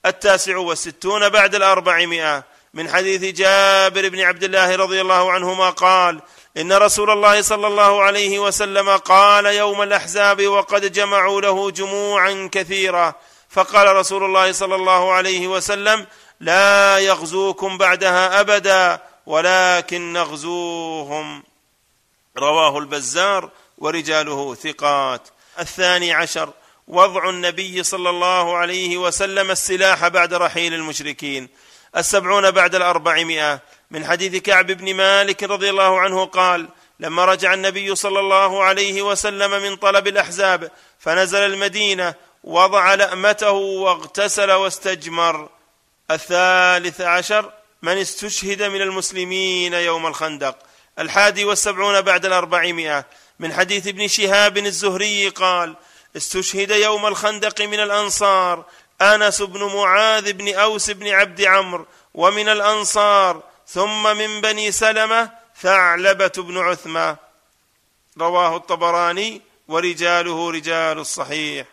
التاسع والستون بعد الأربعمائة. من حديث جابر بن عبد الله رضي الله عنهما قال إن رسول الله صلى الله عليه وسلم قال يوم الأحزاب وقد جمعوا له جموعا كثيره فقال رسول الله صلى الله عليه وسلم لا يغزوكم بعدها ابدا ولكن نغزوهم. رواه البزار ورجاله ثقات. الثاني عشر. وضع النبي صلى الله عليه وسلم السلاح بعد رحيل المشركين. السبعون بعد الأربعمائة. من حديث كعب بن مالك رضي الله عنه قال لما رجع النبي صلى الله عليه وسلم من طلب الأحزاب فنزل المدينة وضع لأمته واغتسل واستجمر. الثالث عشر من استشهد من المسلمين يوم الخندق. الحادي والسبعون بعد الأربعمائة. من حديث ابن شهاب الزهري قال استشهد يوم الخندق من الأنصار أنس بن معاذ بن أوس بن عبد عمرو ومن الأنصار ثم من بني سلمة ثعلبة بن عثمة. رواه الطبراني ورجاله رجال الصحيح.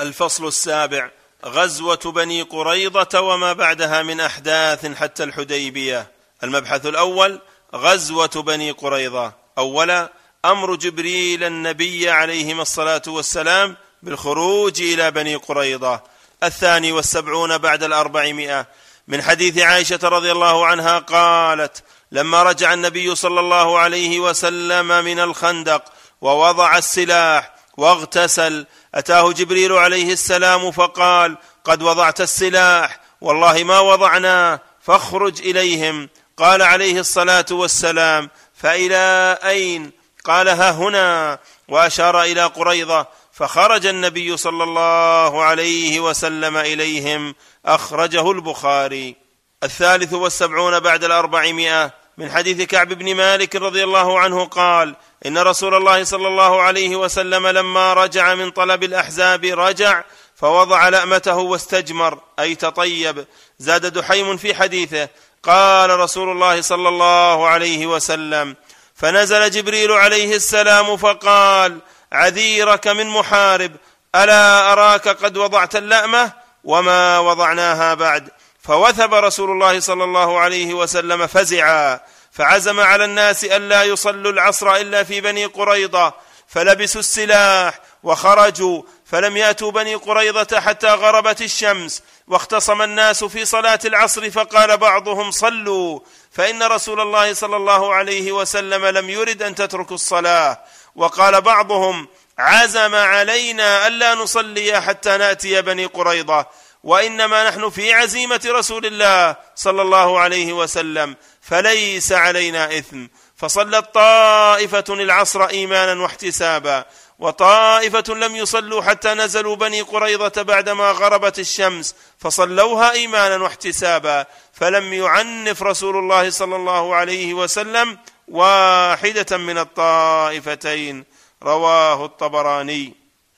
الفصل السابع. غزوة بني قريضة وما بعدها من أحداث حتى الحديبية. المبحث الأول غزوة بني قريظه أولا أمر جبريل النبي عليهما الصلاة والسلام بالخروج إلى بني قريظه الثاني والسبعون بعد الأربعمائة. من حديث عائشة رضي الله عنها قالت لما رجع النبي صلى الله عليه وسلم من الخندق ووضع السلاح واغتسل أتاه جبريل عليه السلام فقال قد وضعت السلاح والله ما وضعناه فاخرج إليهم. قال عليه الصلاة والسلام فإلى أين؟ قال ها هنا. وأشار إلى قريضه فخرج النبي صلى الله عليه وسلم إليهم أخرجه البخاري. الثالث والسبعون بعد الأربعمائة. من حديث كعب بن مالك رضي الله عنه قال إن رسول الله صلى الله عليه وسلم لما رجع من طلب الأحزاب رجع فوضع لأمته واستجمر أي تطيب. زاد دحيم في حديثه قال رسول الله صلى الله عليه وسلم فنزل جبريل عليه السلام فقال عذيرك من محارب ألا أراك قد وضعت اللأمة وما وضعناها بعد؟ فوثب رسول الله صلى الله عليه وسلم فزعا فعزم على الناس الا يصلوا العصر إلا في بني قريضة فلبسوا السلاح وخرجوا فلم يأتوا بني قريضة حتى غربت الشمس واختصم الناس في صلاة العصر فقال بعضهم صلوا فإن رسول الله صلى الله عليه وسلم لم يرد أن تتركوا الصلاة وقال بعضهم عزم علينا ألا نصلي حتى نأتي بني قريضه وإنما نحن في عزيمة رسول الله صلى الله عليه وسلم فليس علينا إثم. فصلت طائفة العصر إيمانا واحتسابا وطائفة لم يصلوا حتى نزلوا بني قريظة بعدما غربت الشمس فصلوها إيمانا واحتسابا. فلم يعنف رسول الله صلى الله عليه وسلم واحدة من الطائفتين. رواه الطبراني.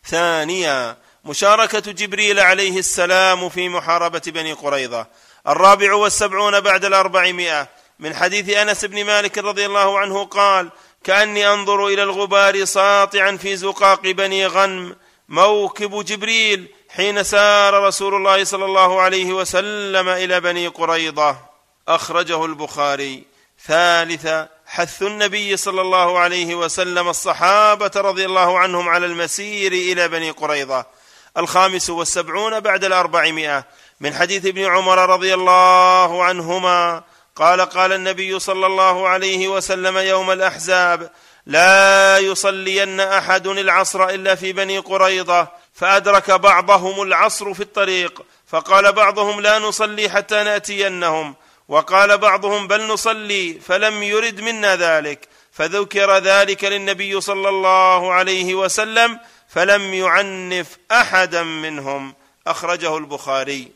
ثانيا مشاركة جبريل عليه السلام في محاربة بني قريظة. الرابع والسبعون بعد الأربعمائة. من حديث أنس بن مالك رضي الله عنه قال كأني أنظر إلى الغبار ساطعا في زقاق بني غنم. موكب جبريل حين سار رسول الله صلى الله عليه وسلم إلى بني قريظة. أخرجه البخاري. ثالثا حث النبي صلى الله عليه وسلم الصحابة رضي الله عنهم على المسير إلى بني قريظة. الخامس والسبعون بعد الأربعمائة. من حديث ابن عمر رضي الله عنهما قال قال النبي صلى الله عليه وسلم يوم الأحزاب لا يصلين أحد العصر إلا في بني قريظة فأدرك بعضهم العصر في الطريق فقال بعضهم لا نصلي حتى نأتينهم. وقال بعضهم بل نصلي فلم يرد منا ذلك فذكر ذلك للنبي صلى الله عليه وسلم فلم يعنف أحدا منهم. أخرجه البخاري.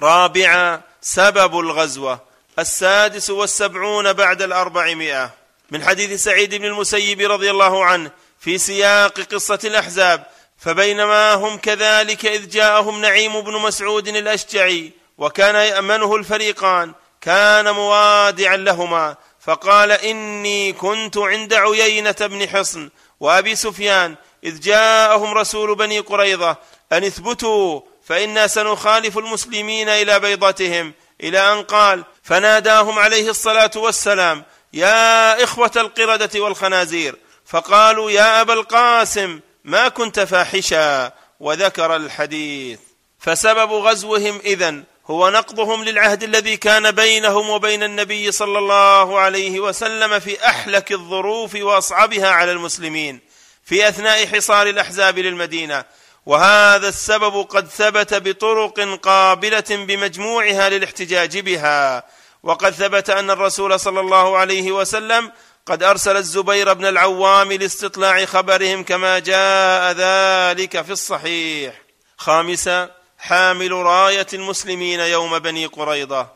رابعا سبب الغزوة السادس والسبعون بعد الأربعمائة. من حديث سعيد بن المسيب رضي الله عنه في سياق قصة الأحزاب فبينما هم كذلك إذ جاءهم نعيم بن مسعود الأشجعي وكان يأمنه الفريقان كان موادعا لهما فقال إني كنت عند عيينة بن حصن وأبي سفيان إذ جاءهم رسول بني قريظة أن اثبتوا فإنا سنخالف المسلمين إلى بيضتهم إلى أن قال فناداهم عليه الصلاة والسلام يا إخوة القردة والخنازير فقالوا يا أبا القاسم ما كنت فاحشا وذكر الحديث. فسبب غزوهم إذن هو نقضهم للعهد الذي كان بينهم وبين النبي صلى الله عليه وسلم في أحلك الظروف وأصعبها على المسلمين في أثناء حصار الأحزاب للمدينة. وهذا السبب قد ثبت بطرق قابلة بمجموعها للاحتجاج بها. وقد ثبت أن الرسول صلى الله عليه وسلم قد أرسل الزبير بن العوام لاستطلاع خبرهم كما جاء ذلك في الصحيح. خامسا حامل راية المسلمين يوم بني قريظة.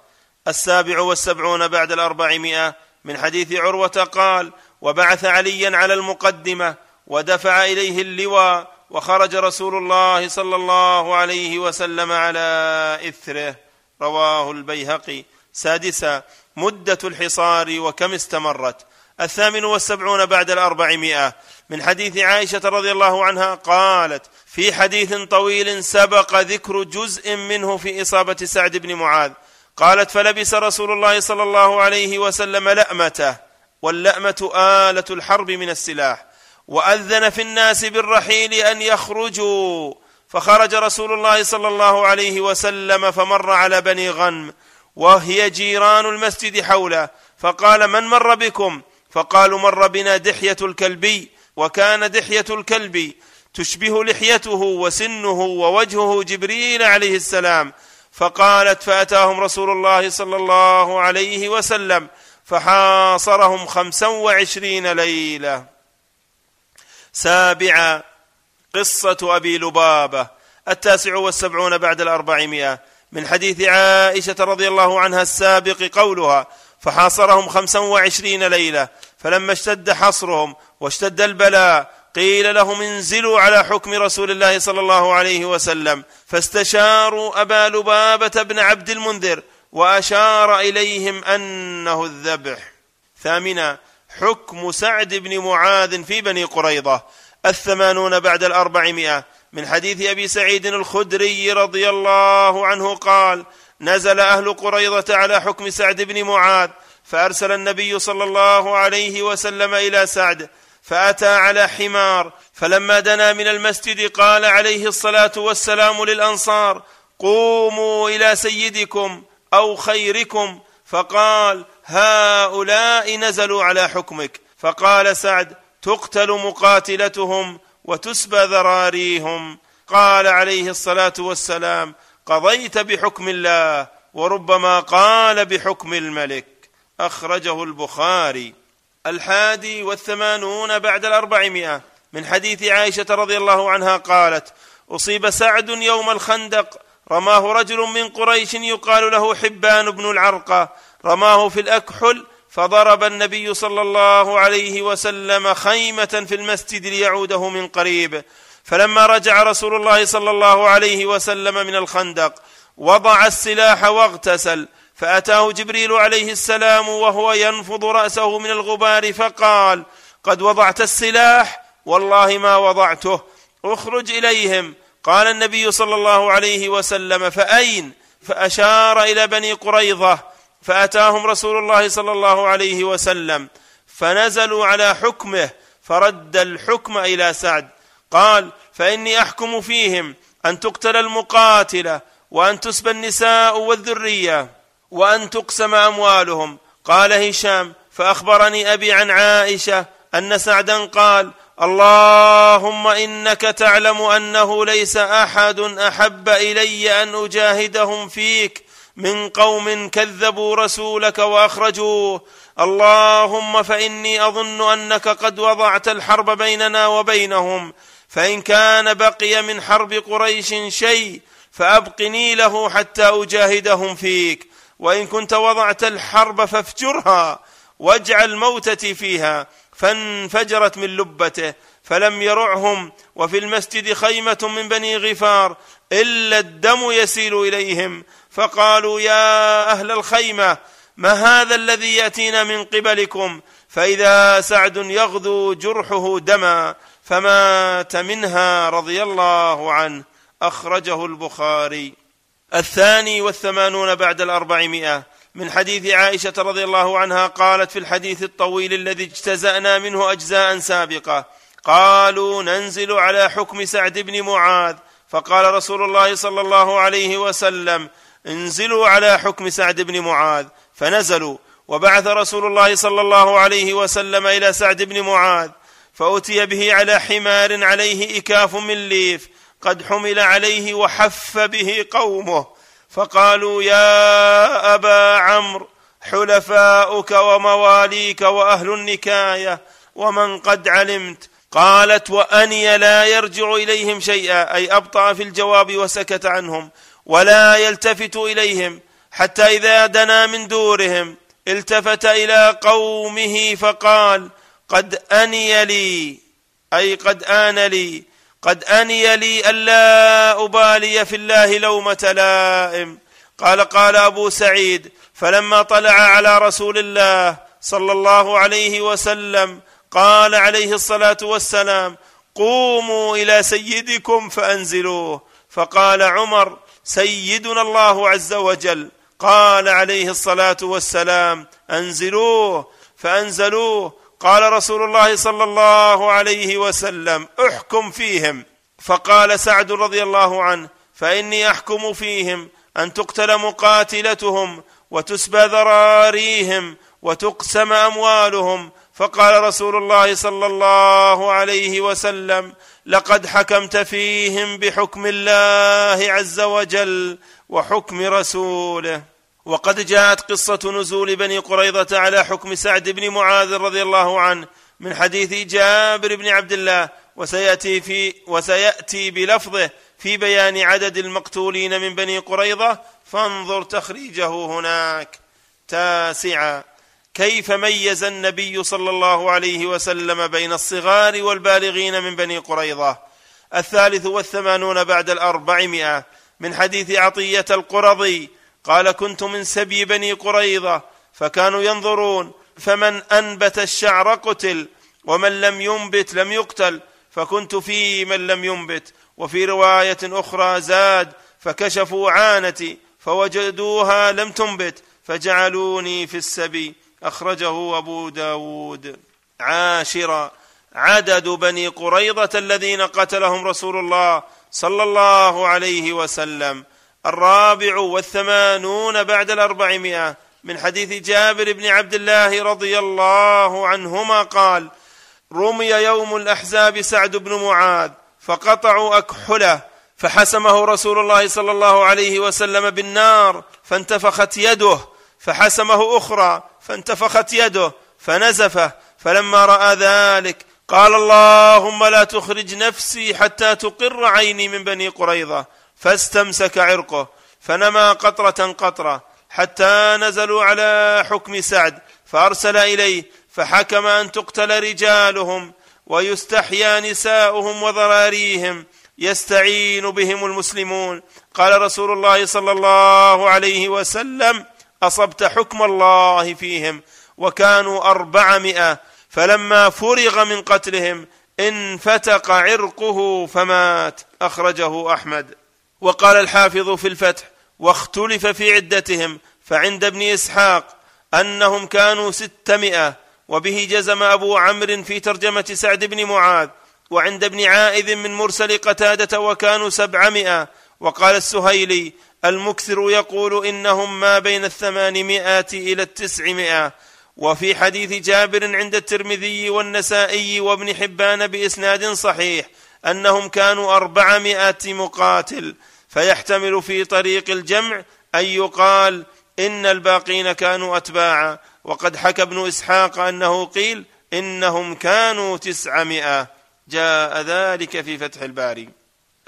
السابع والسبعون بعد الأربعمائة من حديث عروة قال وبعث عليا على المقدمة ودفع إليه اللواء وخرج رسول الله صلى الله عليه وسلم على إثره. رواه البيهقي. سادسا مدة الحصار وكم استمرت. الثامن والسبعون بعد الأربعمائة من حديث عائشة رضي الله عنها قالت في حديث طويل سبق ذكر جزء منه في إصابة سعد بن معاذ. قالت فلبس رسول الله صلى الله عليه وسلم لأمته واللأمة آلة الحرب من السلاح وأذن في الناس بالرحيل أن يخرجوا. فخرج رسول الله صلى الله عليه وسلم فمر على بني غنم وهي جيران المسجد حوله. فقال من مر بكم؟ فقالوا مر بنا دحية الكلبي وكان دحية الكلب تشبه لحيته وسنه ووجهه جبريل عليه السلام. فقالت فأتاهم رسول الله صلى الله عليه وسلم فحاصرهم خمسا وعشرين ليلة. سابعا قصة أبي لبابة التاسع والسبعون بعد الأربعمائة. من حديث عائشة رضي الله عنها السابق قولها فحاصرهم خمسا وعشرين ليلة. فلما اشتد حصرهم واشتد البلاء قيل لهم انزلوا على حكم رسول الله صلى الله عليه وسلم فاستشاروا أبا لبابة بن عبد المنذر وأشار إليهم أنه الذبح. ثامنا حكم سعد بن معاذ في بني قريظة الثمانون بعد الأربعمائة. من حديث أبي سعيد الخدري رضي الله عنه قال نزل أهل قريظة على حكم سعد بن معاذ فأرسل النبي صلى الله عليه وسلم إلى سعد فأتى على حمار فلما دنا من المسجد قال عليه الصلاة والسلام للأنصار قوموا إلى سيدكم أو خيركم. فقال هؤلاء نزلوا على حكمك. فقال سعد تقتل مقاتلتهم وتسبى ذراريهم. قال عليه الصلاة والسلام قضيت بحكم الله وربما قال بحكم الملك. أخرجه البخاري. الحادي والثمانون بعد الأربعمائة من حديث عائشة رضي الله عنها قالت أصيب سعد يوم الخندق رماه رجل من قريش يقال له حبان بن العرقه رماه في الأكحل فضرب النبي صلى الله عليه وسلم خيمة في المسجد ليعوده من قريب. فلما رجع رسول الله صلى الله عليه وسلم من الخندق وضع السلاح واغتسل فأتاه جبريل عليه السلام وهو ينفض رأسه من الغبار فقال قد وضعت السلاح والله ما وضعته اخرج إليهم. قال النبي صلى الله عليه وسلم فأين؟ فأشار إلى بني قريظة فأتاهم رسول الله صلى الله عليه وسلم فنزلوا على حكمه فرد الحكم إلى سعد. قال فإني أحكم فيهم أن تقتل المقاتلة وأن تسبى النساء والذرية. وأن تقسم أموالهم. قال هشام فأخبرني أبي عن عائشة أن سعدا قال اللهم إنك تعلم أنه ليس أحد أحب إلي أن أجاهدهم فيك من قوم كذبوا رسولك وأخرجوه. اللهم فإني أظن أنك قد وضعت الحرب بيننا وبينهم فإن كان بقي من حرب قريش شيء فأبقني له حتى أجاهدهم فيك. وإن كنت وضعت الحرب فافجرها واجعل موتتي فيها فانفجرت من لبته فلم يرعهم وفي المسجد خيمة من بني غفار إلا الدم يسيل إليهم. فقالوا يا أهل الخيمة ما هذا الذي يأتينا من قبلكم؟ فإذا سعد يغدو جرحه دما فمات منها رضي الله عنه. أخرجه البخاري. الثاني والثمانون بعد الأربعمائة. من حديث عائشة رضي الله عنها قالت في الحديث الطويل الذي اجتزأنا منه أجزاء سابقة قالوا ننزل على حكم سعد بن معاذ. فقال رسول الله صلى الله عليه وسلم انزلوا على حكم سعد بن معاذ. فنزلوا وبعث رسول الله صلى الله عليه وسلم إلى سعد بن معاذ فأتي به على حمار عليه إكاف من ليف. قد حمل عليه وحف به قومه فقالوا يا أبا عمرو حلفاؤك ومواليك وأهل النكاية ومن قد علمت؟ قالت وأني لا يرجع إليهم شيئا أي أبطأ في الجواب وسكت عنهم ولا يلتفت إليهم حتى إذا دنا من دورهم التفت إلى قومه فقال قد أني لي أي قد آن لي قد أني لي ألا أبالي في الله لومة لائم. قال قال أبو سعيد فلما طلع على رسول الله صلى الله عليه وسلم قال عليه الصلاة والسلام قوموا إلى سيدكم فأنزلوه. فقال عمر سيدنا الله عز وجل قال عليه الصلاة والسلام أنزلوه فأنزلوه قال رسول الله صلى الله عليه وسلم احكم فيهم. فقال سعد رضي الله عنه فإني أحكم فيهم أن تقتل مقاتلتهم وتسبى ذراريهم وتقسم أموالهم. فقال رسول الله صلى الله عليه وسلم لقد حكمت فيهم بحكم الله عز وجل وحكم رسوله. وقد جاءت قصة نزول بني قريظة على حكم سعد بن معاذ رضي الله عنه من حديث جابر بن عبد الله وسيأتي في وسيأتي بلفظه في بيان عدد المقتولين من بني قريظة. فانظر تخريجه هناك. تاسعا كيف ميز النبي صلى الله عليه وسلم بين الصغار والبالغين من بني قريظة؟ الثالث والثمانون بعد الأربعمائة. من حديث عطية القرظي قال كنت من سبي بني قريظة فكانوا ينظرون فمن أنبت الشعر قتل ومن لم ينبت لم يقتل فكنت في من لم ينبت وفي رواية أخرى زاد فكشفوا عانتي فوجدوها لم تنبت فجعلوني في السبي أخرجه أبو داود. عاشرا عدد بني قريظة الذين قتلهم رسول الله صلى الله عليه وسلم. الرابع والثمانون بعد الأربعمائة من حديث جابر بن عبد الله رضي الله عنهما قال رمي يوم الأحزاب سعد بن معاذ فقطعوا أكحله فحسمه رسول الله صلى الله عليه وسلم بالنار فانتفخت يده فحسمه أخرى فانتفخت يده فنزفه فلما رأى ذلك قال اللهم لا تخرج نفسي حتى تقر عيني من بني قريظة. فاستمسك عرقه فنما قطرة قطرة حتى نزلوا على حكم سعد فأرسل إليه فحكم أن تقتل رجالهم ويستحيا نساؤهم وذراريهم يستعين بهم المسلمون. قال رسول الله صلى الله عليه وسلم أصبت حكم الله فيهم وكانوا أربعمائة فلما فرغ من قتلهم انفتق عرقه فمات أخرجه أحمد. وقال الحافظ في الفتح واختلف في عدتهم فعند ابن إسحاق أنهم كانوا ستمائة وبه جزم أبو عمرو في ترجمة سعد بن معاذ وعند ابن عائذ من مرسل قتادة وكانوا سبعمائة وقال السهيلي المكثر يقول إنهم ما بين الثمانمائة إلى التسعمائة. وفي حديث جابر عند الترمذي والنسائي وابن حبان بإسناد صحيح أنهم كانوا أربعمائة مقاتل فيحتمل في طريق الجمع أن يقال إن الباقين كانوا أتباعا. وقد حكى ابن إسحاق أنه قيل إنهم كانوا تسعمائة. جاء ذلك في فتح الباري.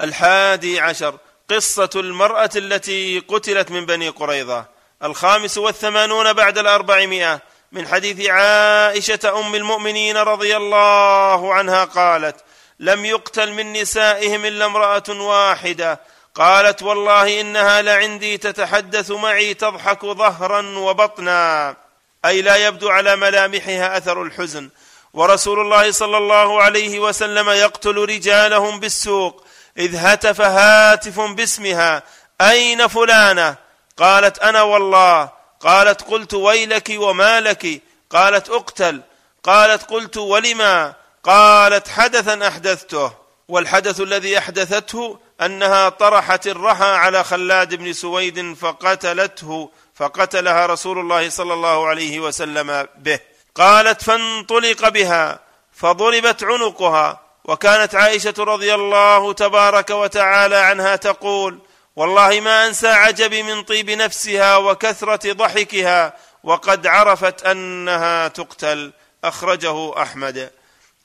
الحادي عشر قصة المرأة التي قتلت من بني قريظة. الخامس والثمانون بعد الأربعمائة. من حديث عائشة أم المؤمنين رضي الله عنها قالت لم يقتل من نسائهم إلا امرأة واحدة. قالت والله إنها لعندي تتحدث معي تضحك ظهرا وبطنا. أي لا يبدو على ملامحها أثر الحزن. ورسول الله صلى الله عليه وسلم يقتل رجالهم بالسوق. إذ هتف هاتف باسمها. أين فلانة؟ قالت أنا والله. قالت قلت ويلك وما لك؟ قالت اقتل. قالت قلت ولما؟ قالت حدثا أحدثته والحدث الذي أحدثته أنها طرحت الرحى على خلاد بن سويد فقتلته فقتلها رسول الله صلى الله عليه وسلم به. قالت فانطلق بها فضربت عنقها وكانت عائشة رضي الله تبارك وتعالى عنها تقول والله ما أنسى عجبي من طيب نفسها وكثرة ضحكها وقد عرفت أنها تقتل أخرجه أحمد.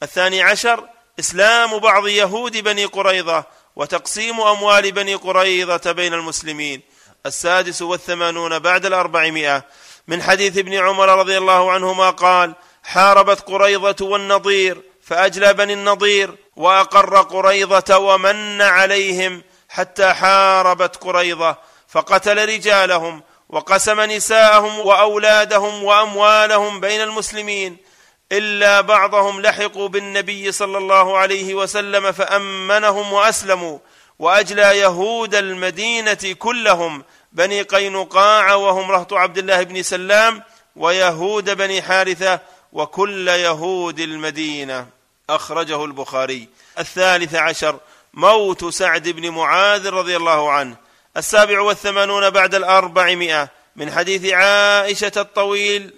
الثاني عشر إسلام بعض يهود بني قريظة وتقسيم أموال بني قريظة بين المسلمين. السادس والثمانون بعد الأربعمائة. من حديث ابن عمر رضي الله عنهما قال حاربت قريظة والنضير فأجلى بني النضير وأقر قريظة ومن عليهم حتى حاربت قريظة فقتل رجالهم وقسم نساءهم وأولادهم وأموالهم بين المسلمين. إلا بعضهم لحقوا بالنبي صلى الله عليه وسلم فأمنهم وأسلموا. وأجلى يهود المدينة كلهم بني قينقاع وهم رهط عبد الله بن سلام ويهود بني حارثة وكل يهود المدينة. أخرجه البخاري. الثالث عشر موت سعد بن معاذ رضي الله عنه. السابع والثمانون بعد الأربعمائة من حديث عائشة الطويل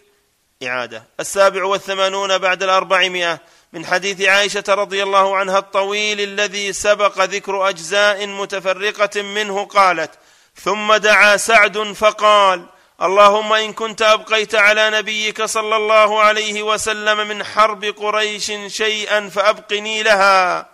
إعادة. السابع والثمانون بعد الأربعمائة من حديث عائشة رضي الله عنها الطويل الذي سبق ذكر أجزاء متفرقة منه قالت ثم دعا سعد فقال اللهم إن كنت أبقيت على نبيك صلى الله عليه وسلم من حرب قريش شيئا فأبقني لها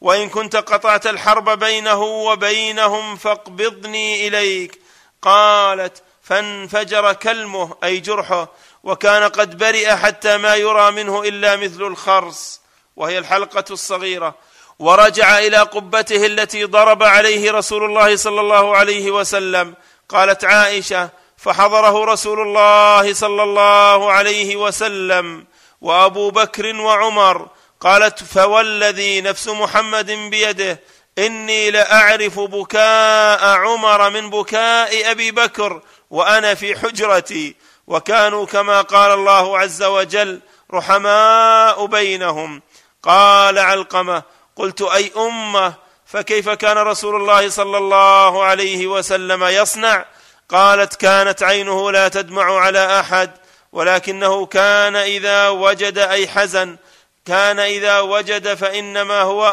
وإن كنت قطعت الحرب بينه وبينهم فاقبضني إليك. قالت فانفجر كلمه أي جرحه وكان قد برئ حتى ما يرى منه إلا مثل الخرس وهي الحلقة الصغيرة. ورجع إلى قبته التي ضرب عليه رسول الله صلى الله عليه وسلم. قالت عائشة فحضره رسول الله صلى الله عليه وسلم وأبو بكر وعمر. قالت فوالذي نفس محمد بيده إني لأعرف بكاء عمر من بكاء أبي بكر وأنا في حجرتي. وكانوا كما قال الله عز وجل رحماء بينهم. قال علقمة قلت أي أمة فكيف كان رسول الله صلى الله عليه وسلم يصنع؟ قالت كانت عينه لا تدمع على أحد ولكنه كان إذا وجد أي حزن كان إذا وجد فإنما هو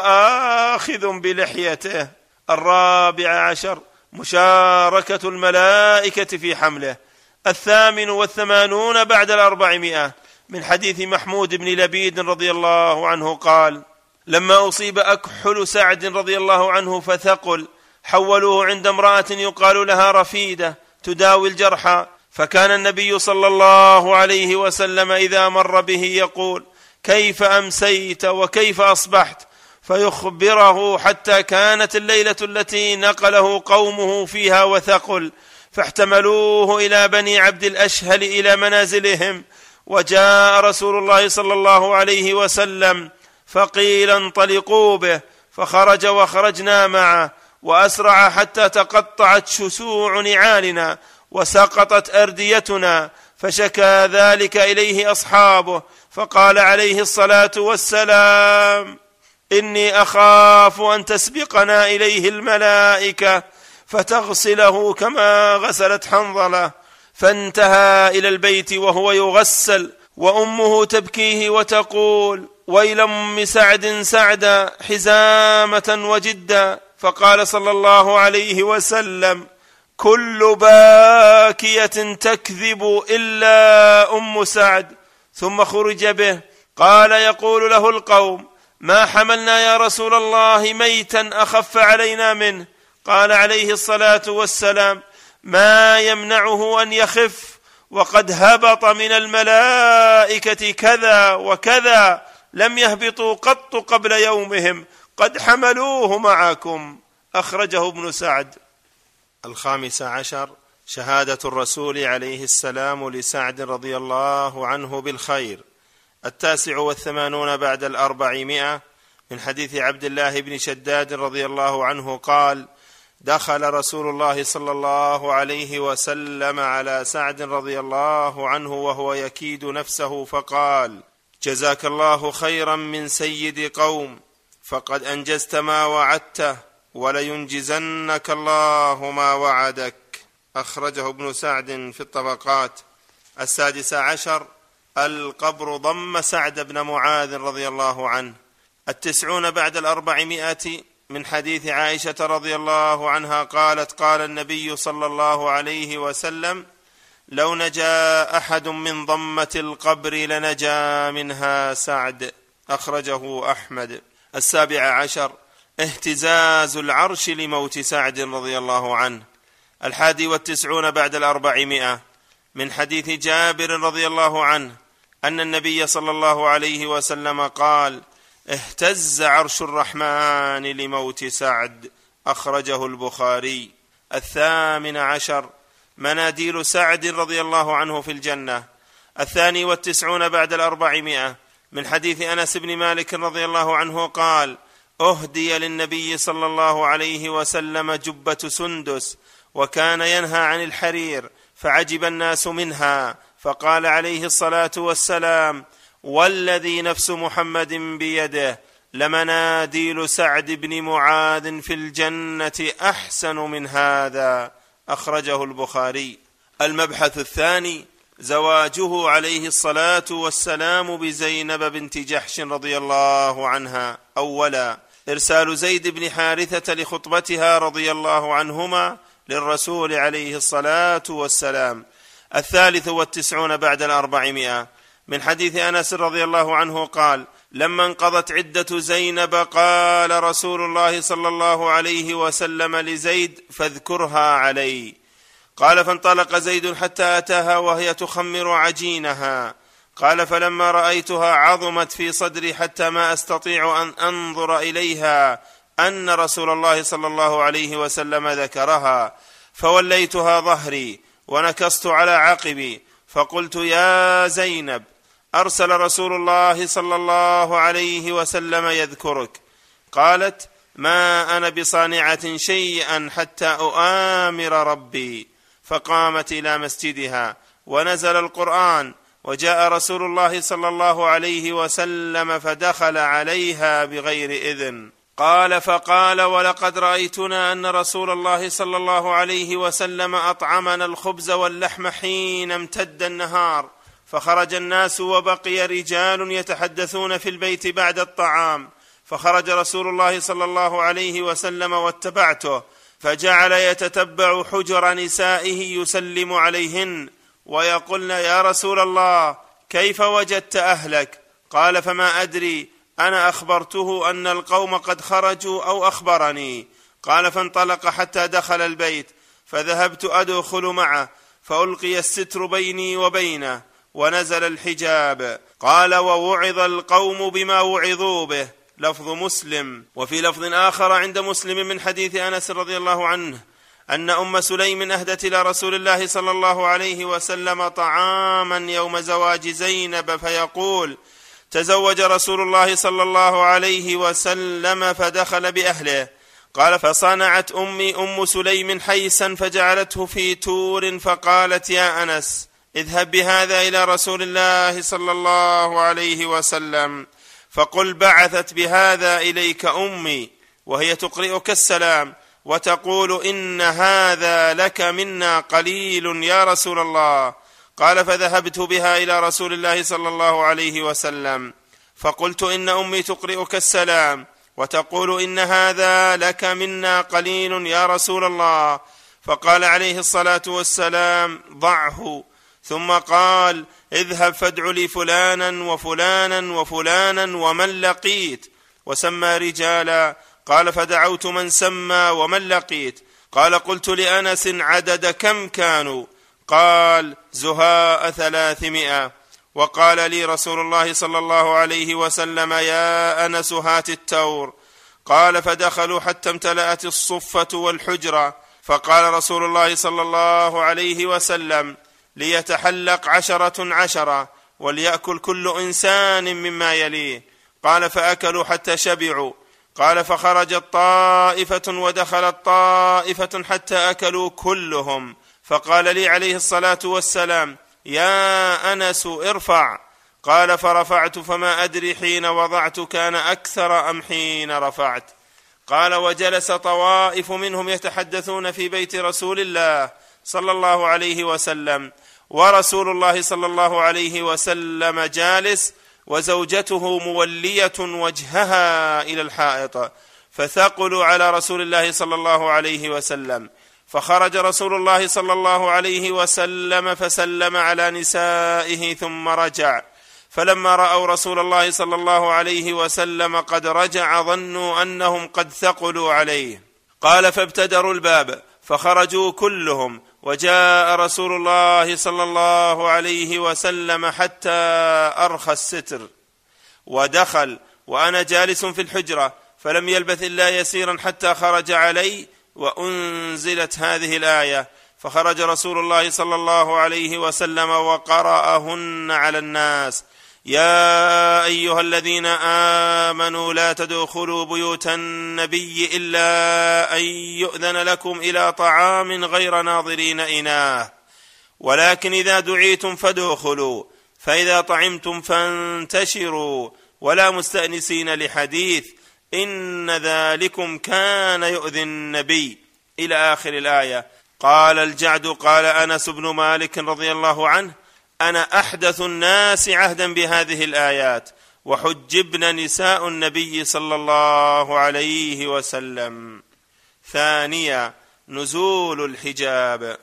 آخذ بلحيته. الرابع عشر مشاركة الملائكة في حمله. الثامن والثمانون بعد الأربعمائة. من حديث محمود بن لبيد رضي الله عنه قال لما أصيب أكحل سعد رضي الله عنه فثقل حولوه عند امرأة يقال لها رفيدة تداوي الجرحى فكان النبي صلى الله عليه وسلم إذا مر به يقول كيف أمسيت وكيف أصبحت؟ فيخبره حتى كانت الليلة التي نقله قومه فيها وثقل. فاحتملوه إلى بني عبد الأشهل إلى منازلهم. وجاء رسول الله صلى الله عليه وسلم فقيل انطلقوا به فخرج وخرجنا معه وأسرع حتى تقطعت شسوع نعالنا وسقطت أرديتنا فشكى ذلك إليه أصحابه فقال عليه الصلاة والسلام إني أخاف أن تسبقنا إليه الملائكة فتغسله كما غسلت حنظلة. فانتهى إلى البيت وهو يغسل وأمه تبكيه وتقول ويل أم سعد سعدا حزامة وجدا فقال صلى الله عليه وسلم كل باكية تكذب إلا أم سعد. ثم خرج به. قال يقول له القوم ما حملنا يا رسول الله ميتا أخف علينا منه قال عليه الصلاة والسلام ما يمنعه أن يخف وقد هبط من الملائكة كذا وكذا لم يهبطوا قط قبل يومهم قد حملوه معكم. أخرجه ابن سعد. الخامس عشر شهادة الرسول عليه السلام لسعد رضي الله عنه بالخير. التاسع والثمانون بعد الأربعمائة من حديث عبد الله بن شداد رضي الله عنه قال دخل رسول الله صلى الله عليه وسلم على سعد رضي الله عنه وهو يكيد نفسه فقال جزاك الله خيرا من سيد قوم فقد أنجزت ما وعدته ولينجزنك الله ما وعدك. أخرجه ابن سعد في الطبقات. السادس عشر القبر ضم سعد بن معاذ رضي الله عنه. التسعون بعد الأربعمائة من حديث عائشة رضي الله عنها قالت قال النبي صلى الله عليه وسلم لو نجا أحد من ضمة القبر لنجا منها سعد. أخرجه أحمد. السابع عشر اهتزاز العرش لموت سعد رضي الله عنه. الحادي والتسعون بعد الأربعمائة من حديث جابر رضي الله عنه أن النبي صلى الله عليه وسلم قال اهتز عرش الرحمن لموت سعد أخرجه البخاري. الثامن عشر مناديل سعد رضي الله عنه في الجنة. الثاني والتسعون بعد الأربعمائة من حديث أنس بن مالك رضي الله عنه قال أهدي للنبي صلى الله عليه وسلم جبة سندس وكان ينهى عن الحرير فعجب الناس منها فقال عليه الصلاة والسلام والذي نفس محمد بيده لمناديل سعد بن معاذ في الجنة أحسن من هذا أخرجه البخاري. المبحث الثاني زواجه عليه الصلاة والسلام بزينب بنت جحش رضي الله عنها. أولا إرسال زيد بن حارثة لخطبتها رضي الله عنهما للرسول عليه الصلاة والسلام. الثالث والتسعون بعد الأربعمائة. من حديث أنس رضي الله عنه قال لما انقضت عدة زينب قال رسول الله صلى الله عليه وسلم لزيد فاذكرها علي قال فانطلق زيد حتى أتاها وهي تخمر عجينها قال فلما رأيتها عظمت في صدري حتى ما أستطيع أن أنظر إليها أن رسول الله صلى الله عليه وسلم ذكرها فوليتها ظهري ونكست على عقبي فقلت يا زينب أرسل رسول الله صلى الله عليه وسلم يذكرك. قالت ما أنا بصانعة شيئا حتى أؤامر ربي. فقامت إلى مسجدها ونزل القرآن وجاء رسول الله صلى الله عليه وسلم فدخل عليها بغير إذن. قال فقال ولقد رأيتنا أن رسول الله صلى الله عليه وسلم أطعمنا الخبز واللحم حين امتد النهار. فخرج الناس وبقي رجال يتحدثون في البيت بعد الطعام. فخرج رسول الله صلى الله عليه وسلم واتبعته فجعل يتتبع حجر نسائه يسلم عليهن. ويقولن يا رسول الله كيف وجدت أهلك؟ قال فما أدري أنا أخبرته أن القوم قد خرجوا أو أخبرني. قال فانطلق حتى دخل البيت فذهبت أدخل معه فألقي الستر بيني وبينه ونزل الحجاب. قال ووعظ القوم بما وعظوا به. لفظ مسلم. وفي لفظ آخر عند مسلم من حديث أنس رضي الله عنه أن أم سليم أهدت إلى رسول الله صلى الله عليه وسلم طعاما يوم زواج زينب فيقول تزوج رسول الله صلى الله عليه وسلم فدخل بأهله. قال فصنعت أمي أم سليم حيسا فجعلته في تور فقالت يا أنس اذهب بهذا إلى رسول الله صلى الله عليه وسلم فقل بعثت بهذا إليك أمي وهي تقرئك السلام وتقول إن هذا لك منا قليل يا رسول الله. قال فذهبت بها إلى رسول الله صلى الله عليه وسلم فقلت إن أمي تقرئك السلام وتقول إن هذا لك منا قليل يا رسول الله. فقال عليه الصلاة والسلام ضعه ثم قال اذهب فادع لي فلانا وفلانا وفلانا ومن لقيت. وسمى رجالا قال فدعوت من سمى ومن لقيت. قال قلت لأنس عدد كم كانوا؟ قال زهاء ثلاثمائة. وقال لي رسول الله صلى الله عليه وسلم يا أنس هات التور. قال فدخلوا حتى امتلأت الصفة والحجرة. فقال رسول الله صلى الله عليه وسلم ليتحلق عشرة عشرة وليأكل كل إنسان مما يليه. قال فأكلوا حتى شبعوا. قال فخرجت طائفة ودخلت طائفة حتى أكلوا كلهم. فقال لي عليه الصلاة والسلام يا أنس ارفع. قال فرفعت فما أدري حين وضعت كان أكثر أم حين رفعت. قال وجلس طوائف منهم يتحدثون في بيت رسول الله صلى الله عليه وسلم. ورسول الله صلى الله عليه وسلم جالس وزوجته مولية وجهها إلى الحائط فثقلوا على رسول الله صلى الله عليه وسلم. فخرج رسول الله صلى الله عليه وسلم فسلم على نسائه ثم رجع. فلما رأوا رسول الله صلى الله عليه وسلم قد رجع ظنوا أنهم قد ثقلوا عليه. قال فابتدروا الباب فخرجوا كلهم وجاء رسول الله صلى الله عليه وسلم حتى أرخى الستر ودخل وأنا جالس في الحجرة فلم يلبث إلا يسيرا حتى خرج علي وأنزلت هذه الآية. فخرج رسول الله صلى الله عليه وسلم وقرأهن على الناس. يا أيها الذين آمنوا لا تدخلوا بيوت النبي إلا أن يؤذن لكم إلى طعام غير ناظرين إناه. ولكن إذا دعيتم فادخلوا فإذا طعمتم فانتشروا ولا مستأنسين لحديث إن ذلكم كان يؤذي النبي. إلى آخر الآية. قال الجعد قال أنس بن مالك رضي الله عنه أنا أحدث الناس عهدا بهذه الآيات وحجبن نساء النبي صلى الله عليه وسلم. ثانيا نزول الحجاب.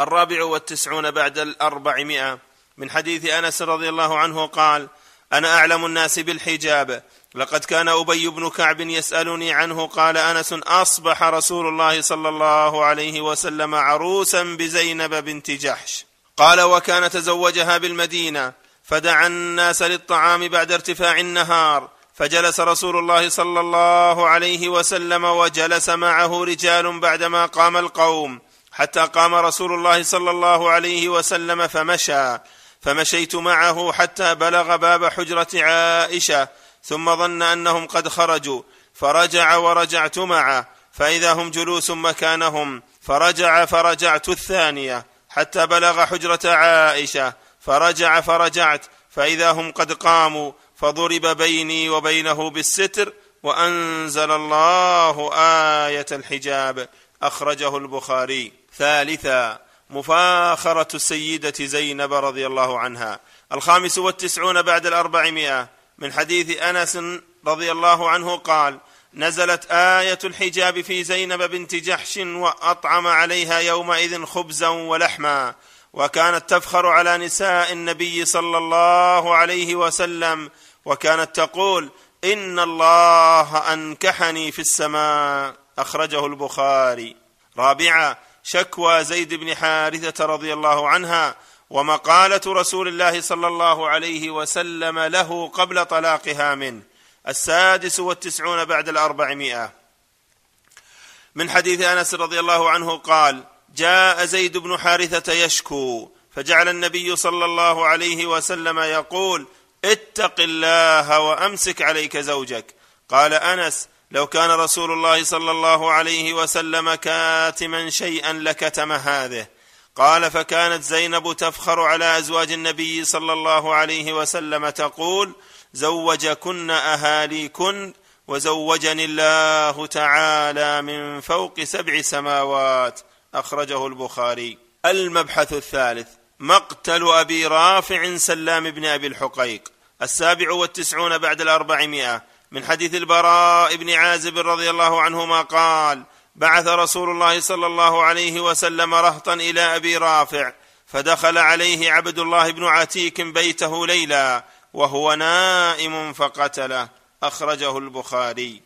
الرابع والتسعون بعد الأربعمائة. من حديث أنس رضي الله عنه قال أنا أعلم الناس بالحجاب. لقد كان أبي بن كعب يسألني عنه قال أنس أصبح رسول الله صلى الله عليه وسلم عروسا بزينب بنت جحش. قال وكان تزوجها بالمدينة فدعا الناس للطعام بعد ارتفاع النهار فجلس رسول الله صلى الله عليه وسلم وجلس معه رجال بعدما قام القوم حتى قام رسول الله صلى الله عليه وسلم فمشى فمشيت معه حتى بلغ باب حجرة عائشة ثم ظن أنهم قد خرجوا فرجع ورجعت معه فإذا هم جلوس مكانهم فرجع فرجعت الثانية. حتى بلغ حجرة عائشة فرجع فرجعت فإذا هم قد قاموا فضرب بيني وبينه بالستر وأنزل الله آية الحجاب أخرجه البخاري. ثالثا مفاخرة السيدة زينب رضي الله عنها. الخامس والتسعون بعد الأربعمائة من حديث أنس رضي الله عنه قال نزلت آية الحجاب في زينب بنت جحش وأطعم عليها يومئذ خبزا ولحما وكانت تفخر على نساء النبي صلى الله عليه وسلم وكانت تقول إن الله أنكحني في السماء. أخرجه البخاري. رابعا شكوى زيد بن حارثة رضي الله عنها ومقالة رسول الله صلى الله عليه وسلم له قبل طلاقها منه. السادس والتسعون بعد الأربعمائة. من حديث أنس رضي الله عنه قال جاء زيد بن حارثة يشكو فجعل النبي صلى الله عليه وسلم يقول اتق الله وأمسك عليك زوجك. قال أنس لو كان رسول الله صلى الله عليه وسلم كاتما شيئا لكتم هذه. قال فكانت زينب تفخر على أزواج النبي صلى الله عليه وسلم تقول زوجكن أهاليكن وزوجني الله تعالى من فوق سبع سماوات أخرجه البخاري. المبحث الثالث مقتل أبي رافع سلام بن أبي الحقيق. السابع والتسعون بعد الأربعمائة. من حديث البراء بن عازب رضي الله عنهما قال بعث رسول الله صلى الله عليه وسلم رهطا إلى أبي رافع فدخل عليه عبد الله بن عتيك بيته ليلا. وهو نائم فقتله. أخرجه البخاري.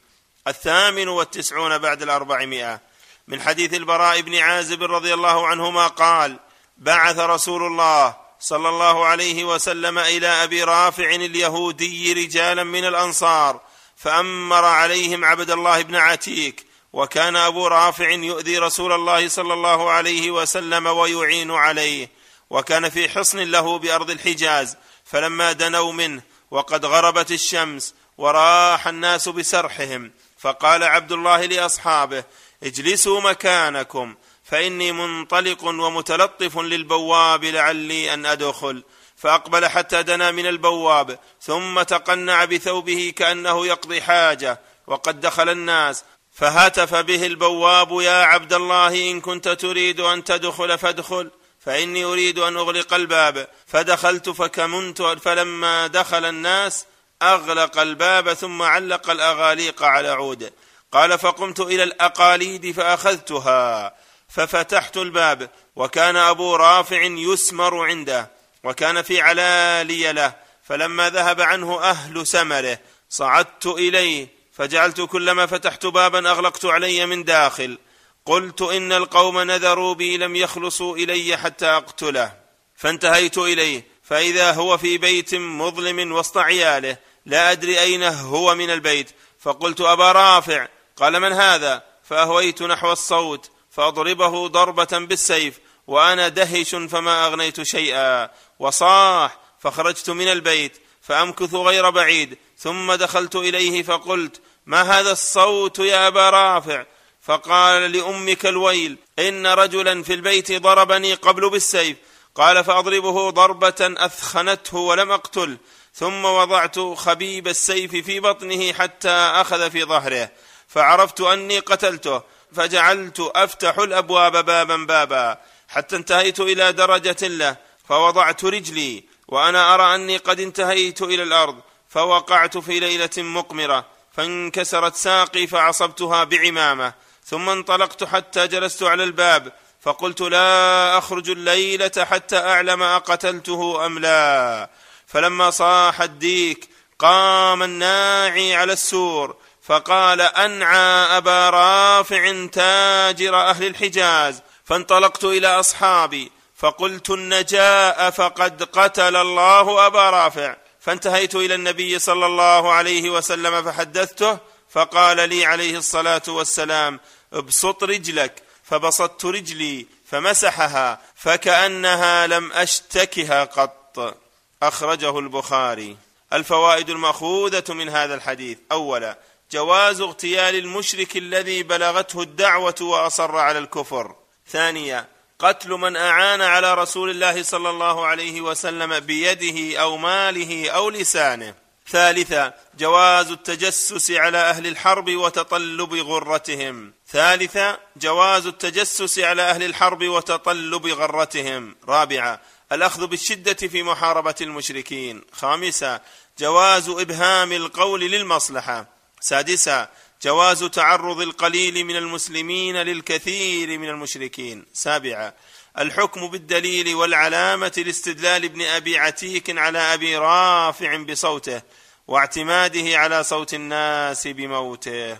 الثامن والتسعون بعد الأربعمائة. من حديث البراء بن عازب رضي الله عنهما قال بعث رسول الله صلى الله عليه وسلم إلى أبي رافع اليهودي رجالا من الأنصار فأمر عليهم عبد الله بن عتيك وكان أبو رافع يؤذي رسول الله صلى الله عليه وسلم ويعين عليه وكان في حصن له بأرض الحجاز فلما دنوا منه وقد غربت الشمس وراح الناس بسرحهم فقال عبد الله لأصحابه اجلسوا مكانكم فإني منطلق ومتلطف للبواب لعلي أن أدخل. فأقبل حتى دنا من البواب ثم تقنع بثوبه كأنه يقضي حاجة وقد دخل الناس فهتف به البواب يا عبد الله إن كنت تريد أن تدخل فادخل. فإني أريد أن أغلق الباب فدخلت فكمنت فلما دخل الناس أغلق الباب ثم علق الأغاليق على عود. قال فقمت إلى الأقاليد فأخذتها ففتحت الباب وكان أبو رافع يسمر عنده وكان في علالي له. فلما ذهب عنه أهل سمره صعدت إليه فجعلت كلما فتحت بابا أغلقت علي من داخل. قلت إن القوم نذروا بي لم يخلصوا إلي حتى أقتله. فانتهيت إليه. فإذا هو في بيت مظلم وسط عياله لا أدري أين هو من البيت. فقلت أبا رافع. قال من هذا؟ فأهويت نحو الصوت. فأضربه ضربة بالسيف. وأنا دهش فما أغنيت شيئا. وصاح. فخرجت من البيت. فأمكث غير بعيد. ثم دخلت إليه فقلت ما هذا الصوت يا أبا رافع؟ فقال لأمك الويل إن رجلا في البيت ضربني قبل بالسيف قال فأضربه ضربة أثخنته ولم اقتله ثم وضعت خبيب السيف في بطنه حتى أخذ في ظهره فعرفت أني قتلته فجعلت أفتح الأبواب بابا بابا حتى انتهيت إلى درجة له فوضعت رجلي وأنا أرى أني قد انتهيت إلى الأرض فوقعت في ليلة مقمرة فانكسرت ساقي فعصبتها بعمامة ثم انطلقت حتى جلست على الباب فقلت لا أخرج الليلة حتى أعلم أقتلته أم لا. فلما صاح الديك قام الناعي على السور فقال أنعى أبا رافع تاجر أهل الحجاز فانطلقت إلى أصحابي فقلت النجاء فقد قتل الله أبا رافع. فانتهيت إلى النبي صلى الله عليه وسلم فحدثته فقال لي عليه الصلاة والسلام ابسط رجلك فبسطت رجلي فمسحها فكأنها لم أشتكها قط. أخرجه البخاري. الفوائد المأخوذة من هذا الحديث. أولا جواز اغتيال المشرك الذي بلغته الدعوة وأصر على الكفر. ثانيا قتل من أعان على رسول الله صلى الله عليه وسلم بيده أو ماله أو لسانه. ثالثا جواز التجسس على أهل الحرب وتطلب غرتهم. ثالثا جواز التجسس على أهل الحرب وتطلب غرتهم. رابعا الأخذ بالشدة في محاربة المشركين. خامسا جواز إبهام القول للمصلحة. سادسا جواز تعرض القليل من المسلمين للكثير من المشركين. سابعا الحكم بالدليل والعلامة لاستدلال ابن أبي عتيك على أبي رافع بصوته. واعتماده على صوت الناس بموته.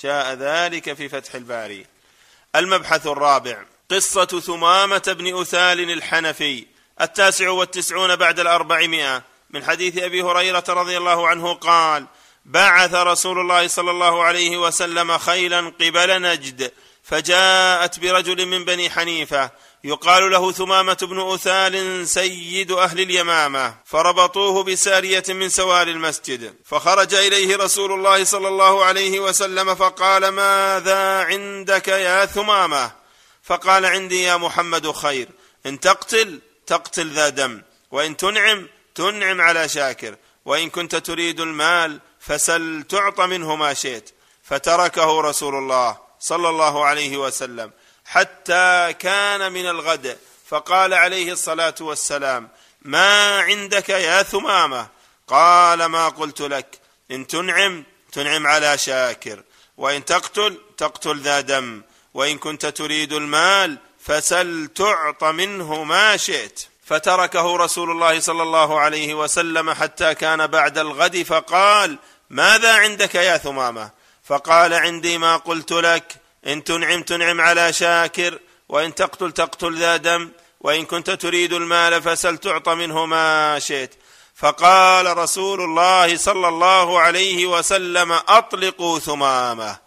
جاء ذلك في فتح الباري. المبحث الرابع قصة ثمامة بن أثال الحنفي التاسع والتسعون بعد الأربعمائة. من حديث أبي هريرة رضي الله عنه قال بعث رسول الله صلى الله عليه وسلم خيلا قبل نجد فجاءت برجل من بني حنيفة يقال له ثمامة بن أثال سيد أهل اليمامة فربطوه بسارية من سوار المسجد فخرج إليه رسول الله صلى الله عليه وسلم فقال ماذا عندك يا ثمامة؟ فقال عندي يا محمد خير إن تقتل تقتل ذا دم وإن تنعم تنعم على شاكر وإن كنت تريد المال فسل تعط منه ما شئت. فتركه رسول الله صلى الله عليه وسلم. حتى كان من الغد. فقال عليه الصلاة والسلام ما عندك يا ثمامة؟ قال ما قلت لك. إن تنعم تنعم على شاكر. وإن تقتل تقتل ذا دم. وإن كنت تريد المال فسل تعط منه ما شئت. فتركه رسول الله صلى الله عليه وسلم حتى كان بعد الغد فقال ماذا عندك يا ثمامة؟ فقال عندي ما قلت لك. إن تنعم تنعم على شاكر وإن تقتل تقتل ذا دم وإن كنت تريد المال فسل تعط منه ما شئت. فقال رسول الله صلى الله عليه وسلم أطلقوا ثمامه.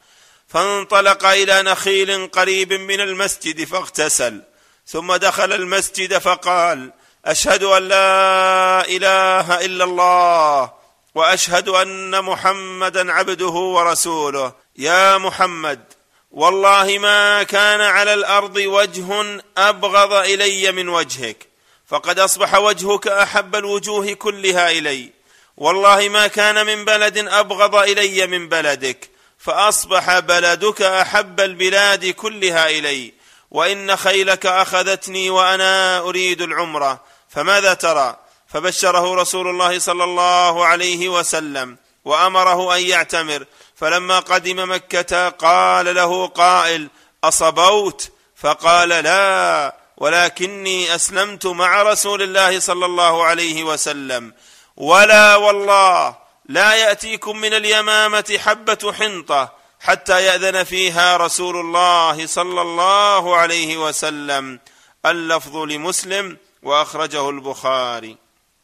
فانطلق إلى نخيل قريب من المسجد فاغتسل. ثم دخل المسجد فقال أشهد أن لا إله إلا الله وأشهد أن محمدا عبده ورسوله. يا محمد والله ما كان على الأرض وجه أبغض إلي من وجهك فقد أصبح وجهك أحب الوجوه كلها إلي. والله ما كان من بلد أبغض إلي من بلدك فأصبح بلدك أحب البلاد كلها إلي. وإن خيلك أخذتني وأنا أريد العمرة فماذا ترى؟ فبشره رسول الله صلى الله عليه وسلم وأمره أن يعتمر فلما قدم مكة قال له قائل أصبوت؟ فقال لا ولكني أسلمت مع رسول الله صلى الله عليه وسلم. ولا والله لا يأتيكم من اليمامة حبة حنطة حتى يأذن فيها رسول الله صلى الله عليه وسلم. اللفظ لمسلم وأخرجه البخاري.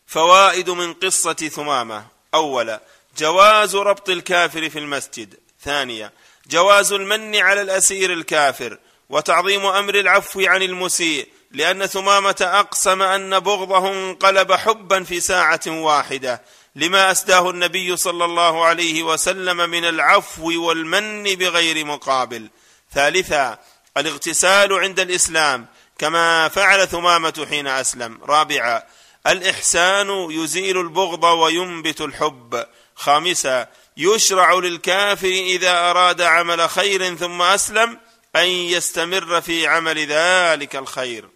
فوائد من قصة ثمامة. أولا جواز ربط الكافر في المسجد. ثانيا جواز المن على الأسير الكافر وتعظيم أمر العفو عن المسيء لأن ثمامة أقسم أن بغضه انقلب حبا في ساعة واحدة. لما أسداه النبي صلى الله عليه وسلم من العفو والمن بغير مقابل. ثالثا الاغتسال عند الإسلام كما فعل ثمامة حين أسلم. رابعا الإحسان يزيل البغض وينبت الحب. خامسا يشرع للكافر إذا أراد عمل خير ثم أسلم أن يستمر في عمل ذلك الخير.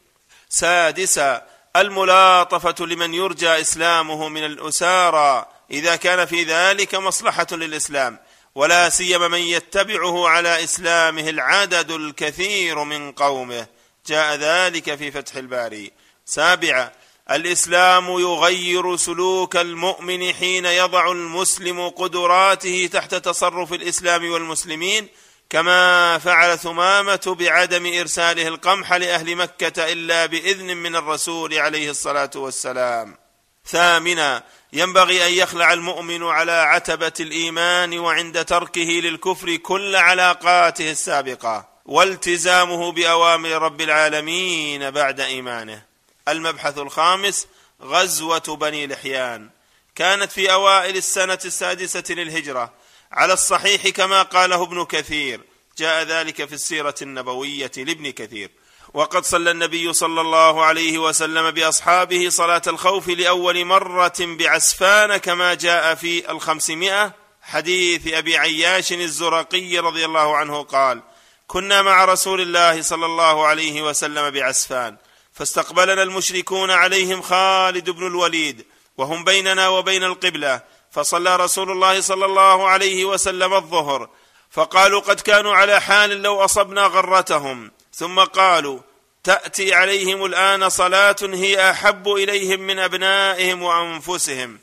سادسا الملاطفة لمن يرجى إسلامه من الأسارى إذا كان في ذلك مصلحة للإسلام ولا سيما من يتبعه على إسلامه العدد الكثير من قومه. جاء ذلك في فتح الباري. سابعا الإسلام يغير سلوك المؤمن حين يضع المسلم قدراته تحت تصرف الإسلام والمسلمين كما فعل ثمامة بعدم إرساله القمح لأهل مكة إلا بإذن من الرسول عليه الصلاة والسلام. ثامنا ينبغي أن يخلع المؤمن على عتبة الإيمان وعند تركه للكفر كل علاقاته السابقة والتزامه بأوامر رب العالمين بعد إيمانه. المبحث الخامس غزوة بني لحيان. كانت في أوائل السنة السادسة للهجرة. على الصحيح كما قاله ابن كثير. جاء ذلك في السيرة النبوية لابن كثير. وقد صلى النبي صلى الله عليه وسلم بأصحابه صلاة الخوف لأول مرة بعسفان كما جاء في الخمسمائة. حديث أبي عياش الزرقي رضي الله عنه قال كنا مع رسول الله صلى الله عليه وسلم بعسفان. فاستقبلنا المشركون عليهم خالد بن الوليد وهم بيننا وبين القبلة فصلى رسول الله صلى الله عليه وسلم الظهر فقالوا قد كانوا على حال لو أصبنا غرتهم ثم قالوا تأتي عليهم الآن صلاة هي أحب إليهم من أبنائهم وأنفسهم.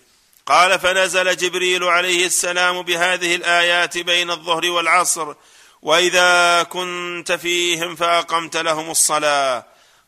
قال فنزل جبريل عليه السلام بهذه الآيات بين الظهر والعصر وإذا كنت فيهم فأقمت لهم الصلاة.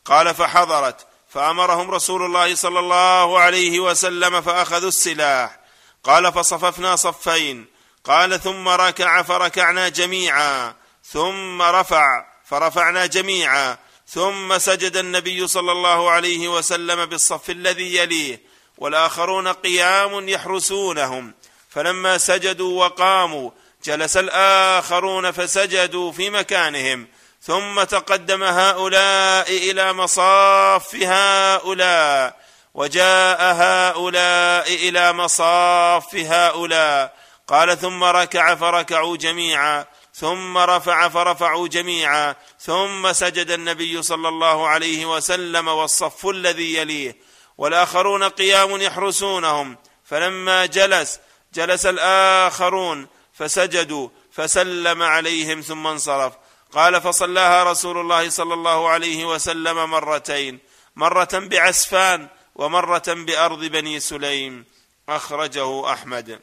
قال فحضرت. فأمرهم رسول الله صلى الله عليه وسلم فأخذوا السلاح. قال فصففنا صفين. قال ثم ركع فركعنا جميعا. ثم رفع فرفعنا جميعا. ثم سجد النبي صلى الله عليه وسلم بالصف الذي يليه. والآخرون قيام يحرسونهم. فلما سجدوا وقاموا جلس الآخرون فسجدوا في مكانهم. ثم تقدم هؤلاء إلى مصاف هؤلاء وجاء هؤلاء إلى مصاف هؤلاء. قال ثم ركع فركعوا جميعا ثم رفع فرفعوا جميعا ثم سجد النبي صلى الله عليه وسلم والصف الذي يليه. والآخرون قيام يحرسونهم فلما جلس جلس الآخرون فسجدوا فسلم عليهم ثم انصرف. قال فصلاها رسول الله صلى الله عليه وسلم مرتين مرة بعسفان ومرة بأرض بني سليم. أخرجه أحمد.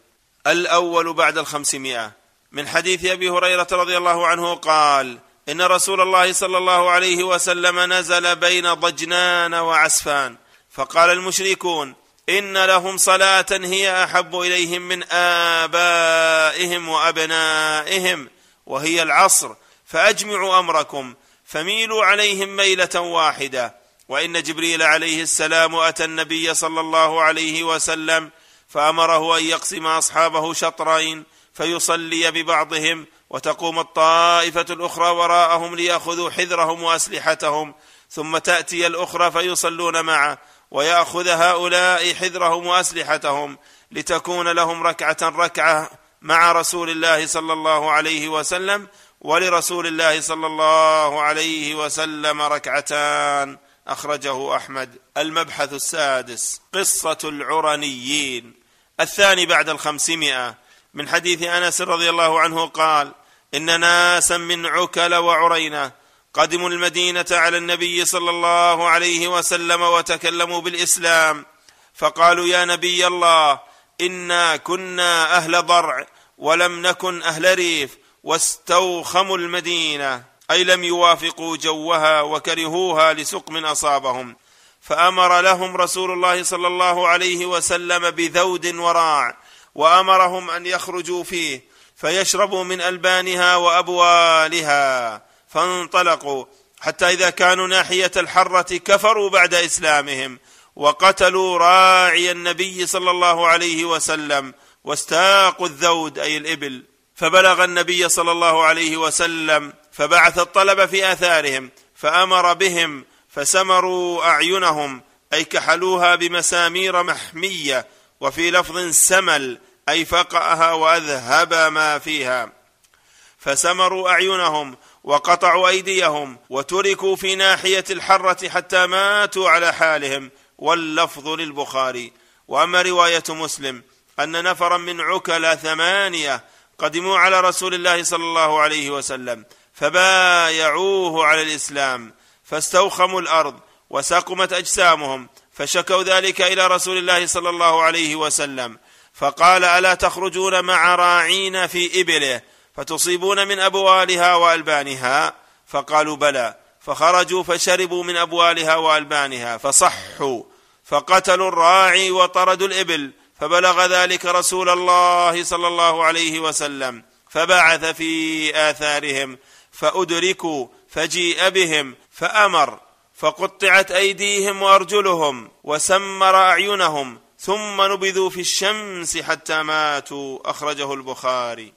الأول بعد الخمسمائة. من حديث أبي هريرة رضي الله عنه قال إن رسول الله صلى الله عليه وسلم نزل بين ضجنان وعسفان. فقال المشركون إن لهم صلاة هي أحب إليهم من آبائهم وأبنائهم وهي العصر فأجمعوا أمركم فميلوا عليهم ميلة واحدة. وإن جبريل عليه السلام أتى النبي صلى الله عليه وسلم فأمره أن يقسم أصحابه شطرين فيصلي ببعضهم وتقوم الطائفة الأخرى وراءهم ليأخذوا حذرهم وأسلحتهم. ثم تأتي الأخرى فيصلون معه ويأخذ هؤلاء حذرهم وأسلحتهم لتكون لهم ركعة ركعة مع رسول الله صلى الله عليه وسلم ولرسول الله صلى الله عليه وسلم ركعتان. أخرجه أحمد. المبحث السادس. قصة العرنيين. الثاني بعد الخمسمائة. من حديث أنس رضي الله عنه قال إن ناسا من عكل وعرينة قدموا المدينة على النبي صلى الله عليه وسلم وتكلموا بالإسلام. فقالوا يا نبي الله إنا كنا أهل ضرع ولم نكن أهل ريف. واستوخموا المدينة أي لم يوافقوا جوها وكرهوها لسقم أصابهم. فأمر لهم رسول الله صلى الله عليه وسلم بذود وراع وأمرهم أن يخرجوا فيه فيشربوا من ألبانها وأبوالها. فانطلقوا حتى إذا كانوا ناحية الحرة كفروا بعد إسلامهم وقتلوا راعي النبي صلى الله عليه وسلم واستاقوا الذود أي الإبل. فبلغ النبي صلى الله عليه وسلم فبعث الطلب في آثارهم فأمر بهم فسمروا أعينهم أي كحلوها بمسامير محمية وفي لفظ سمل أي فقأها وأذهب ما فيها. فسمروا أعينهم وقطعوا أيديهم وتركوا في ناحية الحرة حتى ماتوا على حالهم واللفظ للبخاري. وأما رواية مسلم أن نفرا من عكل ثمانية قدموا على رسول الله صلى الله عليه وسلم فبايعوه على الإسلام فاستوخموا الأرض وسقمت أجسامهم فشكوا ذلك إلى رسول الله صلى الله عليه وسلم. فقال ألا تخرجون مع راعين في إبله فتصيبون من أبوالها وألبانها؟ فقالوا بلى. فخرجوا فشربوا من أبوالها وألبانها فصحوا فقتلوا الراعي وطردوا الإبل فبلغ ذلك رسول الله صلى الله عليه وسلم فبعث في آثارهم فأدركوا فجيء بهم فأمر فقطعت أيديهم وأرجلهم وسمر أعينهم ثم نبذوا في الشمس حتى ماتوا أخرجه البخاري.